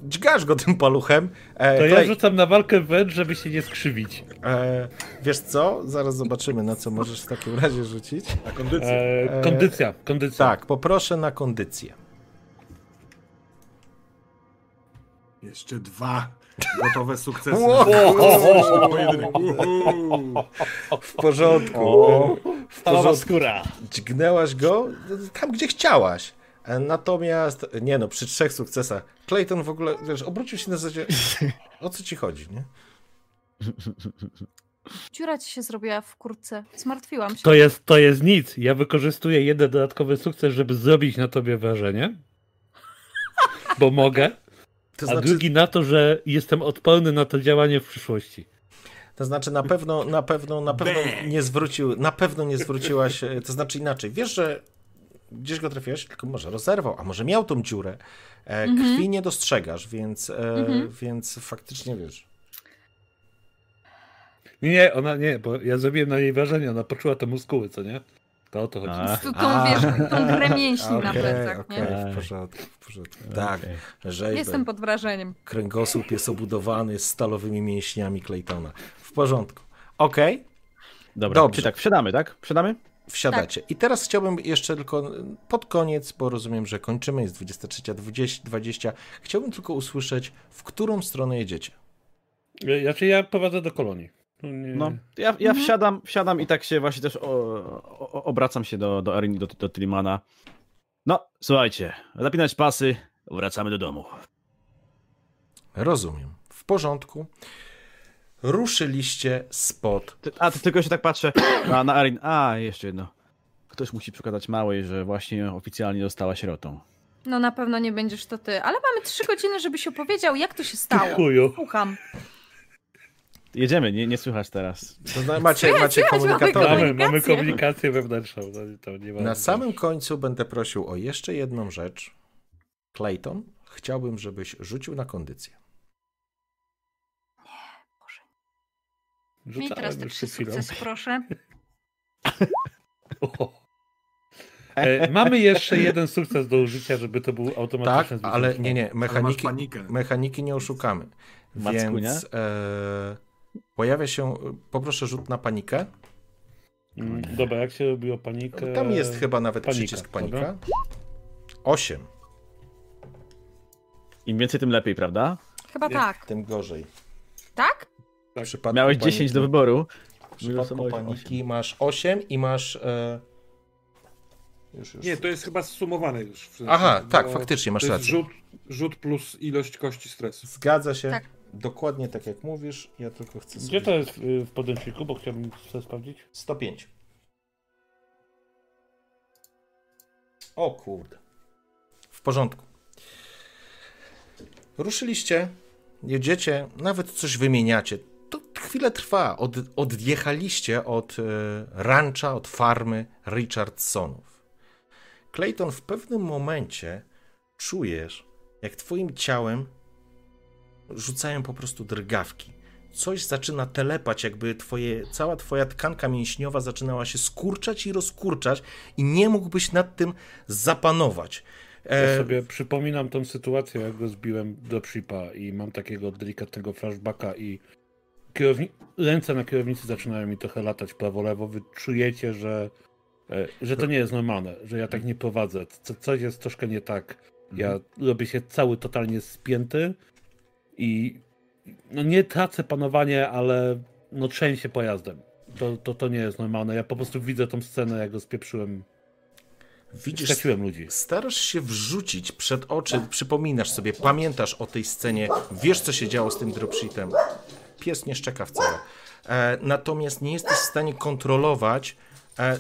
dźgasz go tym paluchem. E, To ja rzucam na walkę wręcz, żeby się nie skrzywić. e, wiesz co? Zaraz zobaczymy, na co możesz w takim razie rzucić. Na kondycję. E, kondycja, kondycja. Tak, poproszę na kondycję. Jeszcze dwa gotowe sukcesy. W porządku. W porządku. skóra. Dźgnęłaś go tam, gdzie chciałaś. Natomiast, nie no, przy trzech sukcesach, Clayton w ogóle, wiesz, obrócił się na zasadzie, o co ci chodzi, nie? Dziura ci się zrobiła w kurtce. Zmartwiłam się. To jest, to jest nic. Ja wykorzystuję jeden dodatkowy sukces, żeby zrobić na tobie wrażenie. Bo mogę. To A znaczy, drugi na to, że jestem odporny na to działanie w przyszłości. to znaczy na pewno, na pewno, na pewno nie zwrócił, na pewno nie zwróciłaś, e, to znaczy inaczej, wiesz, że gdzieś go trafiłeś, tylko może rozerwał, a może miał tą dziurę. E, Krwi nie dostrzegasz, więc, e, więc faktycznie wiesz. Nie, nie, ona nie, bo ja zrobiłem na niej wrażenie, ona poczuła te muskuły, co nie? To o to chodzi. A, Tu, tą, A. wiesz, tą grę mięśni na Okej, plecach, okej, nie? w porządku, w porządku. Tak, okej. rzeźbę. Jestem pod wrażeniem. Kręgosłup jest obudowany stalowymi mięśniami Claytona. W porządku. Okej, Dobra, Dobrze. czy tak, wsiadamy, tak? Wsiadamy? wsiadacie. I teraz chciałbym jeszcze tylko pod koniec, bo rozumiem, że kończymy, jest 23.20. Chciałbym tylko usłyszeć, w którą stronę jedziecie. Znaczy ja prowadzę do kolonii. No, ja, ja wsiadam, wsiadam i tak się właśnie też o, o, obracam się do, do Arini, do, do Tilmana. No, słuchajcie, zapinać pasy, wracamy do domu. Rozumiem. W porządku. Ruszyliście spod. Ty- A, to tylko się tak patrzę na, na Arin. A, jeszcze jedno. Ktoś musi przekazać małej, że właśnie oficjalnie została sierotą. No na pewno nie będziesz to ty, ale mamy trzy godziny, żebyś opowiedział, jak to się stało. Chuju. Słucham. Jedziemy, nie, nie słychać teraz. To zna- macie, Słychać, macie komunikatory. Mamy, mamy komunikację. wewnętrzną. Nie ma Na samym końcu będę prosił o jeszcze jedną rzecz. Clayton, chciałbym, żebyś rzucił na kondycję. Miej teraz te już trzy przed chwilą. sukcesy, proszę. E, mamy jeszcze jeden sukces do użycia, żeby to był Tak, automatyczny ale nie, nie, mechaniki, mechaniki nie oszukamy. Więc e, pojawia się, poproszę rzut na panikę. Mm, Dobra, jak się robiło panikę? Tam jest chyba nawet panika, przycisk panika. dobra. 8. Im więcej, tym lepiej, prawda? Chyba tak. Tym gorzej. Tak? W przypadku Miałeś paniki, 10 do wyboru. W przypadku paniki masz 8 i masz... E, już, już. Nie, to jest chyba zsumowane już. w sensie, Aha, tak, faktycznie, masz rację. rzut, rzut plus ilość kości stresu. Zgadza się. Tak. Dokładnie tak jak mówisz. Ja tylko chcę sobie... Gdzie to jest y, w podręczniku, bo chciałbym sobie sprawdzić? 105. O kurde. W porządku. Ruszyliście, jedziecie, nawet coś wymieniacie. To chwilę trwa. Od, odjechaliście od e, rancha, od farmy Richardsonów. Clayton, w pewnym momencie czujesz, jak twoim ciałem rzucają po prostu drgawki coś zaczyna telepać, jakby twoje, cała twoja tkanka mięśniowa zaczynała się skurczać i rozkurczać i nie mógłbyś nad tym zapanować. Ja E, sobie przypominam tą sytuację, jak go zbiłem do przypa i mam takiego delikatnego flashbacka i kierowni... ręce na kierownicy zaczynają mi trochę latać prawo-lewo. Wy czujecie, że, e, że to nie jest normalne, że ja tak nie prowadzę. Co, coś jest troszkę nie tak. Ja robię się cały totalnie spięty i no nie tracę panowanie, ale no trzęsie pojazdem. To, to, to nie jest normalne. Ja po prostu widzę tą scenę, jak go spieprzyłem. widzisz, Straciłem ludzi. starasz się wrzucić przed oczy, przypominasz sobie, pamiętasz o tej scenie, wiesz co się działo z tym dropshitem. Pies nie szczeka wcale. e, natomiast nie jesteś w stanie kontrolować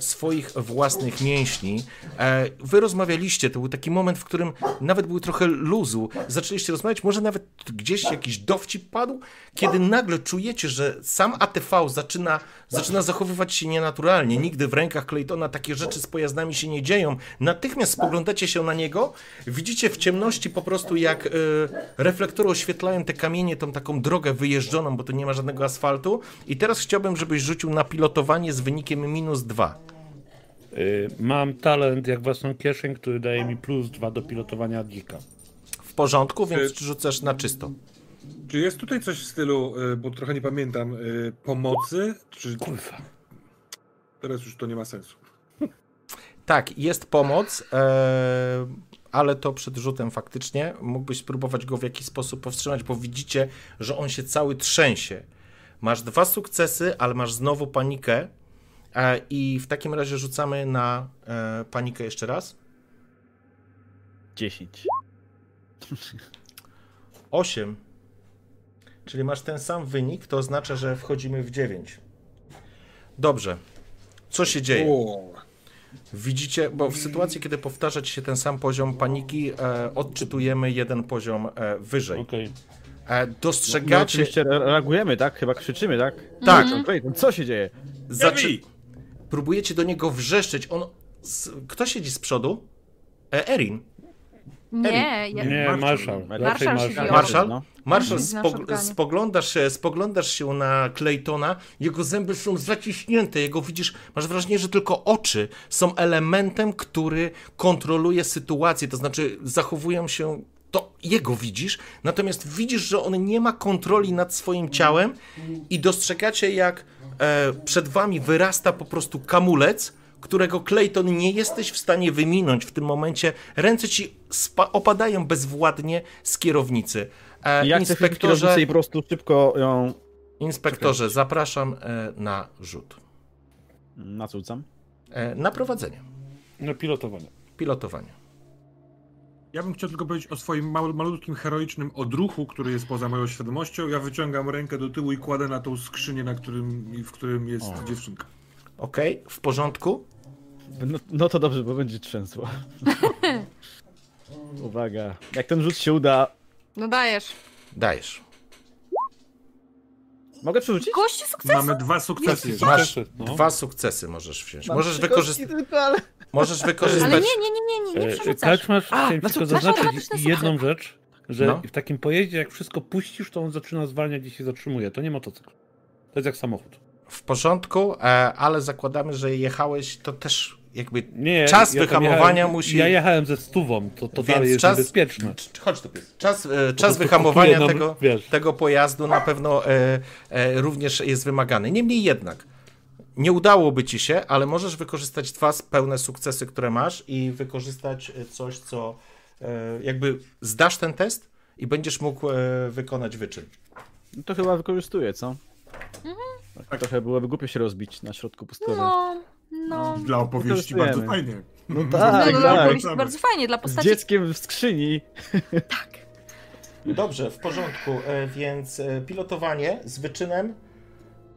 swoich własnych mięśni. E, wy rozmawialiście, to był taki moment, w którym nawet był trochę luzu. Zaczęliście rozmawiać, może nawet gdzieś jakiś dowcip padł, kiedy nagle czujecie, że sam ATV zaczyna, zaczyna zachowywać się nienaturalnie. Nigdy w rękach Claytona takie rzeczy z pojazdami się nie dzieją. Natychmiast spoglądacie się na niego, widzicie w ciemności po prostu jak e, reflektory oświetlają te kamienie, tą taką drogę wyjeżdżoną, bo tu nie ma żadnego asfaltu. I teraz chciałbym, żebyś rzucił na pilotowanie z wynikiem minus dwa. Y, Mam talent jak własną kieszeń, który daje mi plus dwa do pilotowania dzika. W porządku, więc rzucasz na czysto. Czy jest tutaj coś w stylu, y, bo trochę nie pamiętam, y, pomocy? Czy Kurwa. teraz już to nie ma sensu? Tak, jest pomoc, e, ale to przed rzutem faktycznie. Mógłbyś spróbować go w jakiś sposób powstrzymać, bo widzicie, że on się cały trzęsie. Masz dwa sukcesy, ale masz znowu panikę. E, I w takim razie rzucamy na e, panikę jeszcze raz. 10. 8. Czyli masz ten sam wynik, to oznacza, że wchodzimy w 9. Dobrze. Co się dzieje? Widzicie, bo w sytuacji, kiedy powtarza ci się ten sam poziom paniki, e, odczytujemy jeden poziom e, wyżej. Okej. E, dostrzegacie. oczywiście re- reagujemy, tak? Chyba krzyczymy, tak? Tak. Clayton, Clayton, co się dzieje? Zaczy... Próbujecie do niego wrzeszczeć. On. z- Kto siedzi z przodu? E, Erin. Nie, ja... Nie, Mhm, na spog- shotgunie. spoglądasz, się, spoglądasz się na Claytona, jego zęby są zaciśnięte, jego widzisz, masz wrażenie, że tylko oczy są elementem, który kontroluje sytuację, to znaczy zachowują się, to jego widzisz, natomiast widzisz, że on nie ma kontroli nad swoim ciałem i dostrzegacie, jak e, przed wami wyrasta po prostu kamulec, którego Clayton nie jesteś w stanie wyminąć w tym momencie. Ręce ci spa- opadają bezwładnie z kierownicy. E, Jak chcę inspektorze, i po prostu szybko ją inspektorze, zapraszam e, na rzut. nacucam. E, na prowadzenie, No pilotowanie. pilotowanie. Ja bym chciał tylko powiedzieć o swoim malu- malutkim, heroicznym odruchu, który jest poza moją świadomością. Ja wyciągam rękę do tyłu i kładę na tą skrzynię, na którym, w którym jest dziewczynka. Okej, w porządku? No, no to dobrze, bo będzie trzęsło. Uwaga. Jak ten rzut się uda... No dajesz. Dajesz. Mogę przerzucić? Gości sukces! Mamy dwa sukcesy. Masz no. dwa sukcesy możesz wziąć. Mam Możesz, wykorzystać. Ale... możesz Ale wykorzystać. nie, nie, nie, nie, nie, nie E, przerzucasz. Kaczmarz, A, chciałem na tylko zaznaczyć jedną rzecz, że No. w takim pojeździe, jak wszystko puścisz, to on zaczyna zwalniać i się zatrzymuje. To nie motocykl. To jest jak samochód. W porządku, e, ale zakładamy, że jechałeś, to też jakby Nie, czas ja wyhamowania jechałem, musi. Ja jechałem ze stówą, to, to Więc dalej jest czas- niebezpieczne. Cz- Chodź tu, pies. Czas, e, czas wyhamowania nam, tego, wiesz. tego pojazdu na pewno e, e, również jest wymagany. Niemniej jednak, nie udałoby ci się, ale możesz wykorzystać dwa pełne sukcesy, które masz i wykorzystać e, coś, co e, jakby zdasz ten test i będziesz mógł e, wykonać wyczyn. No to chyba wykorzystuję, co? Tak, trochę byłoby głupio się rozbić na środku pustkowy. No, no. Dla opowieści bardzo fajnie. No No, tak, no, tak. no, bardzo fajnie dla Z postaci. dzieckiem w skrzyni. Dobrze, w porządku, więc pilotowanie z wyczynem.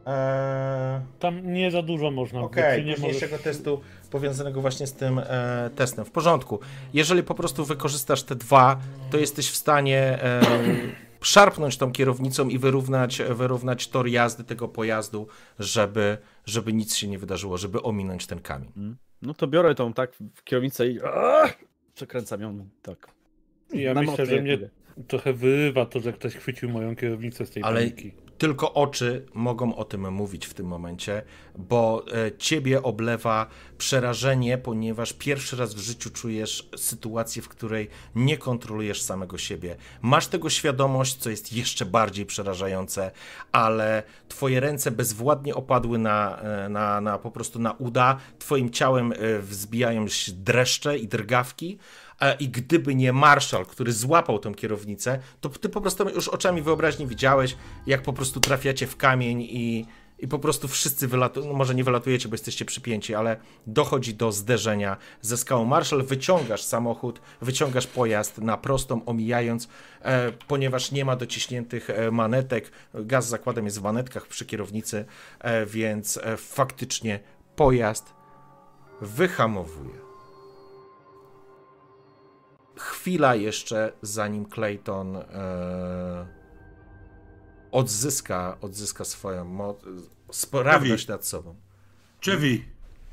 E, Tam nie za dużo można. Okej, wyczynie późniejszego możesz- testu powiązanego właśnie z tym e, testem. W porządku. Jeżeli po prostu wykorzystasz te dwa, to jesteś w stanie e, szarpnąć tą kierownicą i wyrównać, wyrównać tor jazdy tego pojazdu, żeby, żeby nic się nie wydarzyło, żeby ominąć ten kamień. No to biorę tą tak w kierownicę i Aaa! przekręcam ją tak. Ja Na myślę, że mnie trochę wyrywa to, że ktoś chwycił moją kierownicę z tej Ale paniki. Tylko oczy mogą o tym mówić w tym momencie, bo e, ciebie oblewa przerażenie, ponieważ pierwszy raz w życiu czujesz sytuację, w której nie kontrolujesz samego siebie. Masz tego świadomość, co jest jeszcze bardziej przerażające, ale twoje ręce bezwładnie opadły na, e, na, na po prostu na uda, twoim ciałem e, wzbijają się dreszcze i drgawki, I gdyby nie marszał, który złapał tą kierownicę, to ty po prostu już oczami wyobraźni widziałeś, jak po prostu trafiacie w kamień i, i po prostu wszyscy wylatują, no może nie wylatujecie, bo jesteście przypięci, ale dochodzi do zderzenia ze skałą. Marshall, wyciągasz samochód, wyciągasz pojazd na prostą, omijając, e, ponieważ nie ma dociśniętych e, manetek, gaz zakładem jest w manetkach przy kierownicy, e, więc e, faktycznie pojazd wyhamowuje. Chwila jeszcze, zanim Clayton e, odzyska, odzyska swoją moc, sprawność nad sobą. Czewi!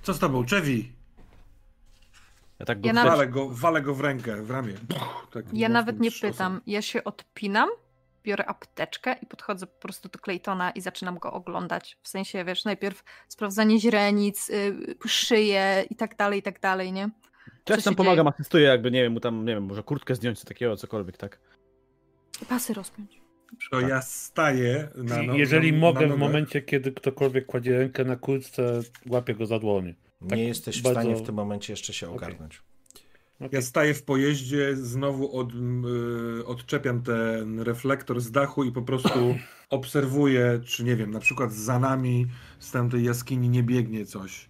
Co z tobą, Czewi? Ja tak go Ja ja nawet- Walę go, walę go w rękę, w ramię. Puch, tak Ja nawet nie pytam. Ja się odpinam, biorę apteczkę i podchodzę po prostu do Claytona i zaczynam go oglądać. W sensie, wiesz, najpierw sprawdzanie źrenic, y, szyję i tak dalej, i tak dalej, nie? Ja tam pomagam, asystuję, jakby nie wiem, mu tam, nie wiem, może kurtkę zdjąć, coś takiego, cokolwiek, tak? Pasy rozpiąć. To ja staję na no, Jeżeli na, mogę na w momencie, kiedy ktokolwiek kładzie rękę na kurtce, łapię go za dłonie. Nie Tak jesteś w bardzo- stanie w tym momencie jeszcze się ogarnąć. Ja staję w pojeździe, znowu od, y, odczepiam ten reflektor z dachu i po prostu obserwuję, czy nie wiem, na przykład za nami z tamtej jaskini nie biegnie coś.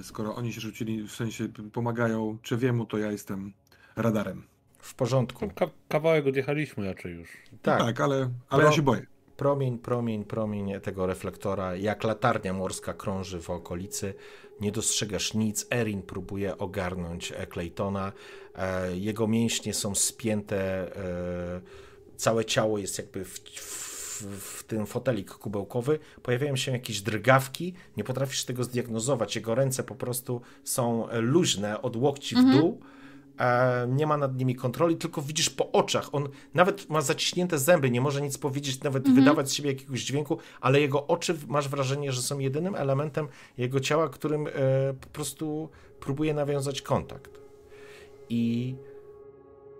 Y, skoro oni się rzucili, w sensie pomagają Czewiemu, to ja jestem radarem. W porządku. Ka kawałek odjechaliśmy raczej już. Tak, Tak, ale, ale Pro- ja się boję. promień, promień, promień tego reflektora, jak latarnia morska krąży w okolicy. Nie dostrzegasz nic. Erin próbuje ogarnąć e, Claytona. E, Jego mięśnie są spięte, e, całe ciało jest jakby w, w, w tym fotelik kubełkowy. Pojawiają się jakieś drgawki. Nie potrafisz tego zdiagnozować. Jego ręce po prostu są luźne od łokci w dół. E, nie ma nad nimi kontroli, tylko widzisz po oczach. On nawet ma zaciśnięte zęby, nie może nic powiedzieć, nawet wydawać z siebie jakiegoś dźwięku, ale jego oczy masz wrażenie, że są jedynym elementem jego ciała, którym e, po prostu próbuje nawiązać kontakt. I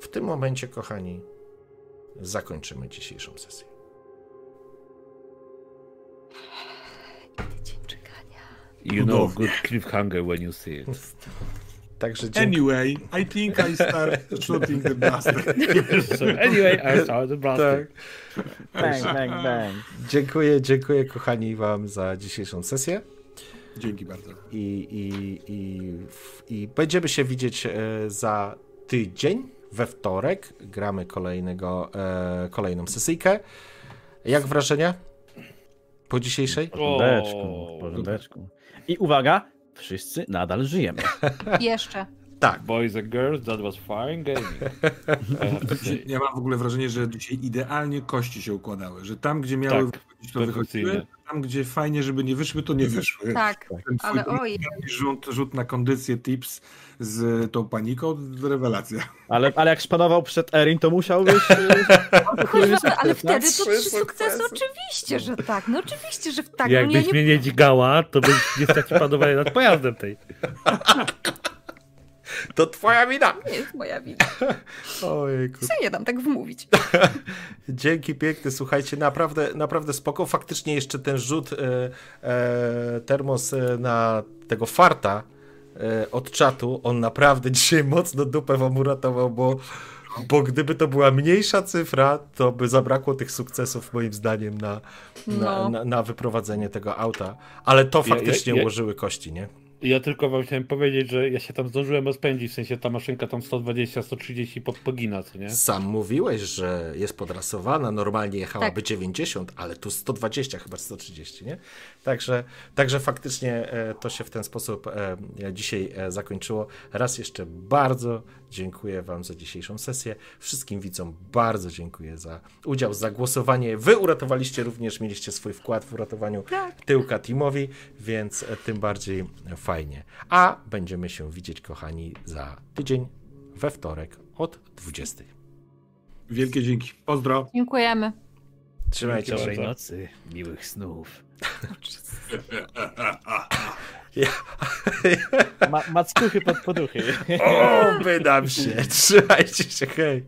w tym momencie, kochani, zakończymy dzisiejszą sesję. Dzień czekania. You know good cliffhanger when you see it. Także dziękuję. Anyway, I think I start shooting the blaster. anyway, I started blasting. Tak. Bang, bang, bang. Dziękuję, dziękuję kochani wam za dzisiejszą sesję. Dzięki bardzo. i, i, i, i będziemy się widzieć e, za tydzień, we wtorek. Gramy kolejnego, e, kolejną sesyjkę. Jak wrażenia po dzisiejszej? Porządeczku, porządeczku. I uwaga, wszyscy nadal żyjemy. Jeszcze. Tak. Boys and girls, that was fine gaming. Say. Ja mam w ogóle wrażenie, że dzisiaj idealnie kości się układały, że tam, gdzie miały Tak. Wychodziły, tam, gdzie fajnie, żeby nie wyszły, to nie wyszły. Tak, Ten twój ale oj. rzut, rzut na kondycję tips z tą paniką, rewelacja. Ale, ale jak szpanował przed Erin, to musiał być... Kurwa, no, ale tak? wtedy to Trzy sukcesy. sukcesy. Oczywiście, że tak. No oczywiście, że tak. No, Jakbyś ja nie... mnie nie dźgała, to byś nie stracił panowania nad pojazdem tej. To twoja wina! nie jest moja wina. Ojejku. Co nie dam tak wmówić. Dzięki piękne, słuchajcie, naprawdę, naprawdę spoko. Faktycznie jeszcze ten rzut e, e, termos e, na tego farta e, od czatu, on naprawdę dzisiaj mocno dupę wam uratował, bo, bo gdyby to była mniejsza cyfra, to by zabrakło tych sukcesów moim zdaniem na, na, No. na, na wyprowadzenie tego auta. Ale to Ja- ja- faktycznie ja- ułożyły kości, nie? Ja tylko wam chciałem powiedzieć, że ja się tam zdążyłem rozpędzić, w sensie ta maszynka tam 120-130 po- pogina, co nie? Sam mówiłeś, że jest podrasowana, normalnie jechałaby Tak. 90, ale tu 120, chyba 130, nie? Także, także faktycznie e, to się w ten sposób e, dzisiaj e, zakończyło. Raz jeszcze bardzo dziękuję Wam za dzisiejszą sesję. Wszystkim widzom bardzo dziękuję za udział, za głosowanie. Wy uratowaliście również, mieliście swój wkład w uratowaniu Tak. tyłka Timowi, więc tym bardziej fajnie. A będziemy się widzieć, kochani, za tydzień we wtorek od 20. Wielkie dzięki. Pozdro. Dziękujemy. Trzymajcie się. Nocy, miłych snów. Ja, Ma, mackuchy pod poduchy. o, wydam się. Trzymajcie się, hej.